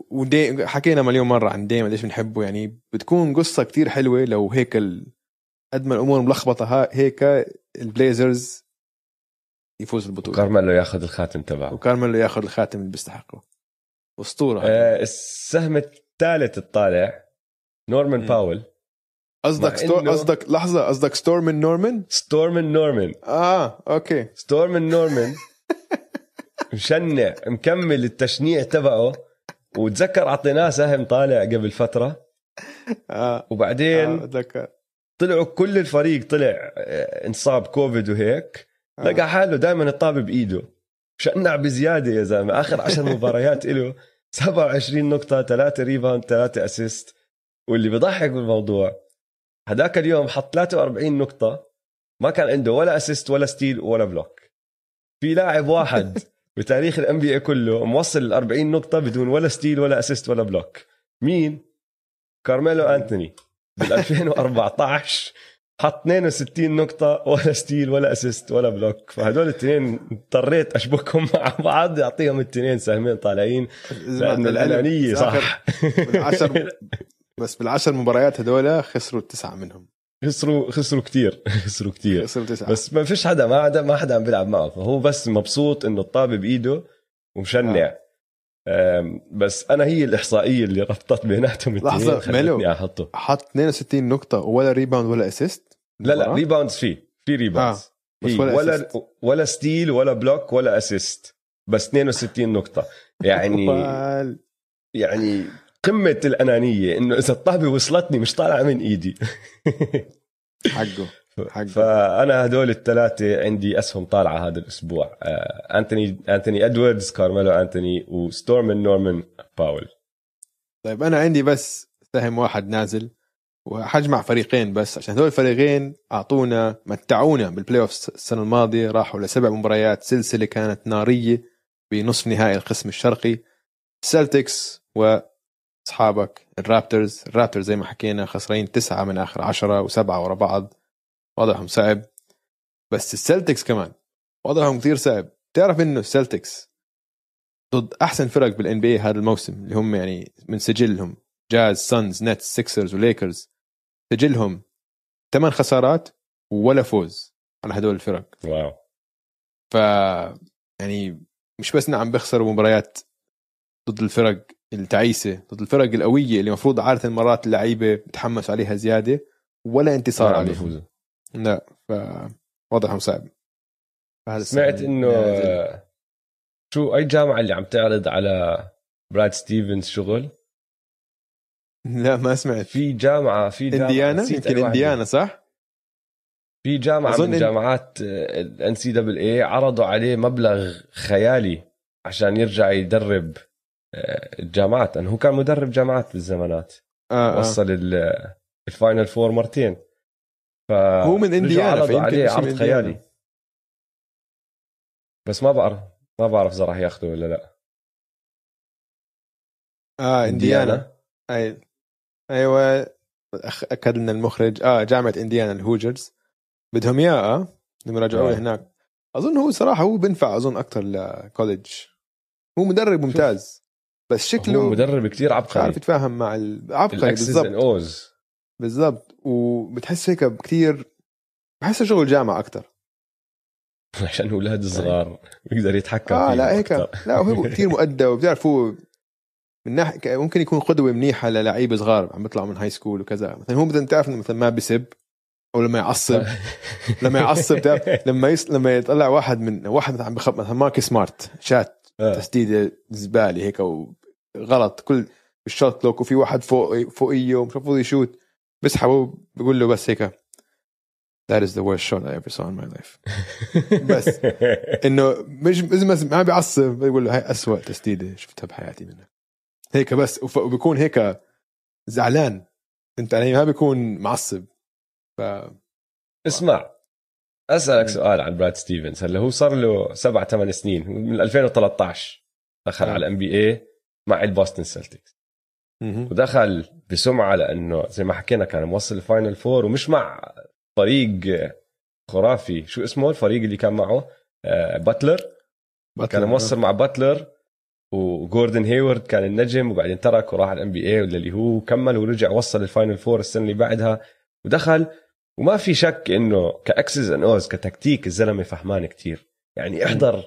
ودي حكينا مليون مرة عن ديم قديش بنحبه. يعني بتكون قصة كتير حلوة لو هيك ال... قد ما الأمور ملخبطة هيك البليزرز يفوز البطولة. كارميلو ياخذ الخاتم تبعه. وكارميلو ياخذ الخاتم اللي بيستحقه. أسطورة. آه، السهم الثالث الطالع نورمان مم. باول. قصدك ستور إنه- قصدك لحظة قصدك ستورمن نورمان ستورمان نورمان آه أوكي. ستورمان نورمان مشنع مكمل التشنيع تبعه وتذكر اعطيناه سهم طالع قبل فترة. آه. وبعدين آه، أتذكر. طلعوا كل الفريق طلع آه، انصاب كوفيد وهيك. آه. لقى حاله دائما الطابة بإيده. شنع بزيادة يا زلمة. آخر عشر مباريات له 27 نقطة 3 rebound 3 assist واللي بيضحك بالموضوع هذاك اليوم حط 43 نقطة. ما كان عنده ولا assist ولا steal ولا block في لاعب واحد بتاريخ ال NBA كله موصل ال 40 نقطة بدون ولا steal ولا assist ولا block مين؟ كارميلو أنتوني. بال 2014 حط 62 نقطة ولا steal ولا assist ولا block فهدول الاثنين اضطريت أشبكهم مع بعض يعطيهم الاثنين سهمين طالعين. لأنه الأنانية صح. بالعشر بس بالعشر مباريات هذول خسروا تسعه منهم. خسروا خسروا كثير خسروا كثير خسروا تسعة. بس ما فيش حدا ما حدا ما حدا عم بيلعب معه. فهو بس مبسوط إنه الطابة بإيده ومشنع. أم، بس أنا هي الإحصائية اللي ربطت بيناتهم الاثنين ميلو. أحطه. حط 62 نقطة ولا rebound ولا assist لا لا rebounds فيه. في rebounds آه، ولا ولا. ولا steal ولا block ولا assist بس 62 نقطة. يعني يعني قمة الأنانية إنه إذا الطابه وصلتني مش طالعة من إيدي. حقه حقه. فأنا هدول الثلاثه عندي أسهم طالعة هذا الأسبوع. آه، أنتوني أنتوني إدواردز كارميلو أنتوني وستورمن نورمان باول. طيب أنا عندي بس سهم واحد نازل وحجمع فريقين بس. عشان هذول الفريقين أعطونا متعونا بال playoff السنة الماضية. راحوا لسبع مباريات سلسلة كانت نارية بنصف نهائي القسم الشرقي. سلتكس واصحابك الرابتورز الرابتورز زي ما حكينا خسرين تسعة من آخر عشرة وسبعة ورا بعض. وضعهم صعب. بس السلتكس كمان وضعهم كثير صعب. تعرف إنه السلتكس ضد أحسن فرق بال NBA هذا الموسم اللي هم يعني من سجلهم Jazz Suns Nets Sixers و Lakers سجلهم ثمان خسارات ولا فوز على هدول الفرق. wow. ف يعني مش بس نعم بيخسروا مباريات ضد الفرق التعيسة ضد الفرق القوية اللي المفروض عادة مرات اللعيبة بتحمس عليها زيادة ولا انتصار صار عليهم لا ف وضعهم صعب سمعت إنه نازل. شو أي جامعة اللي عم تعرض على براد ستيفنز شغل لا ما سمعت في جامعة في جامعة إنديانا يمكن. إنديانا صح؟ في جامعة أظن من إن- جامعات ال NCAA عرضوا عليه مبلغ خيالي عشان يرجع يدرب الجامعات لأنه هو كان مدرب جامعات بالزمانات آه آه. وصل ال- ال Final Four مرتين. ف هو من فيمكن عليه من عرض. خيالي. بس ما بعرف ما بعرف اذا راح ياخذه ولا لا. آه إنديانا. أي. أيوه أكد لنا المخرج. آه جامعة إنديانا الهوجرز. بدهم إياه آه لما رجعوه آه. هناك. أظن هو صراحة هو بنفع أظن أكثر لكوليدج هو مدرب ممتاز. بس شكله هو مدرب كتير مش عارف عبقري يتفاهم مع عبقري بالضبط. بالضبط. وبتحس هيك كثير بحسه شغل جامعه أكثر عشان أولاد صغار بيقدر يتحكم آه لا هيك. لا هو كثير مؤدب وبتعرف هو من ناحية ممكن يكون قدوة منيحة للعيبة صغار عم بيطلعوا من high school وكذا. مثلا هو مثلا تعرف إنه مثلا ما بسب أو لما يعصب. لما يعصب لما يس... لما يطلع واحد من واحد مثلا عم بخب مثلا ماركس سمارت shot. آه. تسديده زبالة هيك وغلط كل ال shot clock وفي واحد فوق فوقية ومش المفروض يشوت. بسحبه بقول له بس هيك That is the worst shot I ever saw in my life. بس. إنه مش اذا ما- بيعصب بيقول له هاي أسوأ تسديدة شفتها بحياتي منك. هيك بس وبيكون هيك زعلان. انت علي؟ ما بيكون معصب. ف اسمع أسألك. سؤال عن براد ستيفنز. هلأ هو صار له سبع ثمان سنين. من 2013 دخل آه. على ال NBA مع ال Boston Celtics. ودخل بسمعة لأنه زي ما حكينا كان موصل ال Final Four ومش مع فريق خرافي. شو اسمه الفريق اللي كان معه؟ آه Butler كان موصل مع Butler وجوردن هيورد كان النجم وبعدين ترك وراح على ال NBA اللي هو كمل ورجع وصل ال Final Four السنة اللي بعدها. ودخل وما في شك إنه ك Xs and Os كتكتيك الزلمة فهمان كتير. يعني احضر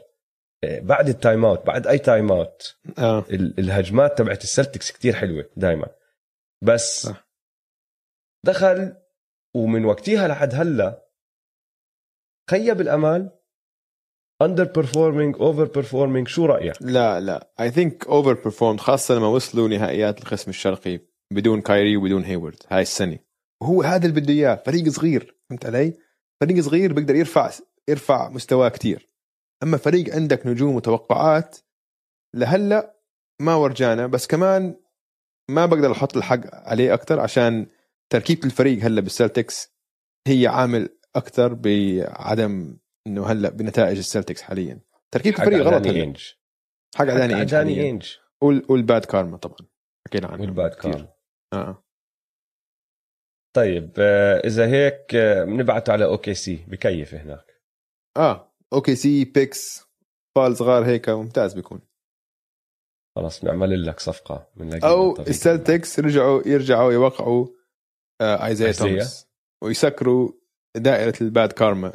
آه، بعد ال timeout بعد أي timeout. ال- الهجمات تبعت ال Celtics كتير حلوة دائما بس صح. دخل ومن وقتها لحد هلأ خيب الأمال. underperforming overperforming شو رأيك؟ لا لا. I think overperform خاصة لما وصلوا نهائيات القسم الشرقي بدون كايري وبدون هيورد هاي السنة. وهو هذا اللي بده إياه فريق صغير فهمت علي؟ فريق صغير بيقدر يرفع يرفع مستواه كتير. أما فريق عندك نجوم وتوقعات لهلأ ما ورجانا بس كمان ما بقدر أحط الحق عليه أكثر عشان تركيبة الفريق هلأ بال Celtics هي عامل أكثر بعدم إنه هلأ بنتائج ال Celtics حاليا. تركيبة الفريق غلط هلأ. حق داني إنج داني إنج. وال bad karma طبعا. حكينا عنه وال bad karma آه. طيب آه، إذا هيك آه، بنبعته على أوكي سي بكيف هناك؟ آه أوكي سي بيكس فال صغار هيك ممتاز بيكون. خلص بنعمل لك صفقة من أو السلتكس رجعوا يرجعوا يوقعوا آه ايزايا توماس. ويسكروا دائرة الباد كارما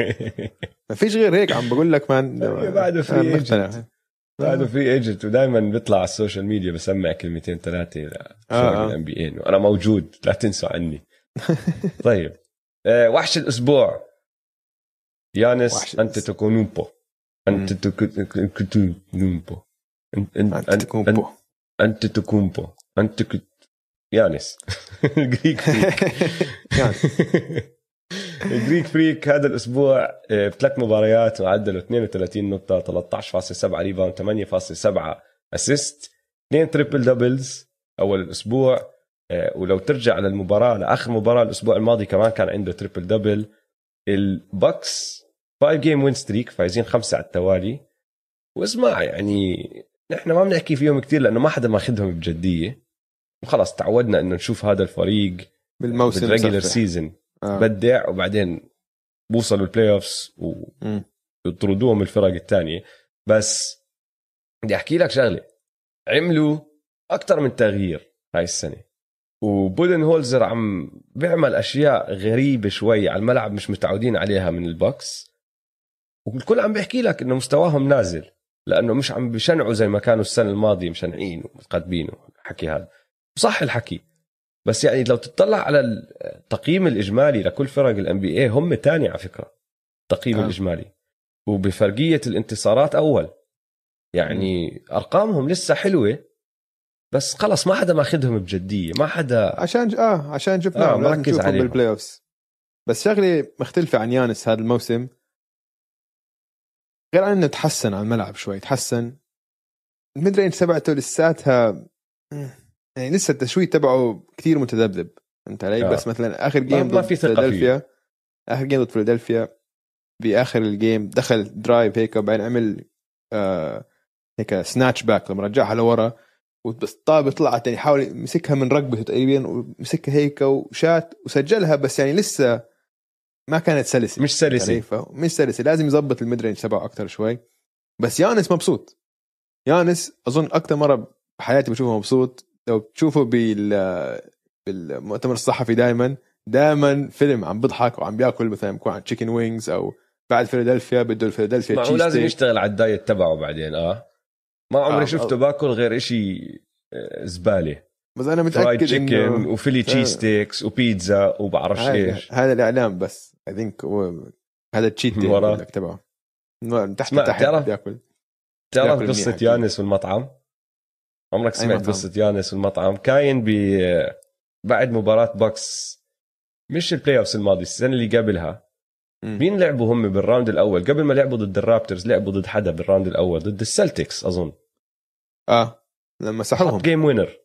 ما فيش غير هيك عم بقول لك مان. بعده في agent بعده free agent ودائما بيطلع على ال social media بسمع كلمتين ثلاثة آه ال NBA أنا موجود لا تنسوا عني. طيب. آه وحش الأسبوع. يانس أنت تكونومبو. أنت تكونومبو. أنت تكونبو أنت تكونبو أنت يانس. Greek Greek Freak هذا الأسبوع آه، بثلاث مباريات معدله 32 نقطة 13.7 rebound 8.7 assist اثنين triple doubles أول الأسبوع آه، ولو ترجع للمباراة لآخر مباراة الأسبوع الماضي كمان كان عنده triple double ال Bucks 5 game win streak فايزين خمسة على التوالي. واسمع يعني نحن ما بنحكي فيهم كثير لأنه ما حدا ماخذهم بجدية. وخلص تعودنا إنه نشوف هذا الفريق بالموسم بال regular season آه. بدع وبعدين بوصلوا ال playoffs ويطردوهم الفرق الثانية. بس بدي أحكي لك شغلة. عملوا أكثر من تغيير هاي السنة. وبودن هولزر عم بيعمل أشياء غريبة شوي على الملعب مش متعودين عليها من ال Bucks. والكل عم بيحكي لك إنه مستواهم نازل لأنه مش عم بشنعوا زي ما كانوا السنة الماضية مشنعين ومتقدمين الحكي هذا. صح الحكي. بس يعني لو تطلع على التقييم الإجمالي لكل فرق ال NBA هم ثاني على فكرة التقييم آه. الإجمالي. وبفرقية الانتصارات أول. يعني أرقامهم لسه حلوة بس خلص ما حدا ماخذهم بجدية ما حدا عشان آه عشان جبناهم آه مركز عليهم. بال playoffs بس شغلة مختلفة عن يانس هذا الموسم. غير عن أنه تحسن على الملعب شوي تحسن. ال mid-range تبعته لساتها يعني لسه التشويت تبعه كثير متذبذب. فهمت علي؟ بس مثلا آخر game ضد فيلادلفيا. آخر game ضد فيلادلفيا. باخر ال game دخل drive هيك وبعدين عمل آه هيك snatch back لما رجعها لورا وبس طلعت يعني حاول يمسكها من رقبته تقريبا ومسكها هيك و shot وسجلها. بس يعني لسه ما كانت سلسة. مش سلسة. مش سلسة. لازم يظبط ال mid range تبعه أكثر شوي. بس يانس مبسوط. يانس أظن أكثر مرة بحياتي بشوفه مبسوط. لو بتشوفه بال بالمؤتمر الصحفي دائما دائما فيلم عم بضحك وعم بياكل مثلا بكون عن chicken wings أو بعد فيلادلفيا بده الفيلادلفيا معه لازم يشتغل على الدايت تبعه بعدين آه. ما عمري آه شفته آه. باكل غير إشي آه، زبالة. بس أنا متأكد chicken إنه و Philly cheesesteaks وبيتزا وبعرفش إيش. هذا الإعلام بس. I think هذا ال cheat تبعه. تحت تحت بياكل. تعرف قصة يانس والمطعم عمرك سمعت قصة يانس والمطعم كاين ب بعد مباراة بوكس مش ال playoffs الماضي السنة اللي قبلها. مين لعبوا هم بال round الأول؟ قبل ما لعبوا ضد ال Raptors لعبوا ضد حدا بال round الأول ضد ال Celtics أظن. آه لما سحبهم. game winner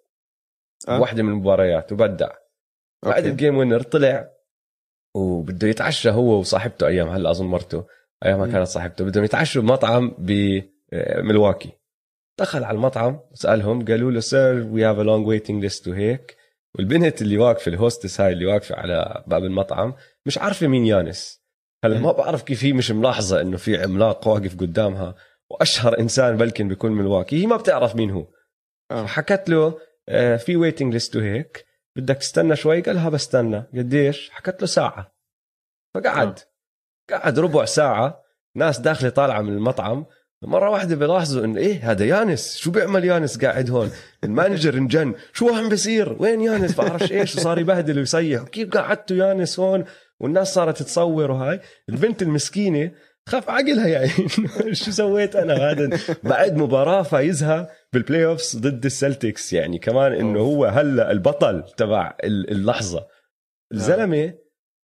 آه. واحدة من المباريات وبدع. بعد ال game winner طلع وبده يتعشى هو وصاحبته أيام هلا أظن مرته أيام ما كانت صاحبته بدهم يتعشوا بمطعم بملواكي دخل على المطعم سألهم قالوا له sir we have a long waiting list وهيك والبنت اللي واقفة ال hostess هاي اللي واقفة على باب المطعم مش عارفة مين يانس. هلا ما بعرف كيف هي مش ملاحظة إنه في عملاق واقف قدامها. وأشهر إنسان بلكن بيكون ملواكي هي ما بتعرف مين هو. آه. حكت له آه، في waiting list وهيك بدك تستنى شوي؟ قال لها بستنى. قديش؟ حكت له ساعة. فقعد. آه. قعد ربع ساعة. ناس داخلة طالعة من المطعم. مرة واحدة بيلاحظوا انه إيه هذا يانس. شو بيعمل يانس قاعد هون؟ ال manager انجن. شو عم بيصير؟ وين يانس؟ بعرفش إيش وصار يبهدل ويصيح. كيف قعدتوا يانس هون؟ والناس صارت تصور وهاي. البنت المسكينة خاف عقلها يعني. شو سويت أنا هذا؟ بعد مباراة فايزها بال playoffs ضد ال Celtics يعني كمان إنه هو هلا البطل تبع اللحظة. الزلمة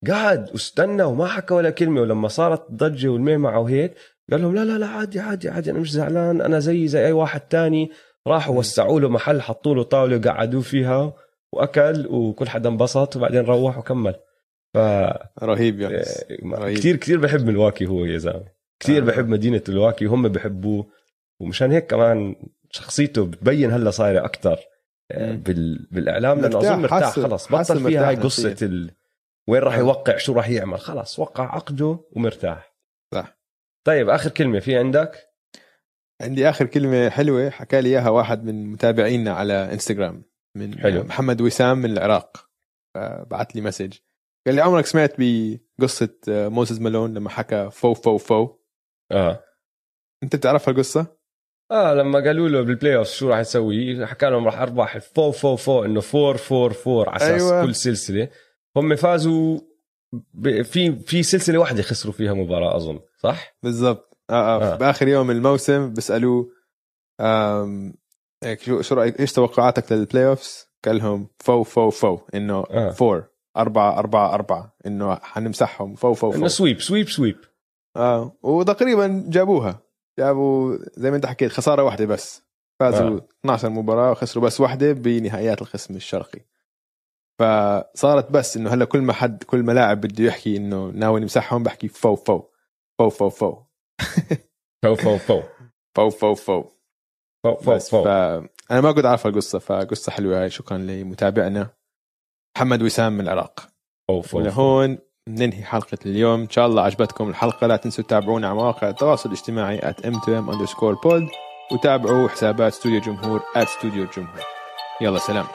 قعد واستنى وما حكى ولا كلمة. ولما صارت ضجة والمي معه وهيك قال لهم لا لا لا عادي عادي عادي أنا مش زعلان أنا زي زي أي واحد تاني. راحوا وسعوا له محل حطوا له طاولة وقعدوه فيها وأكل وكل حدا انبسط وبعدين روح وكمل. ف رهيب يا رهيب. كثير كثير بحب ملواكي هو يا زلمة. كثير آه. بحب مدينة ملواكي وهم بحبوه. ومشان هيك كمان شخصيته بتبين هلا صايرة أكثر آه، بال... بالإعلام لأنه أظن مرتاح خلص بطل فيها هاي قصة ال... وين راح آه. يوقع شو راح يعمل خلص وقع عقده ومرتاح. طيب آخر كلمة في عندك؟ عندي آخر كلمة حلوة حكى لي إياها واحد من متابعينا على انستغرام من حلو. محمد وسام من العراق بعث لي message. قال لي عمرك سمعت بقصة Moses Malone لما حكى fo fo fo؟ آه. أنت بتعرف القصة آه لما قالوا له بال playoff شو راح يسوي حكى لهم راح أربح fo fo fo إنه 4 4 4 على أساس أيوة. كل سلسلة. هم فازوا في في سلسلة واحدة خسروا فيها مباراة أظن. صح بالضبط آه, آه. آه. بآخر يوم الموسم بيسالوه هيك شو شو رايك إيش توقعاتك لل playoffs؟ قال لهم fo fo fo إنه آه. four أربعة أربعة أربعة إنه حنمسحهم fo fo fo إنه sweep sweep sweep آه وتقريبا جابوها جابوا زي ما أنت حكيت خسارة واحدة بس فازوا آه. 12 مباراة وخسروا بس واحدة بنهائيات القسم الشرقي فصارت بس إنه هلأ كل ما حد كل ما لاعب بده يحكي إنه ناوي نمسحهم بحكي fo fo Fo fo fo. Fo fo fo fo fo fo fo fo fo أنا ما قد عارف القصة فقصة حلوة هاي شكرا لمتابعنا. محمد وسام من العراق. فو فو ولهون ننهي حلقة اليوم. إن شاء الله عجبتكم الحلقة. لا تنسوا تتابعونا على مواقع التواصل الاجتماعي at m2m underscore pod وتابعوا حسابات استوديو جمهور at studio جمهور. يلا سلام.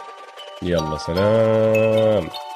يلا سلام.